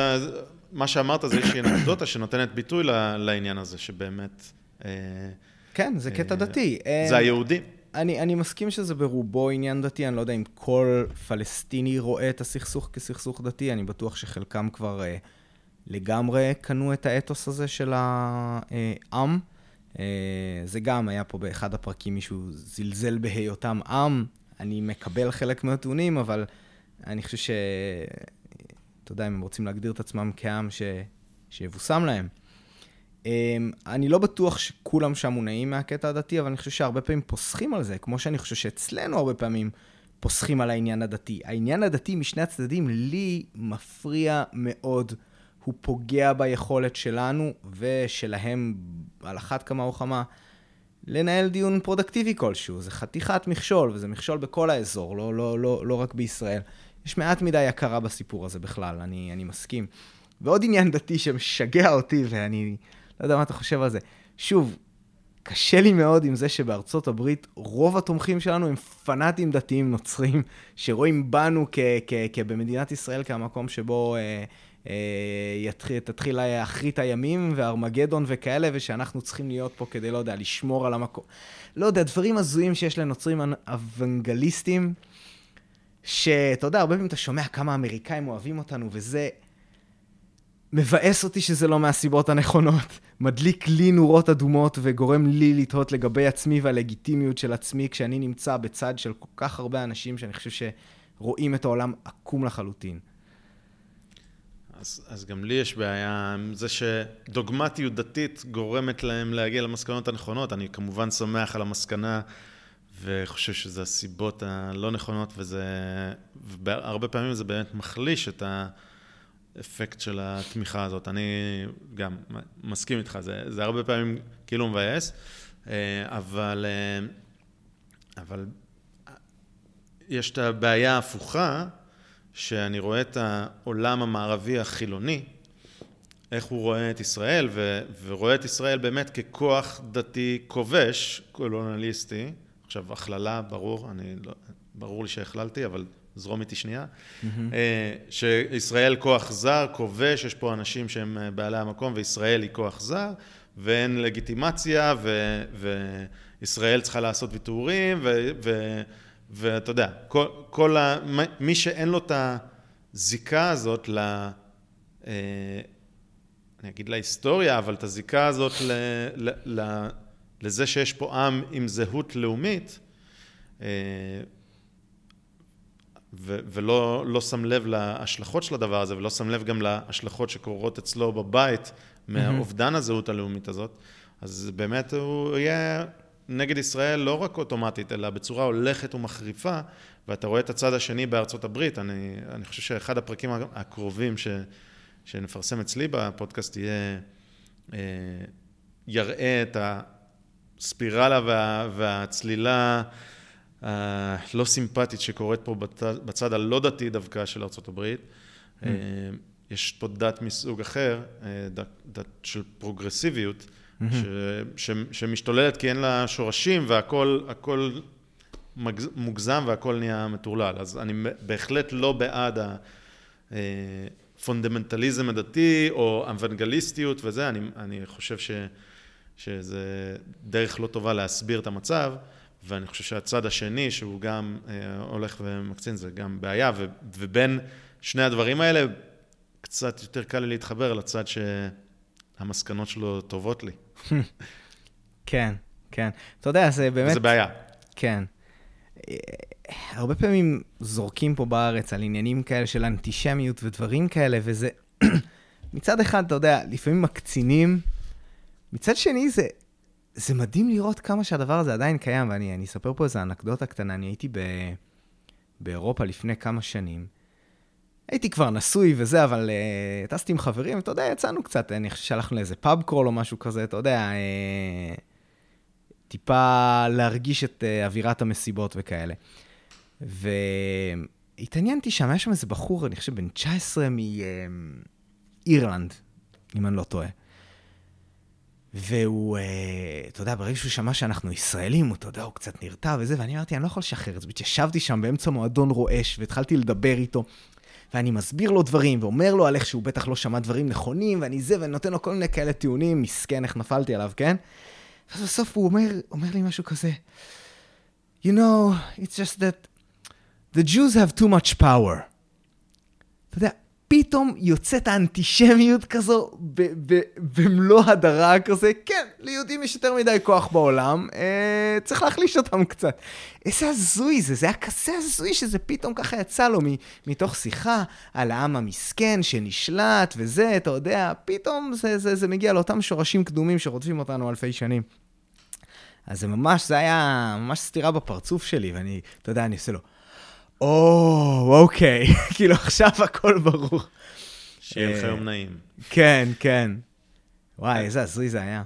מה שאמרת זה איזושהי אנקדוטה שנותנת ביטוי לעניין הזה, שבאמת... כן, זה קטע דתי. זה היהודים. אני, אני מסכים שזה ברובו עניין דתי, אני לא יודע אם כל פלסטיני רואה את הסכסוך כסכסוך דתי, אני בטוח שחלקם כבר אה, לגמרי קנו את האתוס הזה של העם. אה, זה גם היה פה באחד הפרקים, מישהו זלזל בהיותם עם. אני מקבל חלק מהטיעונים, אבל אני חושב ש... אתה יודע, אם הם רוצים להגדיר את עצמם כעם ש... שיבושם להם. אמ, אני לא בטוח שכולם שם מונעים מהקטע הדתי, אבל אני חושב שהרבה פעמים פוסחים על זה, כמו שאני חושב שאצלנו הרבה פעמים פוסחים על העניין הדתי. העניין הדתי משני הצדדים לי מפריע מאוד. הוא פוגע ביכולת שלנו ושלהם על אחת כמה וכמה לנהל דיון פרודקטיבי כלשהו. זה חתיכת מכשול, וזה מכשול בכל האזור, לא, לא, לא, לא רק בישראל. יש מעט מדי הכרה בסיפור הזה בכלל, אני, אני מסכים. ועוד עניין דתי שמשגע אותי, ואני לא יודע מה אתה חושב על זה. שוב, קשה לי מאוד עם זה שבארצות הברית רוב התומכים שלנו הם פנאטים דתיים נוצרים, שרואים בנו כבמדינת ישראל כמקום שבו אה, יתחיל, תתחיל אחרית הימים וארמגדון וכאלה, ושאנחנו צריכים להיות פה כדי, לא יודע, לשמור על המקום. לא יודע, דברים הזויים שיש לנוצרים אוונגליסטים, שאתה יודע, הרבה פעמים אתה שומע כמה אמריקאים אוהבים אותנו, וזה... מבאס אותי שזה לא מהסיבות הנכונות. מדליק לי נורות אדומות וגורם לי לתהות לגבי עצמי והלגיטימיות של עצמי כשאני נמצא בצד של כל כך הרבה אנשים שאני חושב שרואים את העולם עקום לחלוטין. אז, אז גם לי יש בעיה עם זה שדוגמטיות דתית גורמת להם להגיע למסקנות הנכונות. אני כמובן שמח על המסקנה וחושב שזה הסיבות הלא נכונות, וזה... והרבה פעמים זה באמת מחליש את. האפקט של התמיכה הזאת. אני גם מסכים איתך, זה, זה הרבה פעמים כאילו מבאס, אה, אבל, אה, אבל יש את הבעיה ההפוכה, שאני רואה את העולם המערבי החילוני, איך הוא רואה את ישראל, ו, ורואה את ישראל באמת ככוח דתי כובש, קולונליסטי. עכשיו, הכללה, ברור, אני לא, ברור לי שהכללתי, אבל זרום איתי שנייה, mm-hmm. שישראל כוח זר, כובש, יש פה אנשים שהם אה, בעלי המקום וישראל היא כוח זר, ואין לגיטימציה, ו, וישראל צריכה לעשות ויתורים, ואתה יודע, כל, כל ה, מי שאין לו את הזיקה הזאת ל... אה, אני אגיד להיסטוריה, אבל את הזיקה הזאת ל, ל, ל, לזה שיש פה עם עם זהות לאומית, ו- ולא לא שם לב להשלכות של הדבר הזה, ולא שם לב גם להשלכות שקורות אצלו בבית מהאובדן הזהות הלאומית הזאת, אז באמת הוא יהיה נגד ישראל לא רק אוטומטית, אלא בצורה הולכת ומחריפה, ואתה רואה את הצד השני בארצות הברית. אני, אני חושב שאחד הפרקים הקרובים ש, שנפרסם אצלי בפודקאסט יהיה, אה, יראה את הספירלה וה, והצלילה הלא סימפטית שקורית פה בצד, בצד הלא דתי דווקא של ארצות הברית. Mm. יש פה דת מסוג אחר, דת, דת של פרוגרסיביות. ש, ש, שמשתוללת כי אין לה שורשים והכל הכל מוגזם והכל נהיה מטורלל. אז אני בהחלט לא בעד הפונדמנטליזם הדתי או אוונגליסטיות וזה, אני, אני חושב ש, שזה דרך לא טובה להסביר את המצב, ואני חושב שהצד השני, שהוא גם אה, הולך ומקצין, זה גם בעיה, ו, ובין שני הדברים האלה, קצת יותר קל לי להתחבר לצד שהמסקנות שלו טובות לי. כן, כן. אתה יודע, זה באמת... זה בעיה. כן. הרבה פעמים זורקים פה בארץ על עניינים כאלה של אנטישמיות ודברים כאלה, וזה... מצד אחד, אתה יודע, לפעמים מקצינים, מצד שני, זה, זה מדהים לראות כמה שהדבר הזה עדיין קיים, ואני אספר פה איזו אנקדוטה קטנה. אני הייתי ב, באירופה לפני כמה שנים. הייתי כבר נשוי וזה, אבל uh, טסתי עם חברים, אתה יודע, יצאנו קצת, אני חושב שהלכנו לאיזה פאב קרול או משהו כזה, אתה יודע, uh, טיפה להרגיש את uh, אווירת המסיבות וכאלה. והתעניינתי שם, היה שם איזה בחור, אני חושב בן 19 מאירלנד, אם אני לא טועה. והוא, uh, אתה יודע, ברגע שהוא שמע שאנחנו ישראלים, הוא, אתה יודע, הוא קצת נרתע וזה, ואני אמרתי, אני לא יכול לשחרר את זה. ישבתי שם באמצע מועדון רועש, והתחלתי לדבר איתו. ואני מסביר לו דברים, ואומר לו על איך שהוא בטח לא שמע דברים נכונים, ואני זה, ואני נותן לו כל מיני כאלה טיעונים, מסכן, איך נפלתי עליו, כן? ואז בסוף הוא אומר, אומר לי משהו כזה, You know, it's just that the Jews have too much power. אתה יודע, פתאום יוצאת האנטישמיות כזו במלוא הדרה כזה, כן, ליהודים יש יותר מדי כוח בעולם, אה, צריך להחליש אותם קצת. איזה הזוי זה, זה היה כזה הזוי שזה פתאום ככה יצא לו מתוך שיחה על העם המסכן שנשלט וזה, אתה יודע, פתאום זה, זה, זה מגיע לאותם שורשים קדומים שרודפים אותנו אלפי שנים. אז זה ממש, זה היה ממש סתירה בפרצוף שלי, ואני, אתה יודע, אני עושה לו, או, אוקיי, כאילו עכשיו הכל ברור. שיהיה לך יום נעים. כן, כן. וואי, איזה הזוי זה היה.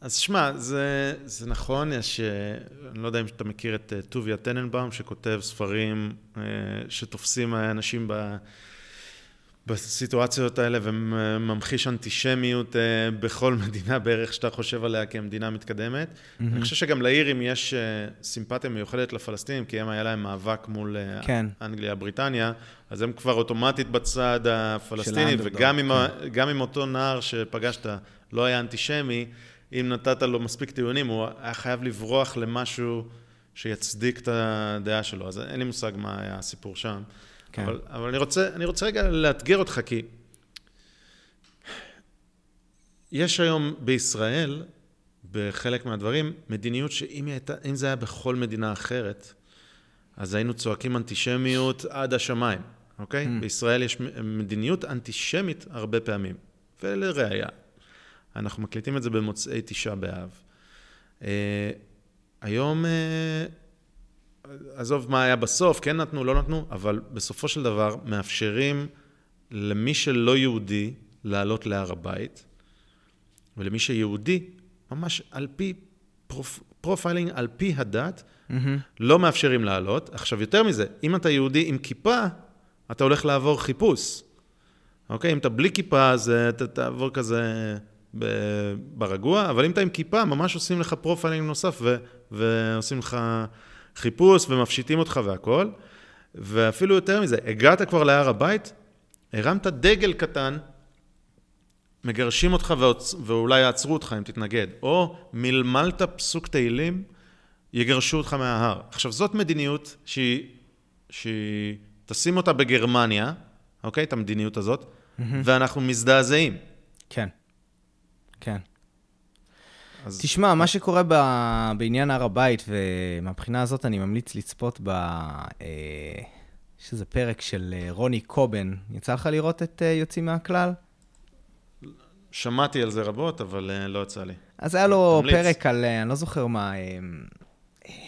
אז שמע, זה, זה נכון, יש, אני לא יודע אם אתה מכיר את טוביה טננבאום, שכותב ספרים שתופסים אנשים ב... בסיטואציות האלה וממחיש אנטישמיות אה, בכל מדינה בערך שאתה חושב עליה כמדינה מתקדמת. Mm-hmm. אני חושב שגם לאירים יש אה, סימפתיה מיוחדת לפלסטינים, כי הם היה להם מאבק מול אה, כן. אנגליה, בריטניה, אז הם כבר אוטומטית בצד הפלסטיני, וגם עם, כן. עם אותו נער שפגשת לא היה אנטישמי, אם נתת לו מספיק טיעונים, הוא היה חייב לברוח למשהו שיצדיק את הדעה שלו. אז אין לי מושג מה היה הסיפור שם. כן. אבל, אבל אני, רוצה, אני רוצה רגע לאתגר אותך, כי יש היום בישראל, בחלק מהדברים, מדיניות שאם הייתה, זה היה בכל מדינה אחרת, אז היינו צועקים אנטישמיות עד השמיים, אוקיי? Mm. בישראל יש מדיניות אנטישמית הרבה פעמים. ולראיה, אנחנו מקליטים את זה במוצאי תשעה באב. Uh, היום uh, עזוב מה היה בסוף, כן נתנו, לא נתנו, אבל בסופו של דבר מאפשרים למי שלא יהודי לעלות להר הבית, ולמי שיהודי, ממש על פי prof, profiling, על פי הדת, mm-hmm. לא מאפשרים לעלות. עכשיו, יותר מזה, אם אתה יהודי עם כיפה, אתה הולך לעבור חיפוש. אוקיי? אם אתה בלי כיפה, אז אה, אתה תעבור כזה ברגוע, אבל אם אתה עם כיפה, ממש עושים לך profiling נוסף ו- ועושים לך... חיפוש ומפשיטים אותך והכל. ואפילו יותר מזה, הגעת כבר להר הבית, הרמת דגל קטן, מגרשים אותך ואולי יעצרו אותך אם תתנגד, או מלמלת פסוק תהילים, יגרשו אותך מההר. עכשיו, זאת מדיניות שהיא, שהיא תשים אותה בגרמניה, אוקיי? את המדיניות הזאת, mm-hmm. ואנחנו מזדעזעים. כן, כן. אז... תשמע, מה שקורה ב... בעניין הר הבית, ומהבחינה הזאת אני ממליץ לצפות ב... אה, יש איזה פרק של אה, רוני קובן. יצא לך לראות את אה, יוצאים מהכלל? שמעתי על זה רבות, אבל לא יצא לי. אז היה לו תמליץ. פרק על, אני לא זוכר מה,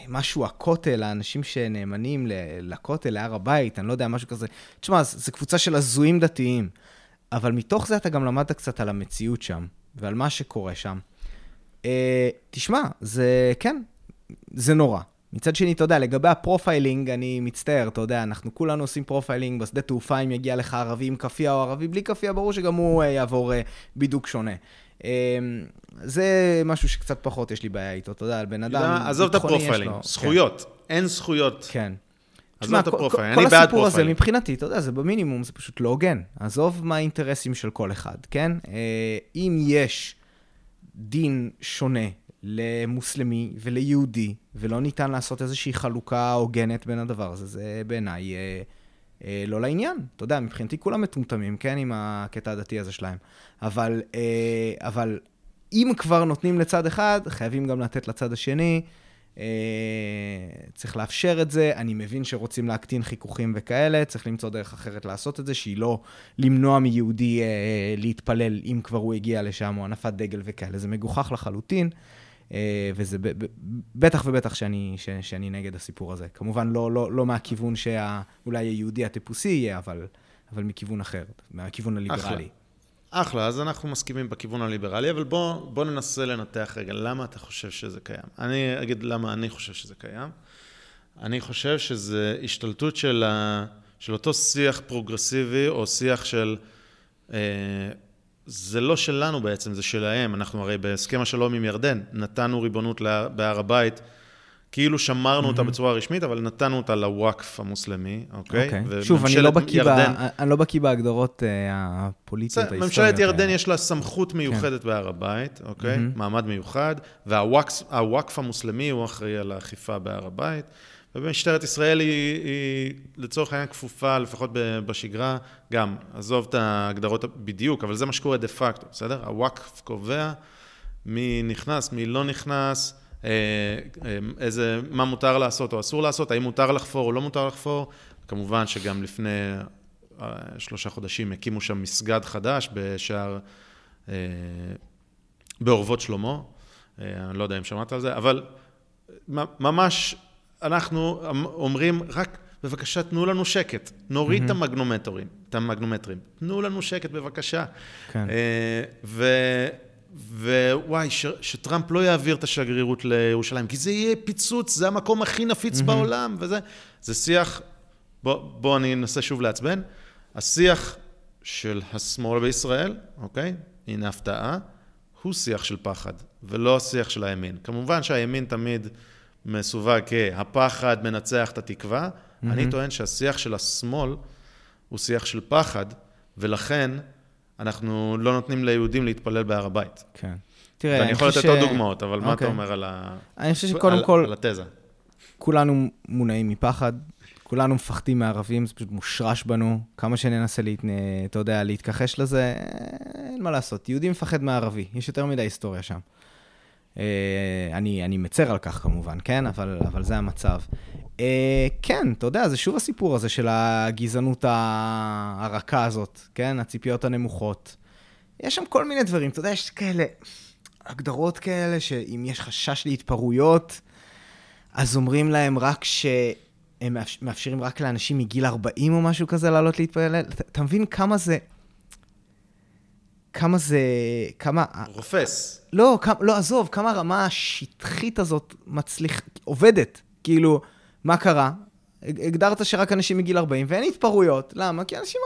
משהו הכותל, האנשים שנאמנים לכותל, להר הבית, אני לא יודע, משהו כזה. תשמע, זו קבוצה של הזויים דתיים, אבל מתוך זה אתה גם למדת קצת על המציאות שם, ועל מה שקורה שם. אה, תשמע, זה, כן, זה נורא. מצד שני, אתה יודע, לגבי ה profiling, אני מצטער, אתה יודע, אנחנו כולנו עושים profiling בשדה תעופה, אם יגיע לך ערבי עם כאפיה או ערבי בלי כאפיה, ברור שגם הוא אה, יעבור אה, בידוק שונה. אה, זה משהו שקצת פחות יש לי בעיה איתו, אתה יודע, על בן אדם, עזוב את ה profiling, לו- זכויות. אין זכויות. כן. עזוב תשמע, את כל- כל- הסיפור הזה. מבחינתי, אתה יודע, זה במינימום, זה פשוט לא הוגן. עזוב מה האינטרסים של כל אחד, כן? אה, אם יש דין שונה למוסלמי וליהודי, ולא ניתן לעשות איזושהי חלוקה הוגנת בין הדבר הזה, זה בעיניי אה, אה, לא לעניין. אתה יודע, מבחינתי כולם מטומטמים, כן? עם הקטע הדתי הזה שלהם. אבל, אה, אבל אם כבר נותנים לצד אחד, חייבים גם לתת לצד השני. אה, צריך לאפשר את זה, אני מבין שרוצים להקטין חיכוכים וכאלה, צריך למצוא דרך אחרת לעשות את זה, שהיא לא למנוע מיהודי אה, להתפלל אם כבר הוא הגיע לשם, או הנפת דגל וכאלה, זה מגוחך לחלוטין, אה, וזה בטח ובטח שאני, ש, שאני נגד הסיפור הזה. כמובן לא, לא, לא מהכיוון שאולי היהודי הטיפוסי יהיה, אבל, אבל מכיוון אחר, מהכיוון הליברלי. אחלה, אז אנחנו מסכימים בכיוון הליברלי, אבל בוא, בוא ננסה לנתח רגע למה אתה חושב שזה קיים. אני אגיד למה אני חושב שזה קיים. אני חושב שזה השתלטות של, ה, של אותו שיח פרוגרסיבי, או שיח של... אה, זה לא שלנו בעצם, זה שלהם. אנחנו הרי בהסכם השלום עם ירדן, נתנו ריבונות לה- בהר הבית, כאילו שמרנו אותה בצורה רשמית, אבל נתנו אותה לוואקף המוסלמי, אוקיי? אוקיי. שוב, אני וממשלת לא בקיא ירדן- אני לא בהגדרות אה, הפוליטיות, ההיסטוריות. ממשלת ירדן האלה. יש לה סמכות מיוחדת בהר הבית, אוקיי? מהמם. מעמד מיוחד, והוואקף המוסלמי הוא אחראי על האכיפה בהר הבית, ומשטרת ישראל היא, היא לצורך העניין כפופה, לפחות בשגרה, גם, עזוב את ההגדרות בדיוק, אבל זה מה שקורה דה פקטו, בסדר? הוואקף קובע מי נכנס, מי לא נכנס, אה, אה, איזה, מה מותר לעשות או אסור לעשות, האם מותר לחפור או לא מותר לחפור. כמובן שגם לפני אה, שלושה חודשים הקימו שם מסגד חדש בשער, אה, באורוות שלמה. אה, אני לא יודע אם שמעת על זה, אבל ממש אנחנו אומרים, רק בבקשה תנו לנו שקט, נוריד את המגנומטרים, את המגנומטרים, תנו לנו שקט בבקשה. כן. אה, ו... ווואי, ש... שטראמפ לא יעביר את השגרירות לירושלים, כי זה יהיה פיצוץ, זה המקום הכי נפיץ mm-hmm. בעולם, וזה... זה שיח, בוא, בוא אני אנסה שוב לעצבן, השיח של השמאל בישראל, אוקיי? הנה הפתעה, הוא שיח של פחד, ולא השיח של הימין. כמובן שהימין תמיד מסווג כהפחד מנצח את התקווה, mm-hmm. אני טוען שהשיח של השמאל הוא שיח של פחד, ולכן אנחנו לא נותנים ליהודים להתפלל בהר הבית. כן. תראה, ואני יכול לתת עוד דוגמאות, אבל מה אתה אוקיי. אומר על ה... אני חושב שקודם על- כל, על התזה. כולנו מונעים מפחד, כולנו מפחדים מערבים, זה פשוט מושרש בנו. כמה שננסה, להת... אתה יודע, להתכחש לזה, אין מה לעשות. יהודי מפחד מערבי, יש יותר מדי היסטוריה שם. אה, אני, אני מצר על כך כמובן, כן? אבל, אבל זה המצב. אה, כן, אתה יודע, זה שוב הסיפור הזה של הגזענות הרכה הזאת, כן? הציפיות הנמוכות. יש שם כל מיני דברים, אתה יודע, יש כאלה הגדרות כאלה, שאם יש חשש להתפרעויות, אז אומרים להם רק ש... הם מאפ- מאפשרים רק לאנשים מגיל 40 או משהו כזה לעלות להתפלל. אתה מבין כמה זה... כמה זה... כמה... רופס. לא, כמה, לא, עזוב, כמה הרמה השטחית הזאת מצליח... עובדת. כאילו, מה קרה? הג- הגדרת שרק אנשים מגיל 40, ואין התפרעויות. למה? כי אנשים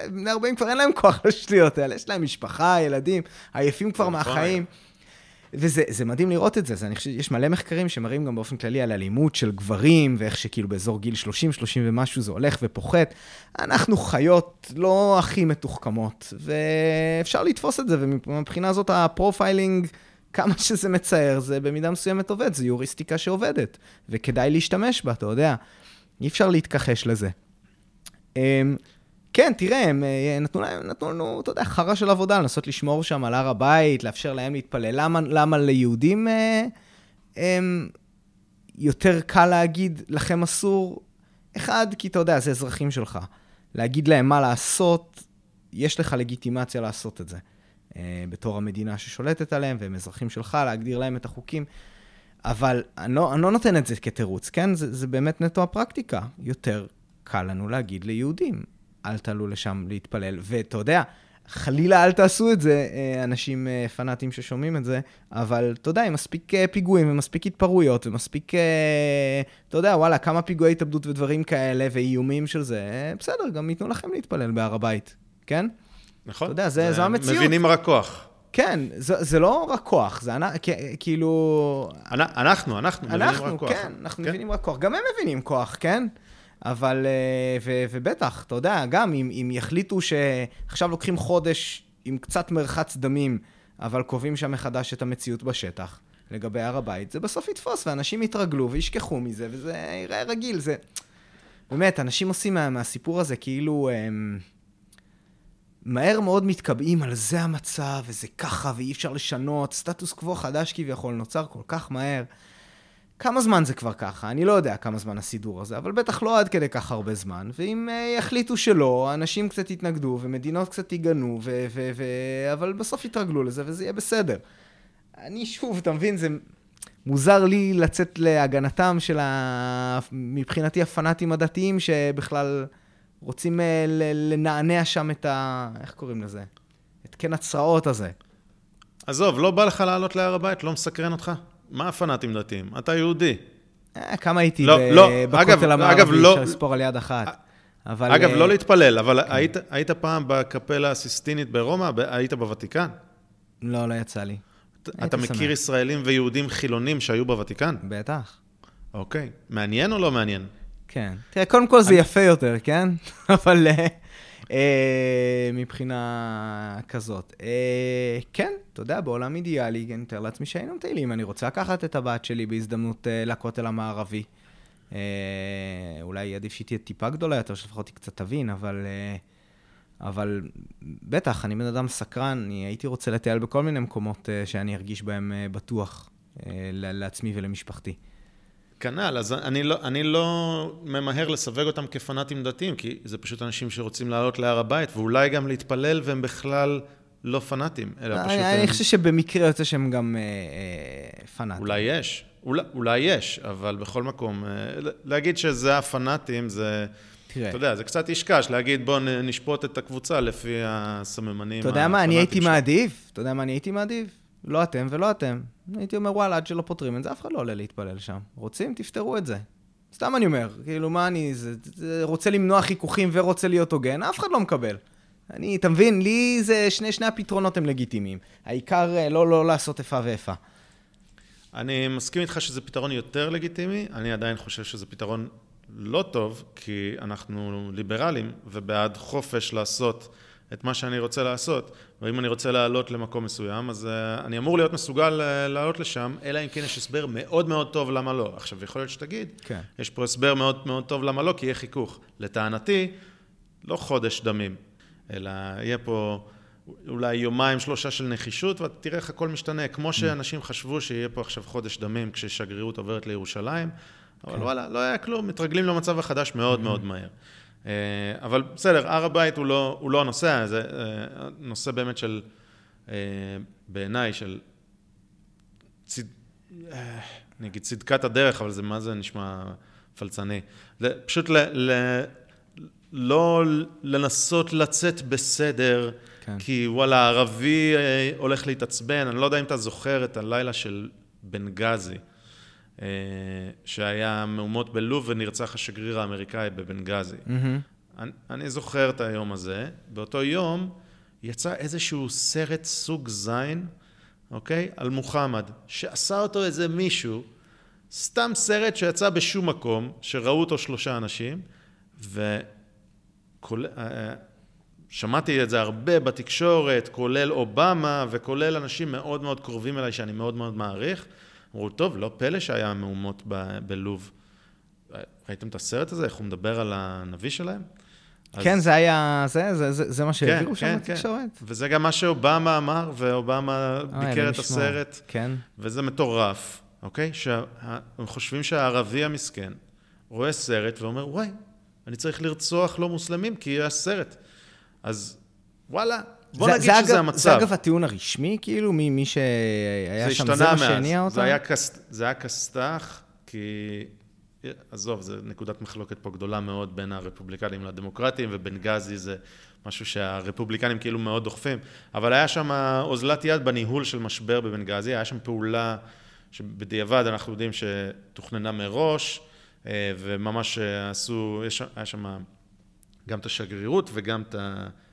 40, בני 40 כבר אין להם כוח לשטויות האלה. יש להם משפחה, ילדים, עייפים כבר נכון, מהחיים. וזה זה מדהים לראות את זה. זה אני חושב, יש מלא מחקרים שמראים גם באופן כללי על אלימות של גברים, ואיך שכאילו באזור גיל 30, 30 ומשהו זה הולך ופוחת. אנחנו חיות לא הכי מתוחכמות, ואפשר לתפוס את זה, ומבחינה הזאת ה profiling, כמה שזה מצער, זה במידה מסוימת עובד, זה יוריסטיקה שעובדת, וכדאי להשתמש בה, אתה יודע. אי אפשר להתכחש לזה. כן, תראה, הם אה, נתנו, להם, נתנו לנו, אתה יודע, חרא של עבודה, לנסות לשמור שם על הר הבית, לאפשר להם להתפלל. למה, למה ליהודים אה, הם, יותר קל להגיד, לכם אסור? אחד, כי אתה יודע, זה אזרחים שלך. להגיד להם מה לעשות, יש לך לגיטימציה לעשות את זה. אה, בתור המדינה ששולטת עליהם, והם אזרחים שלך, להגדיר להם את החוקים. אבל אני לא, אני לא נותן את זה כתירוץ, כן? זה, זה באמת נטו הפרקטיקה. יותר קל לנו להגיד ליהודים, אל תעלו לשם להתפלל. ואתה יודע, חלילה אל תעשו את זה, אה, אנשים אה, פנאטים ששומעים את זה, אבל אתה יודע, עם מספיק אה, פיגועים ומספיק התפרעויות ומספיק, אתה יודע, וואלה, כמה פיגועי התאבדות ודברים כאלה ואיומים של זה, בסדר, גם ייתנו לכם להתפלל בהר הבית, כן? נכון. אתה יודע, זה, זה, זו המציאות. מבינים רק כוח. כן, זה, זה לא רק כוח, זה כאילו... אנחנו, אנחנו מבינים אנחנו, רק כוח. כן, אנחנו כן? מבינים רק כוח. גם הם מבינים כוח, כן? אבל, אה, ו, ובטח, אתה יודע, גם אם, אם יחליטו שעכשיו לוקחים חודש עם קצת מרחץ דמים, אבל קובעים שם מחדש את המציאות בשטח, לגבי הר הבית, זה בסוף יתפוס, ואנשים יתרגלו וישכחו מזה, וזה ייראה רגיל. זה... באמת, אנשים עושים מה, מהסיפור הזה כאילו... הם... מהר מאוד מתקבעים על זה המצב, וזה ככה, ואי אפשר לשנות, סטטוס קוו חדש כביכול נוצר כל כך מהר. כמה זמן זה כבר ככה? אני לא יודע כמה זמן הסידור הזה, אבל בטח לא עד כדי כך הרבה זמן. ואם uh, יחליטו שלא, אנשים קצת יתנגדו, ומדינות קצת יגנו, ו- ו- ו- אבל בסוף יתרגלו לזה, וזה יהיה בסדר. אני שוב, אתה מבין, זה מוזר לי לצאת להגנתם של, ה... מבחינתי, הפנאטים הדתיים, שבכלל רוצים uh, לנענע שם את ה... איך קוראים לזה? את קן הצרעות הזה. עזוב, לא בא לך לעלות להר הבית? לא מסקרן אותך? מה הפנאטים דתיים? אתה יהודי. אה, כמה הייתי לא, לא, בכותל המערבי, אפשר לא, לספור על יד אחת. אבל... אגב, לא אה, להתפלל, אבל כן. היית, היית פעם בקפלה הסיסטינית ברומא? היית בוותיקן? לא, לא יצא לי. אתה מכיר שמח. ישראלים ויהודים חילונים שהיו בוותיקן? בטח. אוקיי. מעניין או לא מעניין? כן. תראה, קודם כל זה. יפה יותר, כן? אבל אה, מבחינה כזאת. אה, כן, אתה יודע, בעולם אידיאלי, אני מתאר לעצמי שהיינו מטיילים. אני רוצה לקחת את הבת שלי בהזדמנות אה, לכותל המערבי. אה, אולי עדיף שהיא תהיה טיפה גדולה יותר, שלפחות היא קצת תבין, אבל... אה, אבל בטח, אני בן אדם סקרן, אני הייתי רוצה לטייל בכל מיני מקומות שאני ארגיש בהם בטוח לעצמי ולמשפחתי. כנ"ל, אז אני לא, אני לא ממהר לסווג אותם כפנאטים דתיים, כי זה פשוט אנשים שרוצים לעלות להר הבית, ואולי גם להתפלל, והם בכלל לא פנאטים, אלא אני, פשוט... אני הם... חושב שבמקרה יוצא שהם גם אה, אה, פנאטים. אולי יש, אולי, אולי יש, אבל בכל מקום, אה, להגיד שזה הפנאטים, זה... תראה. אתה יודע, זה קצת אישקש להגיד, בוא נשפוט את הקבוצה לפי הסממנים אתה יודע מה, אני הייתי מעדיף, אתה יודע מה אני הייתי מעדיף? לא אתם ולא אתם. הייתי אומר, וואלה, עד שלא פותרים את זה, אף אחד לא עולה להתפלל שם. רוצים, תפתרו את זה. סתם אני אומר, כאילו, מה אני, זה, זה רוצה למנוע חיכוכים ורוצה להיות הוגן, אף אחד לא מקבל. אני, אתה מבין, לי זה, שני, שני הפתרונות הם לגיטימיים. העיקר אה, לא, לא לעשות איפה ואיפה. אני מסכים איתך שזה פתרון יותר לגיטימי, אני עדיין חושב שזה פתרון לא טוב, כי אנחנו ליברלים ובעד חופש לעשות את מה שאני רוצה לעשות. ואם אני רוצה לעלות למקום מסוים, אז uh, אני אמור להיות מסוגל uh, לעלות לשם, אלא אם כן יש הסבר מאוד מאוד טוב למה לא. עכשיו, יכול להיות שתגיד, כן. יש פה הסבר מאוד מאוד טוב למה לא, כי יהיה חיכוך. לטענתי, לא חודש דמים, אלא יהיה פה אולי יומיים, שלושה של נחישות, ותראה איך הכל משתנה. כמו mm. שאנשים חשבו שיהיה פה עכשיו חודש דמים כששגרירות עוברת לירושלים, אבל כן. וואלה, לא היה כלום, מתרגלים למצב החדש מאוד mm-hmm. מאוד מהר. אה, אבל בסדר, הר הבית הוא לא, הוא לא הנושא, זה אה, נושא באמת של, אה, בעיניי, של צד... אני אגיד צדקת הדרך, אבל זה מה זה נשמע פלצני. זה פשוט ל, ל, לא לנסות לצאת בסדר, כן. כי וואלה, ערבי הולך להתעצבן, אני לא יודע אם אתה זוכר את הלילה של בנגזי. אה, שהיה מהומות בלוב ונרצח השגריר האמריקאי בבנגזי. Mm-hmm. אני, אני זוכר את היום הזה. באותו יום יצא איזשהו סרט סוג זין, אוקיי? על מוחמד, שעשה אותו איזה מישהו, סתם סרט שיצא בשום מקום, שראו אותו שלושה אנשים, וכולל... אה, שמעתי את זה הרבה בתקשורת, כולל אובמה וכולל אנשים מאוד מאוד קרובים אליי שאני מאוד מאוד מעריך. אמרו, טוב, לא פלא שהיה מהומות ב- בלוב. ראיתם את הסרט הזה, איך הוא מדבר על הנביא שלהם? כן, אז... זה היה, זה, זה, זה, זה מה שהעבירו כן, שם כן, בתקשורת. כן. וזה גם מה שאובמה אמר, ואובמה ביקר את הסרט. כן. וזה מטורף, אוקיי? שהם חושבים שהערבי המסכן רואה סרט ואומר, וואי, אני צריך לרצוח לא מוסלמים כי יש סרט. אז וואלה, בוא זה- נגיד זה שזה אגב- המצב. זה אגב הטיעון הרשמי, כאילו, ממי שהיה זה שם, זה מה שהניע מאז. אותו? זה היה כס- זה היה כסת"ח, כי... עזוב, זו נקודת מחלוקת פה גדולה מאוד בין הרפובליקנים לדמוקרטים, ובנגזי זה משהו שהרפובליקנים כאילו מאוד דוחפים. אבל היה שם אוזלת יד בניהול של משבר בבנגזי, היה שם פעולה שבדיעבד אנחנו יודעים שתוכננה מראש, אה, וממש אה, עשו, היה שם גם את השגרירות וגם את המתחם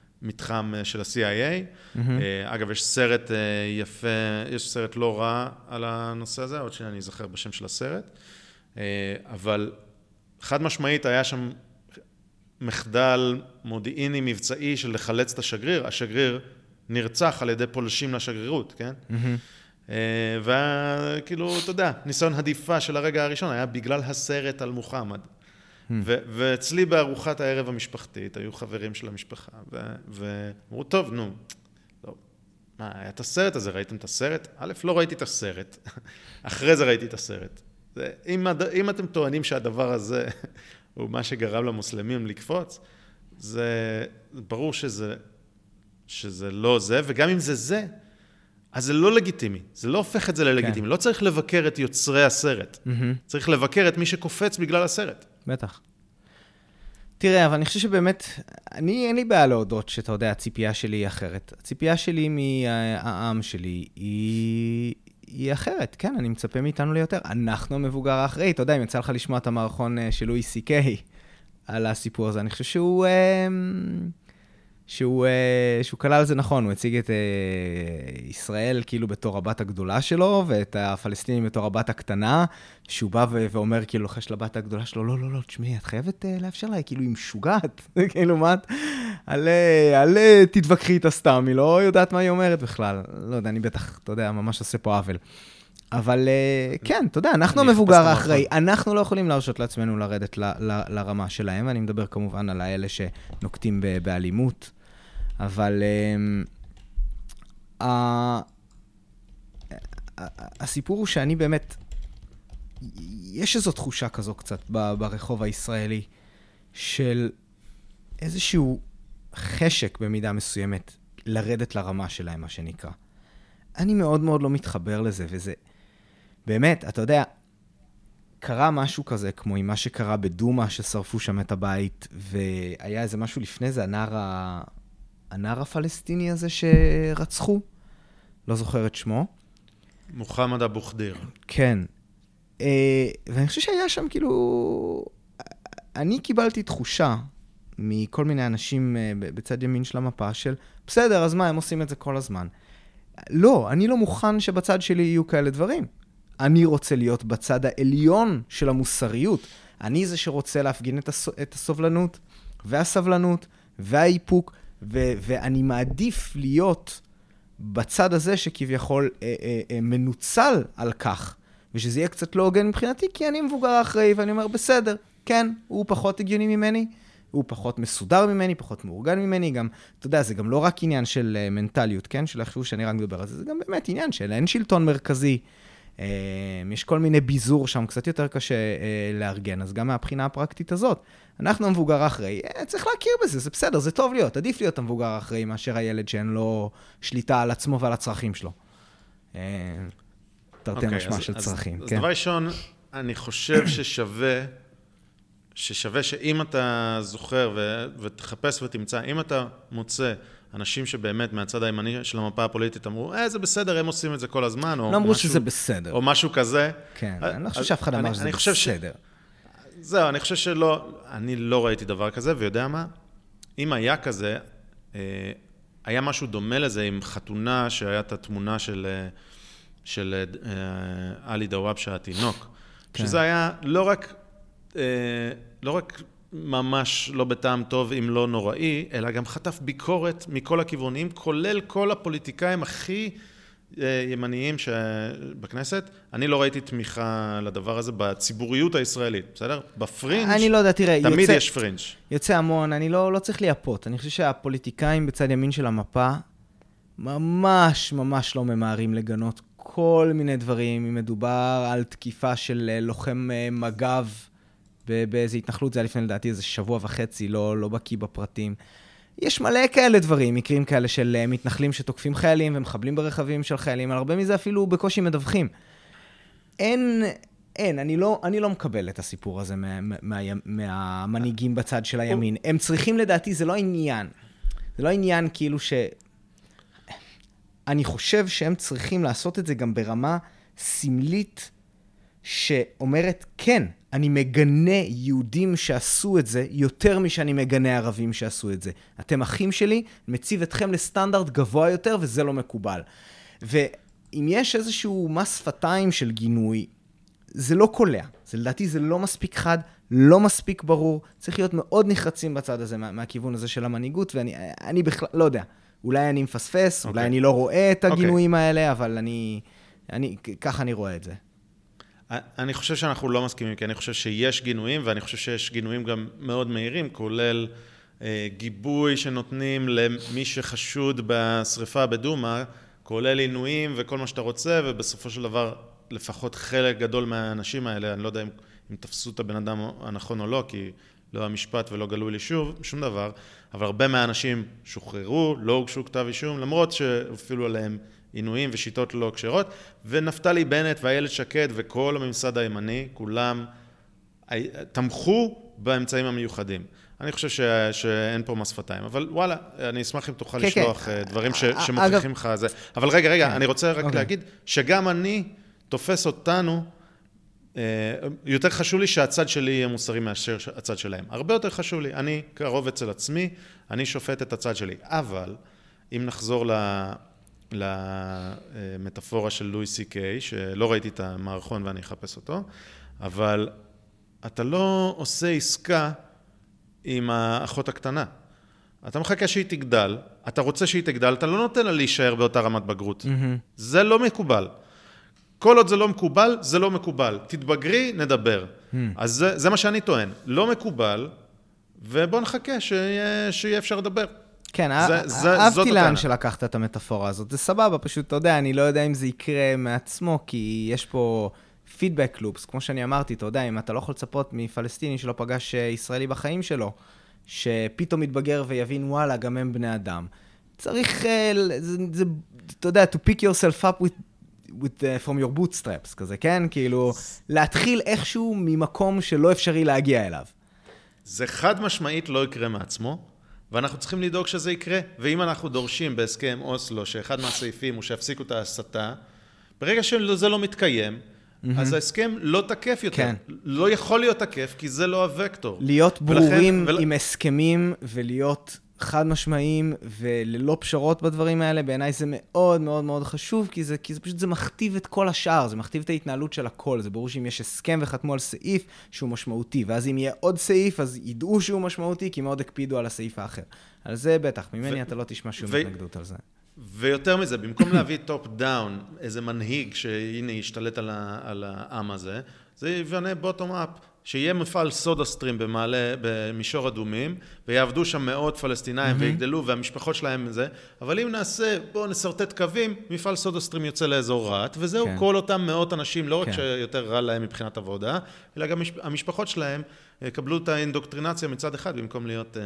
אה, של ה-CIA. אה, אגב, יש סרט אה, יפה, יש סרט לא רע על הנושא הזה, עוד שניה אני אזכר בשם של הסרט. אבל חד משמעית היה שם מחדל מודיעיני מבצעי של לחלץ את השגריר. השגריר נרצח על ידי פולשים לשגרירות, כן? אה, והיה, כאילו, אתה יודע, ניסיון הדיפה של הרגע הראשון היה בגלל הסרט על מוחמד. ואצלי בארוחת הערב המשפחתית היו חברים של המשפחה, ואמרו, טוב, נו, לא, מה, היה את הסרט הזה, ראיתם את הסרט? א', לא ראיתי את הסרט, אחרי זה ראיתי את הסרט. זה, אם, אם אתם טוענים שהדבר הזה הוא מה שגרם למוסלמים לקפוץ, זה ברור שזה, שזה לא זה, וגם אם זה זה, אז זה לא לגיטימי, זה לא הופך את זה ללגיטימי. כן. לא צריך לבקר את יוצרי הסרט, מהמם. צריך לבקר את מי שקופץ בגלל הסרט. בטח. תראה, אבל אני חושב שבאמת, אני, אין לי בעיה להודות שאתה יודע, הציפייה שלי היא אחרת. הציפייה שלי מהעם שלי היא, היא אחרת, כן, אני מצפה מאיתנו ליותר. אנחנו המבוגר האחראי, אתה יודע, אם יצא לך לשמוע את המערכון אה, של לואי סי קיי על הסיפור הזה, אני חושב שהוא... אה, שהוא, אה, שהוא כלל את זה נכון, הוא הציג את אה, ישראל כאילו בתור הבת הגדולה שלו, ואת הפלסטינים בתור הבת הקטנה, שהוא בא ואומר כאילו לוחש לבת הגדולה שלו, לא, לא, לא, תשמעי, את חייבת אה, לאפשר לה, כאילו, היא משוגעת. כאילו, מה את... עלה, עלה, תתווכחי איתה סתם, היא לא יודעת מה היא אומרת בכלל. לא יודע, אני בטח, אתה יודע, ממש עושה פה עוול. אבל אה, כן, אתה יודע, אנחנו המבוגר האחראי. אנחנו לא יכולים להרשות לעצמנו לרדת ל- ל- לרמה שלהם, ואני מדבר כמובן על האלה שנוקטים באלימות, אבל אמ, הסיפור הוא שאני באמת, יש איזו תחושה כזו קצת ברחוב הישראלי, של איזשהו חשק במידה מסוימת לרדת לרמה שלהם, מה שנקרא. אני מאוד מאוד לא מתחבר לזה, וזה... באמת, אתה יודע, קרה משהו כזה, כמו עם מה שקרה בדומא, ששרפו שם את הבית, והיה איזה משהו לפני זה, הנער, ה... הנער הפלסטיני הזה שרצחו, לא זוכר את שמו. מוחמד אבו ח'דיר. כן. אה, ואני חושב שהיה שם כאילו... אני קיבלתי תחושה מכל מיני אנשים אה, בצד ימין של המפה של, בסדר, אז מה, הם עושים את זה כל הזמן. לא, אני לא מוכן שבצד שלי יהיו כאלה דברים. אני רוצה להיות בצד העליון של המוסריות. אני זה שרוצה להפגין את, הס... את הסובלנות והסבלנות והאיפוק, ו... ואני מעדיף להיות בצד הזה שכביכול אה, אה, אה, מנוצל על כך, ושזה יהיה קצת לא הוגן מבחינתי, כי אני מבוגר אחראי, ואני אומר, בסדר, כן, הוא פחות הגיוני ממני, הוא פחות מסודר ממני, פחות מאורגן ממני, גם, אתה יודע, זה גם לא רק עניין של אה, מנטליות, כן? של יחשבו שאני רק מדבר על זה, זה גם באמת עניין של אין שלטון מרכזי. אה, יש כל מיני ביזור שם, קצת יותר קשה אה, לארגן, אז גם מהבחינה הפרקטית הזאת, אנחנו המבוגר האחראי, אה, צריך להכיר בזה, זה בסדר, זה טוב להיות, עדיף להיות המבוגר האחראי מאשר הילד שאין לו שליטה על עצמו ועל הצרכים שלו. אה, תרתי אוקיי, משמע אז- של אז- צרכים, אז כן. דבר ראשון, אני חושב ששווה, ששווה שאם אתה זוכר ו- ותחפש ותמצא, אם אתה מוצא אנשים שבאמת מהצד הימני של המפה הפוליטית אמרו, אה, זה בסדר, הם עושים את זה כל הזמן, או לא אמרו משהו- שזה בסדר. או משהו כזה. כן, אז- אני לא חושב שאף אחד אמר שזה אני חושב ש- בסדר. זהו, אני חושב שלא, אני לא ראיתי דבר כזה, ויודע מה? אם היה כזה, אה, היה משהו דומה לזה עם חתונה שהיה את התמונה של, אה, של אה, עלי דוואבשה התינוק. כן. שזה היה לא רק, אה, לא רק ממש לא בטעם טוב, אם לא נוראי, אלא גם חטף ביקורת מכל הכיוונים, כולל כל הפוליטיקאים הכי אה, ימניים שבכנסת. אני לא ראיתי תמיכה לדבר הזה בציבוריות הישראלית, בסדר? בפרינג' אני לא יודע, תראה, תמיד יוצא, יש פרינג'. יוצא המון, אני לא, לא צריך לייפות. אני חושב שהפוליטיקאים בצד ימין של המפה ממש ממש לא ממהרים לגנות כל מיני דברים. אם מדובר על תקיפה של אה, לוחם אה, מג"ב ב- באיזו התנחלות, זה היה לפני לדעתי איזה שבוע וחצי, לא, לא בקיא בפרטים. יש מלא כאלה דברים, מקרים כאלה של אה, מתנחלים שתוקפים חיילים ומחבלים ברכבים של חיילים, על הרבה מזה אפילו בקושי מדווחים. אין, אין, אני לא, אני לא מקבל את הסיפור הזה מה, מה, מהמנהיגים בצד של הימין. הם צריכים לדעתי, זה לא עניין. זה לא עניין כאילו ש... אני חושב שהם צריכים לעשות את זה גם ברמה סמלית שאומרת, כן, אני מגנה יהודים שעשו את זה יותר משאני מגנה ערבים שעשו את זה. אתם אחים שלי, מציב אתכם לסטנדרט גבוה יותר, וזה לא מקובל. ואם יש איזשהו מס שפתיים של גינוי, זה לא קולע. זה לדעתי זה לא מספיק חד, לא מספיק ברור. צריך להיות מאוד נחרצים בצד הזה, מה, מהכיוון הזה של המנהיגות, ואני בכלל, לא יודע. אולי אני מפספס, okay. אולי אוקיי. אני לא רואה את אוקיי. הגינויים okay. האלה, אבל אני, אני, ככה אני רואה את זה. אני חושב שאנחנו לא מסכימים, כי אני חושב שיש גינויים, ואני חושב שיש גינויים גם מאוד מהירים, כולל אה, גיבוי שנותנים למי שחשוד בשריפה בדומא, כולל עינויים וכל מה שאתה רוצה, ובסופו של דבר, לפחות חלק גדול מהאנשים האלה, אני לא יודע אם, אם תפסו את הבן אדם הנכון או לא, כי לא המשפט ולא גלוי לי שוב, שום דבר, אבל הרבה מהאנשים שוחררו, לא הוגשו כתב אישום, למרות שאפילו עליהם עינויים ושיטות לא כשרות, ונפתלי בנט ואיילת שקד וכל הממסד הימני, כולם תמכו באמצעים המיוחדים. אני חושב ש... שאין פה מס שפתיים, אבל וואלה, אני אשמח אם תוכל כן, לשלוח כן. אה, דברים ש... שמוכיחים לך זה. אבל רגע, רגע, כן. אני רוצה רק אוקיי. להגיד שגם אני תופס אותנו, אה, יותר חשוב לי שהצד שלי יהיה מוסרי מאשר הצד שלהם. הרבה יותר חשוב לי. אני קרוב אצל עצמי, אני שופט את הצד שלי. אבל, אם נחזור ל... למטאפורה של לואי סי קיי, שלא ראיתי את המערכון ואני אחפש אותו, אבל אתה לא עושה עסקה עם האחות הקטנה. אתה מחכה שהיא תגדל, אתה רוצה שהיא תגדל, אתה לא נותן לה להישאר באותה רמת בגרות. Mm-hmm. זה לא מקובל. כל עוד זה לא מקובל, זה לא מקובל. תתבגרי, נדבר. Mm. אז זה, זה מה שאני טוען. לא מקובל, ובוא נחכה שיהיה, שיהיה אפשר לדבר. כן, אהבתי לאן שלקחת את המטאפורה הזאת. זה סבבה, פשוט, אתה יודע, אני לא יודע אם זה יקרה מעצמו, כי יש פה פידבק לופס. כמו שאני אמרתי, אתה יודע, אם אתה לא יכול לצפות מפלסטיני שלא פגש אה, ישראלי בחיים שלו, שפתאום יתבגר ויבין, וואלה, גם הם בני אדם. צריך, אה, זה, זה, אתה יודע, to pick yourself up with, with, uh, from your bootstraps, כזה, כן? כאילו, להתחיל איכשהו ממקום שלא אפשרי להגיע אליו. זה חד משמעית לא יקרה מעצמו. ואנחנו צריכים לדאוג שזה יקרה. ואם אנחנו דורשים בהסכם אוסלו שאחד מהסעיפים הוא שיפסיקו את ההסתה, ברגע שזה לא מתקיים, mm-hmm. אז ההסכם לא תקף יותר. כן. לא יכול להיות תקף, כי זה לא הוקטור. להיות ברורים ולכן, עם ול... הסכמים ולהיות חד משמעיים וללא פשרות בדברים האלה, בעיניי זה מאוד מאוד מאוד חשוב, כי זה, כי זה פשוט, זה מכתיב את כל השאר, זה מכתיב את ההתנהלות של הכל. זה ברור שאם יש הסכם וחתמו על סעיף שהוא משמעותי, ואז אם יהיה עוד סעיף, אז ידעו שהוא משמעותי, כי מאוד הקפידו על הסעיף האחר. על זה בטח, ממני ו... אתה לא תשמע שום ו... התנגדות על זה. ויותר מזה, במקום להביא top down, איזה מנהיג שהנה ישתלט על, ה... על העם הזה, זה יבנה bottom up. שיהיה מפעל סודה סטרים במעלה, במישור אדומים, ויעבדו שם מאות פלסטינאים mm-hmm. ויגדלו, והמשפחות שלהם זה, אבל אם נעשה, בואו נשרטט קווים, מפעל סודה סטרים יוצא לאזור רהט, וזהו, כן. כל אותם מאות אנשים, לא כן. רק שיותר רע להם מבחינת עבודה, אלא גם המשפחות שלהם יקבלו את האינדוקטרינציה מצד אחד, במקום להיות... אה,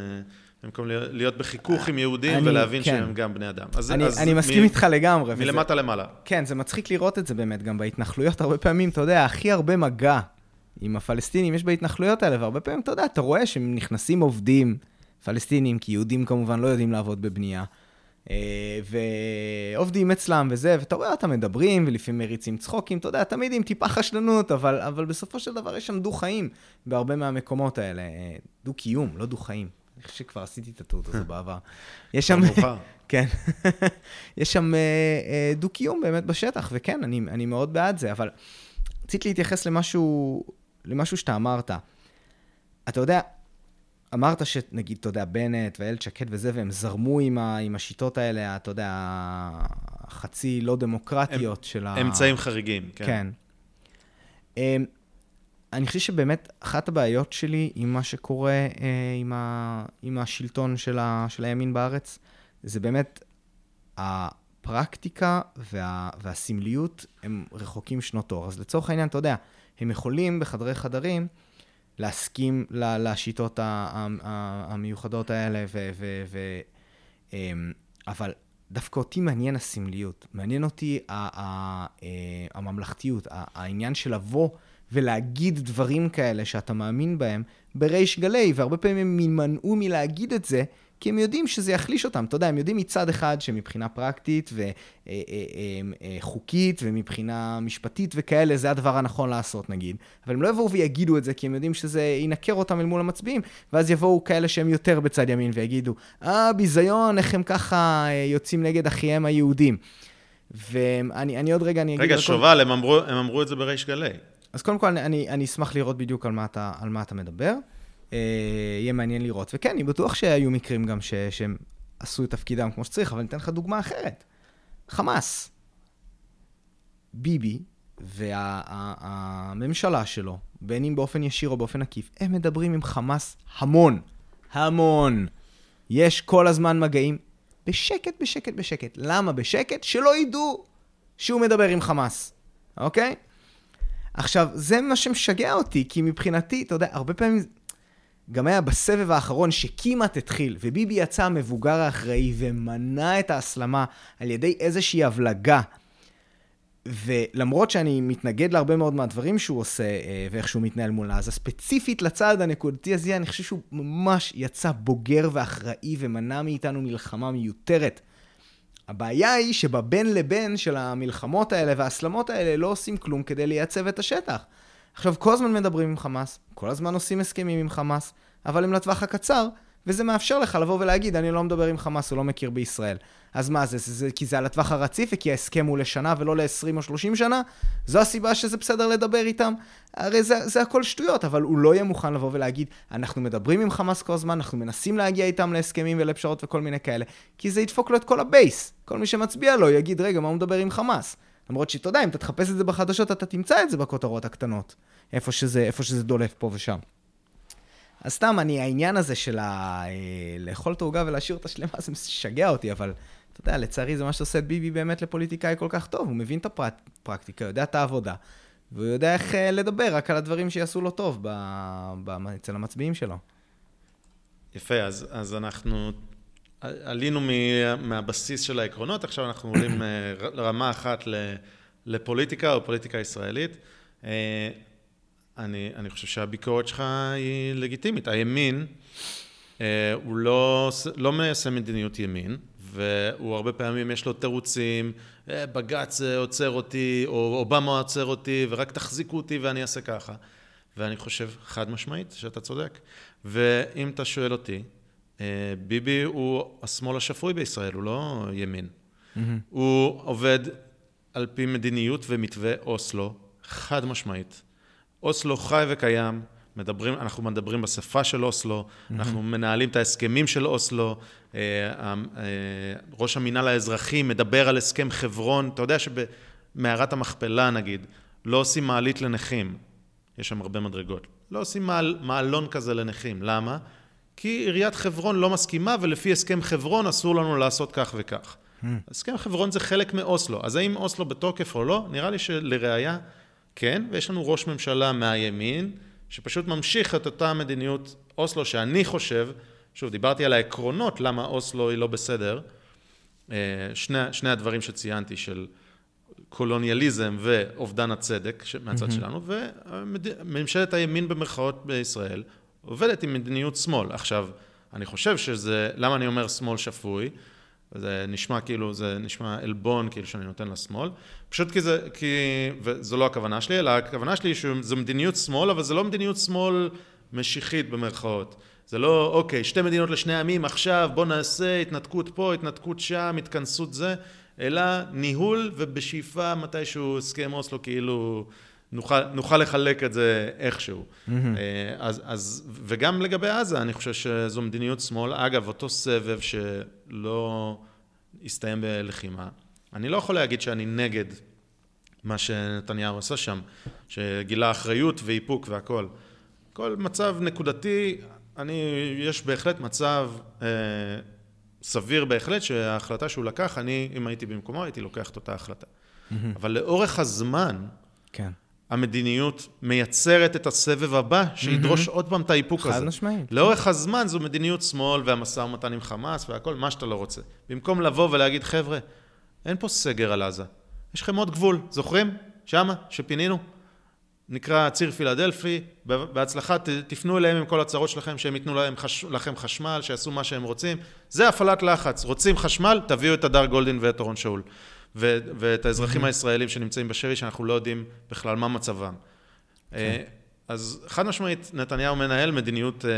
במקום להיות בחיכוך עם יהודים אני, ולהבין כן. שהם גם בני אדם. אז, אני, אז אני מסכים מ, איתך לגמרי. מלמטה וזה, למעלה. כן, זה מצחיק לראות את זה באמת, גם בהתנחלויות הרבה פעמים, אתה יודע, הכי הרבה מגע עם הפלסטינים יש בהתנחלויות האלה, והרבה פעמים, אתה יודע, אתה רואה שהם נכנסים עובדים פלסטינים, כי יהודים כמובן לא יודעים לעבוד בבנייה, אה, ועובדים אצלם וזה, ואתה רואה אותם מדברים, ולפעמים מריצים צחוקים, אתה יודע, תמיד עם טיפה חשדנות, אבל, אבל בסופו של דבר יש שם דו-חיים בהרבה מהמקומות האלה. אה, דו-קיום, לא דו-חיים. אני חושב שכבר עשיתי את הטעות הזו בעבר. יש שם... כן. יש שם אה, דו-קיום באמת בשטח, וכן, אני, אני מאוד בעד זה, אבל רציתי להתייחס למשהו למשהו שאתה אמרת. אתה יודע, אמרת שנגיד, אתה יודע, בנט ואיילת שקד וזה, והם זרמו עם, ה, עם השיטות האלה, אתה יודע, החצי לא דמוקרטיות הם, של ה... אמצעים חריגים, כן. כן. אמ, אני חושב שבאמת אחת הבעיות שלי עם מה שקורה אה, עם, ה, עם השלטון של, ה, של הימין בארץ, זה באמת הפרקטיקה וה, והסמליות הם רחוקים שנות אור. אז לצורך העניין, אתה יודע, הם יכולים בחדרי חדרים להסכים לשיטות המיוחדות האלה, ו... ו, ו אמ, אבל דווקא אותי מעניין הסמליות, מעניין אותי אה, הממלכתיות, העניין של לבוא ולהגיד דברים כאלה שאתה מאמין בהם בריש גלי, והרבה פעמים הם יימנעו מלהגיד את זה, כי הם יודעים שזה יחליש אותם. אתה יודע, הם יודעים מצד אחד שמבחינה פרקטית וחוקית אה, אה, ומבחינה משפטית וכאלה, זה הדבר הנכון לעשות נגיד. אבל הם לא יבואו ויגידו את זה, כי הם יודעים שזה ינקר אותם אל מול המצביעים, ואז יבואו כאלה שהם יותר בצד ימין ויגידו, אה, ביזיון, איך הם ככה יוצאים נגד אחיהם היהודים. ואני עוד רגע, אני אגיד... רגע, שובל, הם אמרו, הם אמרו את זה בריש גלי. אז קודם כל, אני, אני אשמח לראות בדיוק על מה אתה, על מה אתה מדבר. אה, יהיה מעניין לראות. וכן, אני בטוח שהיו מקרים גם ש, שהם עשו את תפקידם כמו שצריך, אבל אני אתן לך דוגמה אחרת. חמאס. ביבי והממשלה וה, שלו, בין אם באופן ישיר או באופן עקיף, הם מדברים עם חמאס המון. המון. יש כל הזמן מגעים בשקט, בשקט, בשקט. למה בשקט? שלא ידעו שהוא מדבר עם חמאס, אוקיי? עכשיו, זה מה שמשגע אותי, כי מבחינתי, אתה יודע, הרבה פעמים, גם היה בסבב האחרון שכמעט התחיל, וביבי יצא המבוגר האחראי ומנע את ההסלמה על ידי איזושהי הבלגה. ולמרות שאני מתנגד להרבה מאוד מהדברים שהוא עושה אה, ואיך שהוא מתנהל מול עזה, ספציפית לצעד הנקודתי הזה, אני חושב שהוא ממש יצא בוגר ואחראי ומנע מאיתנו מלחמה מיותרת. הבעיה היא שבבין לבין של המלחמות האלה וההסלמות האלה לא עושים כלום כדי לייצב את השטח. עכשיו, כל הזמן מדברים עם חמאס, כל הזמן עושים הסכמים עם חמאס, אבל הם לטווח הקצר, וזה מאפשר לך לבוא ולהגיד, אני לא מדבר עם חמאס, הוא לא מכיר בישראל. אז מה זה, זה, זה כי זה על הטווח הרציף וכי ההסכם הוא לשנה ולא ל-20 או 30 שנה? זו הסיבה שזה בסדר לדבר איתם? הרי זה, זה הכל שטויות, אבל הוא לא יהיה מוכן לבוא ולהגיד, אנחנו מדברים עם חמאס כל הזמן, אנחנו מנסים להגיע איתם להסכמים ולפשרות וכל מיני כאלה, כי זה ידפוק לו את כל ה base. כל מי שמצביע לו יגיד, רגע, מה הוא מדבר עם חמאס? למרות שאתה יודע, אם אתה תחפש את זה בחדשות, אתה תמצא את זה בכותרות הקטנות, איפה שזה, איפה שזה דולף פה ושם. אז סתם, אני, העניין הזה של ה... אה, לאכול את העוגה ולהשאיר אותה שלמה, זה משגע אותי, אבל אתה יודע, לצערי זה מה שעושה את ביבי באמת לפוליטיקאי כל כך טוב. הוא מבין את הפרקטיקה, יודע את העבודה, והוא יודע איך אה, לדבר רק על הדברים שיעשו לו טוב ב... ב... אצל המצביעים שלו. יפה, אז, אז אנחנו עלינו מהבסיס של העקרונות, עכשיו אנחנו עולים אה, רמה אחת לפוליטיקה או פוליטיקה ישראלית. אני, אני חושב שהביקורת שלך היא לגיטימית. הימין, אה, הוא לא, לא מיישם מדיניות ימין, והוא הרבה פעמים יש לו תירוצים, אה, בג"ץ עוצר אותי, או אובמה עוצר אותי, ורק תחזיקו אותי ואני אעשה ככה. ואני חושב חד משמעית שאתה צודק. ואם אתה שואל אותי, אה, ביבי הוא השמאל השפוי בישראל, הוא לא ימין. Mm-hmm. הוא עובד על פי מדיניות ומתווה אוסלו, חד משמעית. אוסלו חי וקיים, מדברים, אנחנו מדברים בשפה של אוסלו, mm-hmm. אנחנו מנהלים את ההסכמים של אוסלו, אה, אה, ראש המינהל האזרחי מדבר על הסכם חברון, אתה יודע שבמערת המכפלה נגיד, לא עושים מעלית לנכים, יש שם הרבה מדרגות, לא עושים מעל, מעלון כזה לנכים, למה? כי עיריית חברון לא מסכימה ולפי הסכם חברון אסור לנו לעשות כך וכך. Mm. הסכם חברון זה חלק מאוסלו, אז האם אוסלו בתוקף או לא? נראה לי שלראיה כן, ויש לנו ראש ממשלה מהימין, שפשוט ממשיך את אותה מדיניות אוסלו, שאני חושב, שוב, דיברתי על העקרונות למה אוסלו היא לא בסדר, אה, שני, שני הדברים שציינתי של קולוניאליזם ואובדן הצדק מהצד mm-hmm. שלנו, וממשלת הימין במרכאות בישראל עובדת עם מדיניות שמאל. עכשיו, אני חושב שזה, למה אני אומר שמאל שפוי? זה נשמע כאילו, זה נשמע עלבון כאילו שאני נותן לשמאל, פשוט כי זה, כי, וזו לא הכוונה שלי, אלא הכוונה שלי שזו מדיניות שמאל, אבל זה לא מדיניות שמאל משיחית במרכאות. זה לא, אוקיי, שתי מדינות לשני עמים, עכשיו בוא נעשה התנתקות פה, התנתקות שם, התכנסות זה, אלא ניהול ובשאיפה מתישהו הסכם אוסלו כאילו נוכל, נוכל לחלק את זה איכשהו. Mm-hmm. אז, אז, וגם לגבי עזה, אני חושב שזו מדיניות שמאל. אגב, אותו סבב שלא הסתיים בלחימה, אני לא יכול להגיד שאני נגד מה שנתניהו עשה שם, שגילה אחריות ואיפוק והכול. כל מצב נקודתי, אני, יש בהחלט מצב אה, סביר בהחלט שההחלטה שהוא לקח, אני, אם הייתי במקומו, הייתי לוקח את אותה החלטה. Mm-hmm. אבל לאורך הזמן, כן. המדיניות מייצרת את הסבב הבא, שידרוש עוד פעם את האיפוק הזה. חד משמעית. לאורך הזמן זו מדיניות שמאל והמשא ומתן עם חמאס והכל, מה שאתה לא רוצה. במקום לבוא ולהגיד, חבר'ה, אין פה סגר על עזה. יש לכם עוד גבול, זוכרים? שמה, שפינינו? נקרא ציר פילדלפי, בהצלחה ת- תפנו אליהם עם כל הצרות שלכם, שהם ייתנו להם חש... לכם חשמל, שיעשו מה שהם רוצים. זה הפעלת לחץ. רוצים חשמל, תביאו את הדר גולדין ואת אורון שאול. ו... ואת האזרחים הישראלים שנמצאים בשבי, שאנחנו לא יודעים בכלל מה מצבם. כן. אז חד משמעית, נתניהו מנהל מדיניות, אה,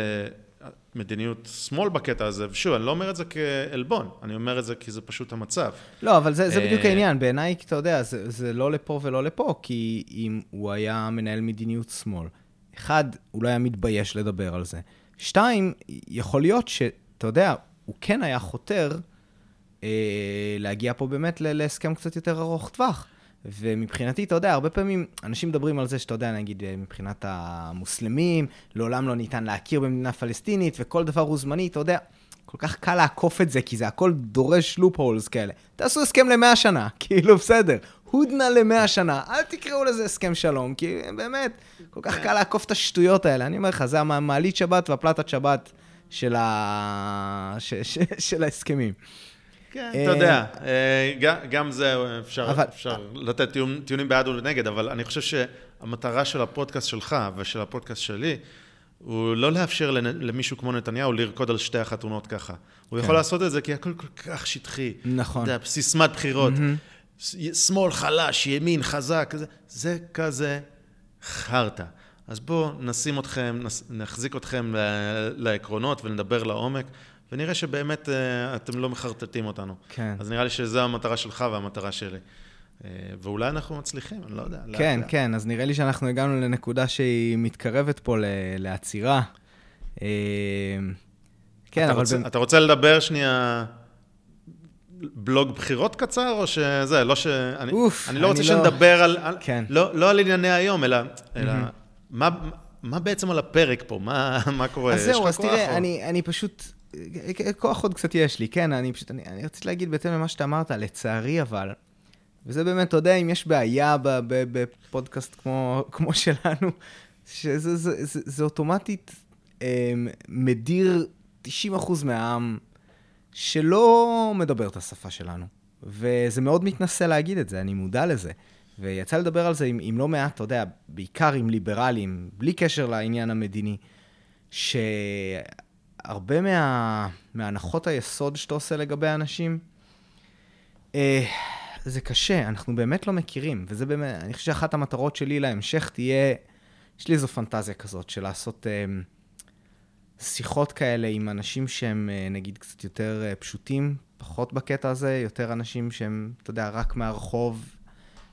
מדיניות שמאל בקטע הזה, ושוב, אני לא אומר את זה כעלבון, אני אומר את זה כי זה פשוט המצב. לא, אבל זה, זה בדיוק אה, העניין. בעיניי, אתה יודע, זה, זה לא לפה ולא לפה, כי אם הוא היה מנהל מדיניות שמאל, אחד, הוא לא היה מתבייש לדבר על זה. שתיים, יכול להיות שאתה יודע, הוא כן היה חותר אה, להגיע פה באמת להסכם קצת יותר ארוך טווח. ומבחינתי, אתה יודע, הרבה פעמים אנשים מדברים על זה שאתה יודע, נגיד, אה, מבחינת המוסלמים, לעולם לא ניתן להכיר במדינה פלסטינית, וכל דבר הוא זמני, אתה יודע, כל כך קל לעקוף את זה, כי זה הכל דורש לופ הולס כאלה. תעשו הסכם למאה שנה, כאילו, בסדר. הודנה למאה שנה, אל תקראו לזה הסכם שלום, כי באמת, כל כך קל לעקוף את השטויות האלה. אני אומר לך, זה המעלית שבת והפלטת שבת של, ה... ש... ש... של ההסכמים. כן, אה, אתה יודע, אה, גם- זה אפשר, אבל- אפשר לתת טיעון- טיעונים בעד ונגד, אבל אני חושב שהמטרה של הפודקאסט שלך ושל הפודקאסט שלי, הוא לא לאפשר למישהו כמו נתניהו לרקוד על שתי החתונות ככה. הוא יכול לעשות את זה כי הכל כל כך שטחי. נכון. אתה יודע, סיסמת בחירות. שמאל חלש, ימין חזק, זה, זה כזה חרטא. אז בואו נשים אתכם, נס- נחזיק אתכם ל- לעקרונות ונדבר לעומק, ונראה שבאמת אה, אתם לא מחרטטים אותנו. כן. אז נראה לי שזו המטרה שלך והמטרה שלי. אה, ואולי אנחנו מצליחים, אני לא יודע. כן, לאט. כן, אז נראה לי שאנחנו הגענו לנקודה שהיא מתקרבת פה ל- לעצירה. אה, כן, אתה אבל... רוצה, במ- אתה רוצה לדבר שנייה בלוג בחירות קצר, או שזה, לא ש... אני, אוף, אני לא רוצה אני לא- שנדבר על... על כן. לא, לא על ענייני היום, אלא... אלא מה, מה בעצם על הפרק פה? מה, מה קורה? אז זהו, אז תראה, אני, אני פשוט... כוח עוד קצת יש לי, כן, אני פשוט... אני, אני רציתי להגיד בהתאם למה שאתה אמרת, לצערי אבל, וזה באמת, אתה יודע, אם יש בעיה בפודקאסט כמו, כמו שלנו, שזה זה, זה, זה אוטומטית אה, מדיר 90% מהעם שלא מדבר את השפה שלנו. וזה מאוד מתנשא להגיד את זה, אני מודע לזה. ויצא לדבר על זה עם, עם לא מעט, אתה יודע, בעיקר עם ליברלים, בלי קשר לעניין המדיני, שהרבה מה, מהנחות היסוד שאתה עושה לגבי האנשים, אה, זה קשה, אנחנו באמת לא מכירים, וזה באמת, אני חושב שאחת המטרות שלי להמשך תהיה, יש לי איזו פנטזיה כזאת של לעשות אה, שיחות כאלה עם אנשים שהם אה, נגיד קצת יותר אה, פשוטים, פחות בקטע הזה, יותר אנשים שהם, אתה יודע, רק מהרחוב.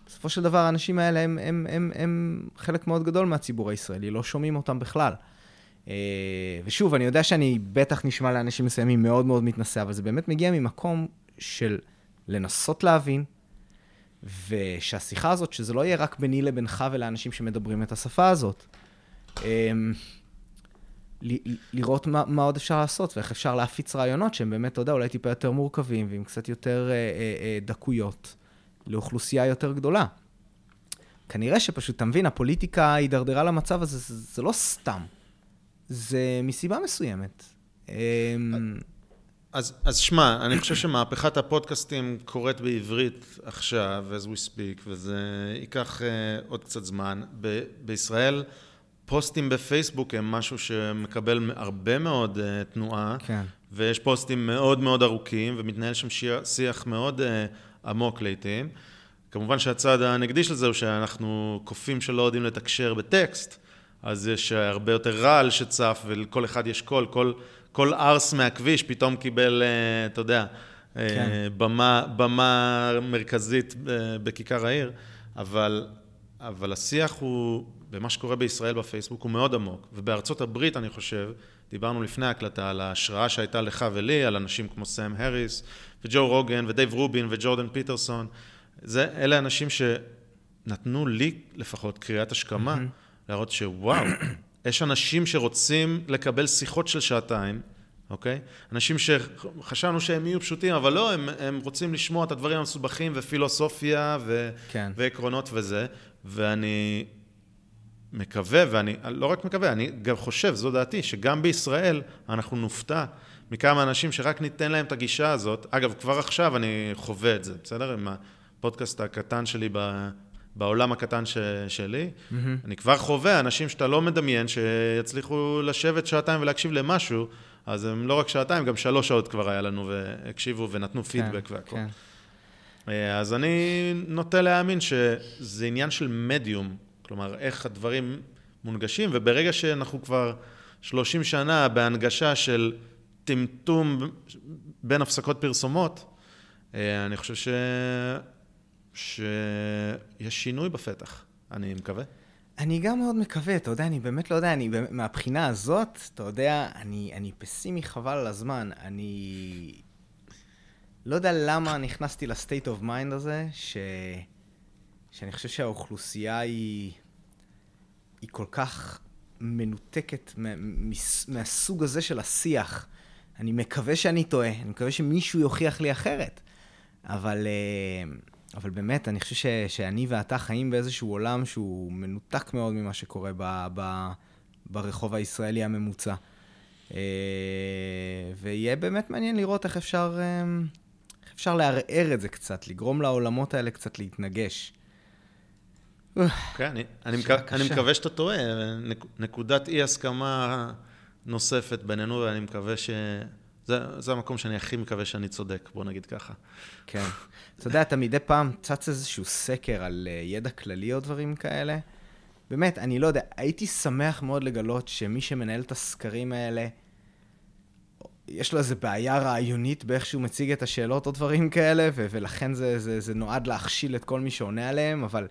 בסופו של דבר, האנשים האלה הם, הם, הם, הם חלק מאוד גדול מהציבור הישראלי, לא שומעים אותם בכלל. אה, ושוב, אני יודע שאני בטח נשמע לאנשים מסוימים מאוד מאוד מתנשא, אבל זה באמת מגיע ממקום של לנסות להבין, ושהשיחה הזאת, שזה לא יהיה רק ביני לבינך ולאנשים שמדברים את השפה הזאת. אמ, ל- לראות מה, מה עוד אפשר לעשות ואיך אפשר להפיץ רעיונות שהם באמת, אתה יודע, אולי טיפה יותר מורכבים ועם קצת יותר אה, אה, אה, דקויות לאוכלוסייה יותר גדולה. כנראה שפשוט, אתה מבין, הפוליטיקה הידרדרה למצב הזה, זה, זה לא סתם. זה מסיבה מסוימת. אמ, אז, אז שמע, אני חושב שמהפכת הפודקאסטים קורית בעברית עכשיו, as we speak, וזה ייקח uh, עוד קצת זמן. ב- בישראל, פוסטים בפייסבוק הם משהו שמקבל הרבה מאוד uh, תנועה, כן. ויש פוסטים מאוד מאוד ארוכים, ומתנהל שם שי- שיח מאוד uh, עמוק לעיתים. כמובן שהצד הנגדי של זה הוא שאנחנו קופים שלא יודעים לתקשר בטקסט, אז יש הרבה יותר רעל שצף, ולכל אחד יש קול, כל, כל ערס מהכביש פתאום קיבל, אה, אתה יודע, אה, כן. במה, במה מרכזית אה, בכיכר העיר, אבל, אבל השיח הוא, במה שקורה בישראל בפייסבוק, הוא מאוד עמוק. ובארצות הברית, אני חושב, דיברנו לפני ההקלטה על ההשראה שהייתה לך ולי, על אנשים כמו סאם האריס, וג'ו רוגן, ודייב רובין, וג'ורדן פיטרסון. זה, אלה אנשים שנתנו לי לפחות קריאת השכמה, להראות שוואו, יש אנשים שרוצים לקבל שיחות של שעתיים, אוקיי? אנשים שחשבנו שהם יהיו פשוטים, אבל לא, הם, הם רוצים לשמוע את הדברים המסובכים ופילוסופיה ו, כן. ועקרונות וזה, ואני מקווה, ואני לא רק מקווה, אני גם חושב, זו דעתי, שגם בישראל אנחנו נופתע מכמה אנשים שרק ניתן להם את הגישה הזאת. אגב, כבר עכשיו אני חווה את זה, בסדר? עם הפודקאסט הקטן שלי ב... בעולם הקטן ש... שלי, mm-hmm. אני כבר חווה אנשים שאתה לא מדמיין שיצליחו לשבת שעתיים ולהקשיב למשהו, אז הם לא רק שעתיים, גם שלוש שעות כבר היה לנו והקשיבו ונתנו פידבק כן, והכל. כן. אה, אז אני נוטה להאמין שזה עניין של מדיום, כלומר, איך הדברים מונגשים, וברגע שאנחנו כבר 30 שנה בהנגשה של טמטום בין הפסקות פרסומות, אה, אני חושב ש... שיש שינוי בפתח, אני מקווה. אני גם מאוד מקווה, אתה יודע, אני באמת לא יודע, אני מהבחינה הזאת, אתה יודע, אני, אני פסימי חבל על הזמן. אני לא יודע למה נכנסתי ל state of mind הזה, ש... שאני חושב שהאוכלוסייה היא, היא כל כך מנותקת מהסוג הזה של השיח. אני מקווה שאני טועה, אני מקווה שמישהו יוכיח לי אחרת. אבל, אה, אבל באמת, אני חושב ש, שאני ואתה חיים באיזשהו עולם שהוא מנותק מאוד ממה שקורה ב, ב, ברחוב הישראלי הממוצע. אה, ויהיה באמת מעניין לראות איך אפשר, אה, איך אפשר לערער את זה קצת, לגרום לעולמות האלה קצת להתנגש. כן, אני, אני, מקו, אני מקווה שאתה טועה. נק, נקודת אי-הסכמה נוספת בינינו, ואני מקווה. זה, זה המקום שאני הכי מקווה שאני צודק, בוא נגיד ככה. כן. אתה יודע, אתה מדי פעם צץ איזשהו סקר על אה, ידע כללי או דברים כאלה. באמת, אני לא יודע, הייתי שמח מאוד לגלות שמי שמנהל את הסקרים האלה, יש לו איזו בעיה רעיונית באיך שהוא מציג את השאלות או דברים כאלה, ו- ולכן זה, זה, זה נועד להכשיל את כל מי שעונה עליהם, אבל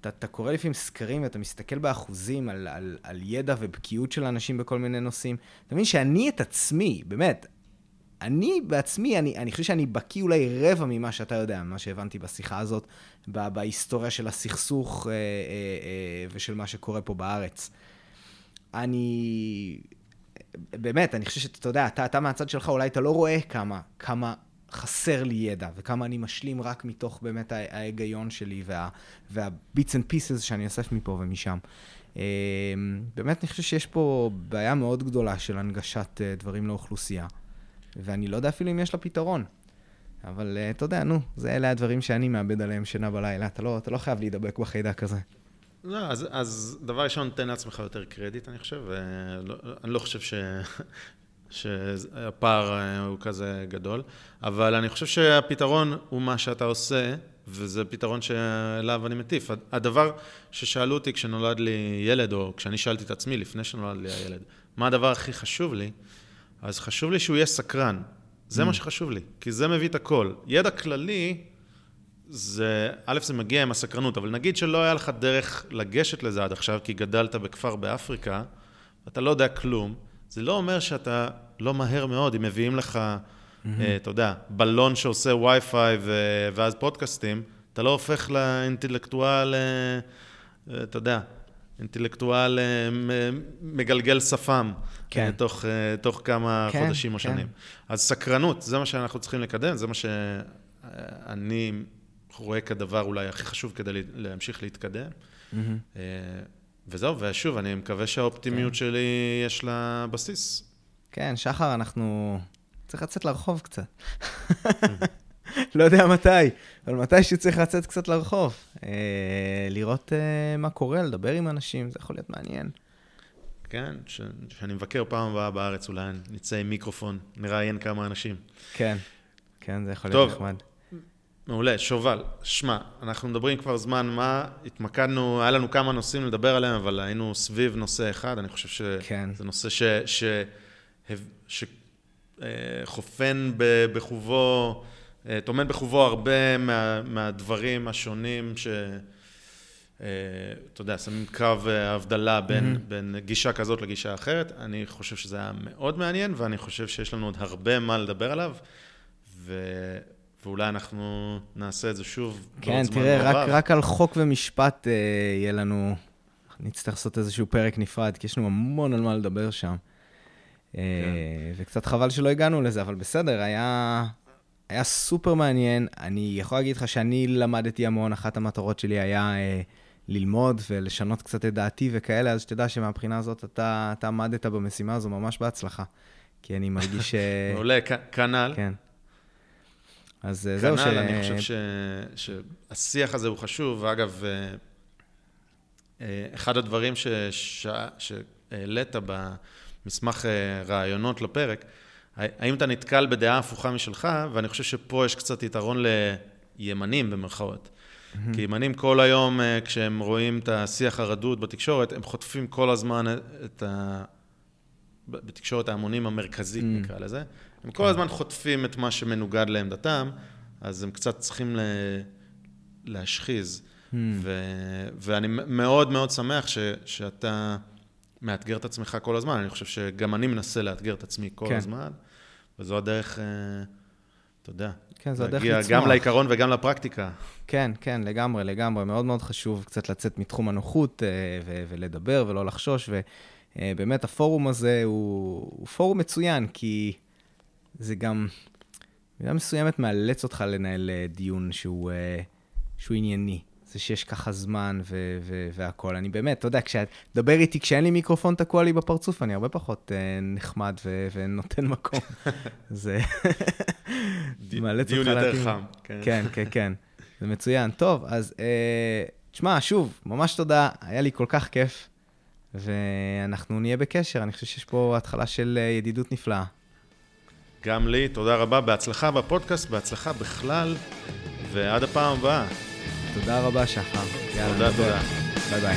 אתה, אתה קורא לפעמים סקרים ואתה מסתכל באחוזים על, על, על ידע ובקיאות של אנשים בכל מיני נושאים. אתה מבין שאני את עצמי, באמת, אני בעצמי, אני, אני חושב שאני בקיא אולי רבע ממה שאתה יודע, ממה שהבנתי בשיחה הזאת, בהיסטוריה של הסכסוך אה, אה, אה, ושל מה שקורה פה בארץ. אני... באמת, אני חושב שאתה יודע, אתה, אתה מהצד שלך, אולי אתה לא רואה כמה, כמה חסר לי ידע, וכמה אני משלים רק מתוך באמת ההיגיון שלי וה, וה-bits and pieces שאני אוסף מפה ומשם. באמת, אני חושב שיש פה בעיה מאוד גדולה של הנגשת דברים לאוכלוסייה. ואני לא יודע אפילו אם יש לה פתרון. אבל uh, אתה יודע, נו, זה אלה הדברים שאני מאבד עליהם שינה בלילה. אתה לא, אתה לא חייב להידבק בחיידק הזה. לא, אז, אז דבר ראשון, תן לעצמך יותר קרדיט, אני חושב. ולא, אני לא חושב ש, שהפער אה, הוא כזה גדול, אבל אני חושב שהפתרון הוא מה שאתה עושה, וזה פתרון שאליו אני מטיף. הדבר ששאלו אותי כשנולד לי ילד, או כשאני שאלתי את עצמי לפני שנולד לי הילד, מה הדבר הכי חשוב לי? אז חשוב לי שהוא יהיה סקרן. זה mm. מה שחשוב לי, כי זה מביא את הכל. ידע כללי, זה, א', זה מגיע עם הסקרנות, אבל נגיד שלא היה לך דרך לגשת לזה עד עכשיו, כי גדלת בכפר באפריקה, אתה לא יודע כלום, זה לא אומר שאתה לא מהר מאוד, אם מביאים לך, mm-hmm. אה, אתה יודע, בלון שעושה וי-פיי ו- ואז פודקאסטים, אתה לא הופך לאינטלקטואל, אה, אה אתה יודע, אינטלקטואל אה, מגלגל שפם כן. תוך, אה, תוך כמה כן, חודשים או כן. שנים. אז סקרנות, זה מה שאנחנו צריכים לקדם, זה מה שאני רואה כדבר אולי הכי חשוב כדי להמשיך להתקדם. Mm-hmm. וזהו, ושוב, אני מקווה שהאופטימיות כן. שלי יש לה בסיס. כן, שחר, אנחנו... צריך לצאת לרחוב קצת. לא יודע מתי, אבל מתי שצריך לצאת קצת לרחוב. אה, לראות אה, מה קורה, לדבר עם אנשים, זה יכול להיות מעניין. כן, כשאני מבקר פעם הבאה בארץ, אולי נצא עם מיקרופון, נראיין כמה אנשים. כן, כן, זה יכול להיות נחמד. מעולה, שובל, שמע, אנחנו מדברים כבר זמן מה, התמקדנו, היה לנו כמה נושאים לדבר עליהם, אבל היינו סביב נושא אחד, אני חושב שזה כן. נושא ש... ש... ש... חופן בחובו אה, טומן בחובו הרבה מה, מהדברים השונים ש... אה, אתה יודע, שמים קו אה, הבדלה בין, mm-hmm. בין גישה כזאת לגישה אחרת. אני חושב שזה היה מאוד מעניין, ואני חושב שיש לנו עוד הרבה מה לדבר עליו, ו... ואולי אנחנו נעשה את זה שוב כן, תראה, רק, רק על חוק ומשפט אה, יהיה לנו, נצטרך לעשות איזשהו פרק נפרד, כי יש לנו המון על מה לדבר שם. כן. אה, וקצת חבל שלא הגענו לזה, אבל בסדר, היה, היה סופר מעניין. אני יכול להגיד לך שאני למדתי המון, אחת המטרות שלי היה אה, ללמוד ולשנות קצת את דעתי וכאלה, אז שתדע שמבחינה הזאת אתה, אתה עמדת במשימה הזו ממש בהצלחה. כי אני מרגיש ש... מעולה, כנ"ל. כן. אז זהו ש... כנ"ל, אני חושב ש... שהשיח הזה הוא חשוב. אגב, אחד הדברים שהעלית במסמך רעיונות לפרק, האם אתה נתקל בדעה הפוכה משלך, ואני חושב שפה יש קצת יתרון לימנים במרכאות. Mm-hmm. כי ימנים כל היום, אה, כשהם רואים את השיח הרדוד בתקשורת, הם חוטפים כל הזמן את ה... בתקשורת ההמונים המרכזית, mm-hmm. נקרא לזה. הם כל הזמן חוטפים את מה שמנוגד לעמדתם, אז הם קצת צריכים ל... להשחיז. Mm-hmm. ו... ואני מאוד מאוד שמח ש... שאתה מאתגר את עצמך כל הזמן. אני חושב שגם אני מנסה לאתגר את עצמי כל כן. הזמן, וזו הדרך... אה, אתה יודע, כן, זו הדרך לצמוח. להגיע גם לעיקרון וגם לפרקטיקה. כן, כן, לגמרי, לגמרי. מאוד מאוד חשוב קצת לצאת מתחום הנוחות אה, ו- ולדבר ולא לחשוש, ובאמת הפורום הזה הוא, הוא פורום מצוין, כי זה גם, במידה מסוימת מאלץ אותך לנהל אה, דיון שהוא, אה, שהוא ענייני. זה שיש ככה זמן ו- ו- והכול. אני באמת, אתה יודע, כשתדבר איתי, כשאין לי מיקרופון תקוע לי בפרצוף, אני הרבה פחות uh, נחמד ו- ונותן מקום. זה מאלץ אותך להתאים. דיון יותר חם. כן, כן, כן, כן. זה מצוין. טוב, אז uh, תשמע, שוב, ממש תודה, היה לי כל כך כיף, ואנחנו נהיה בקשר. אני חושב שיש פה התחלה של uh, ידידות נפלאה. גם לי, תודה רבה. בהצלחה בפודקאסט, בהצלחה בכלל, ועד הפעם הבאה. תודה רבה, שחר. תודה, תודה. ביי ביי.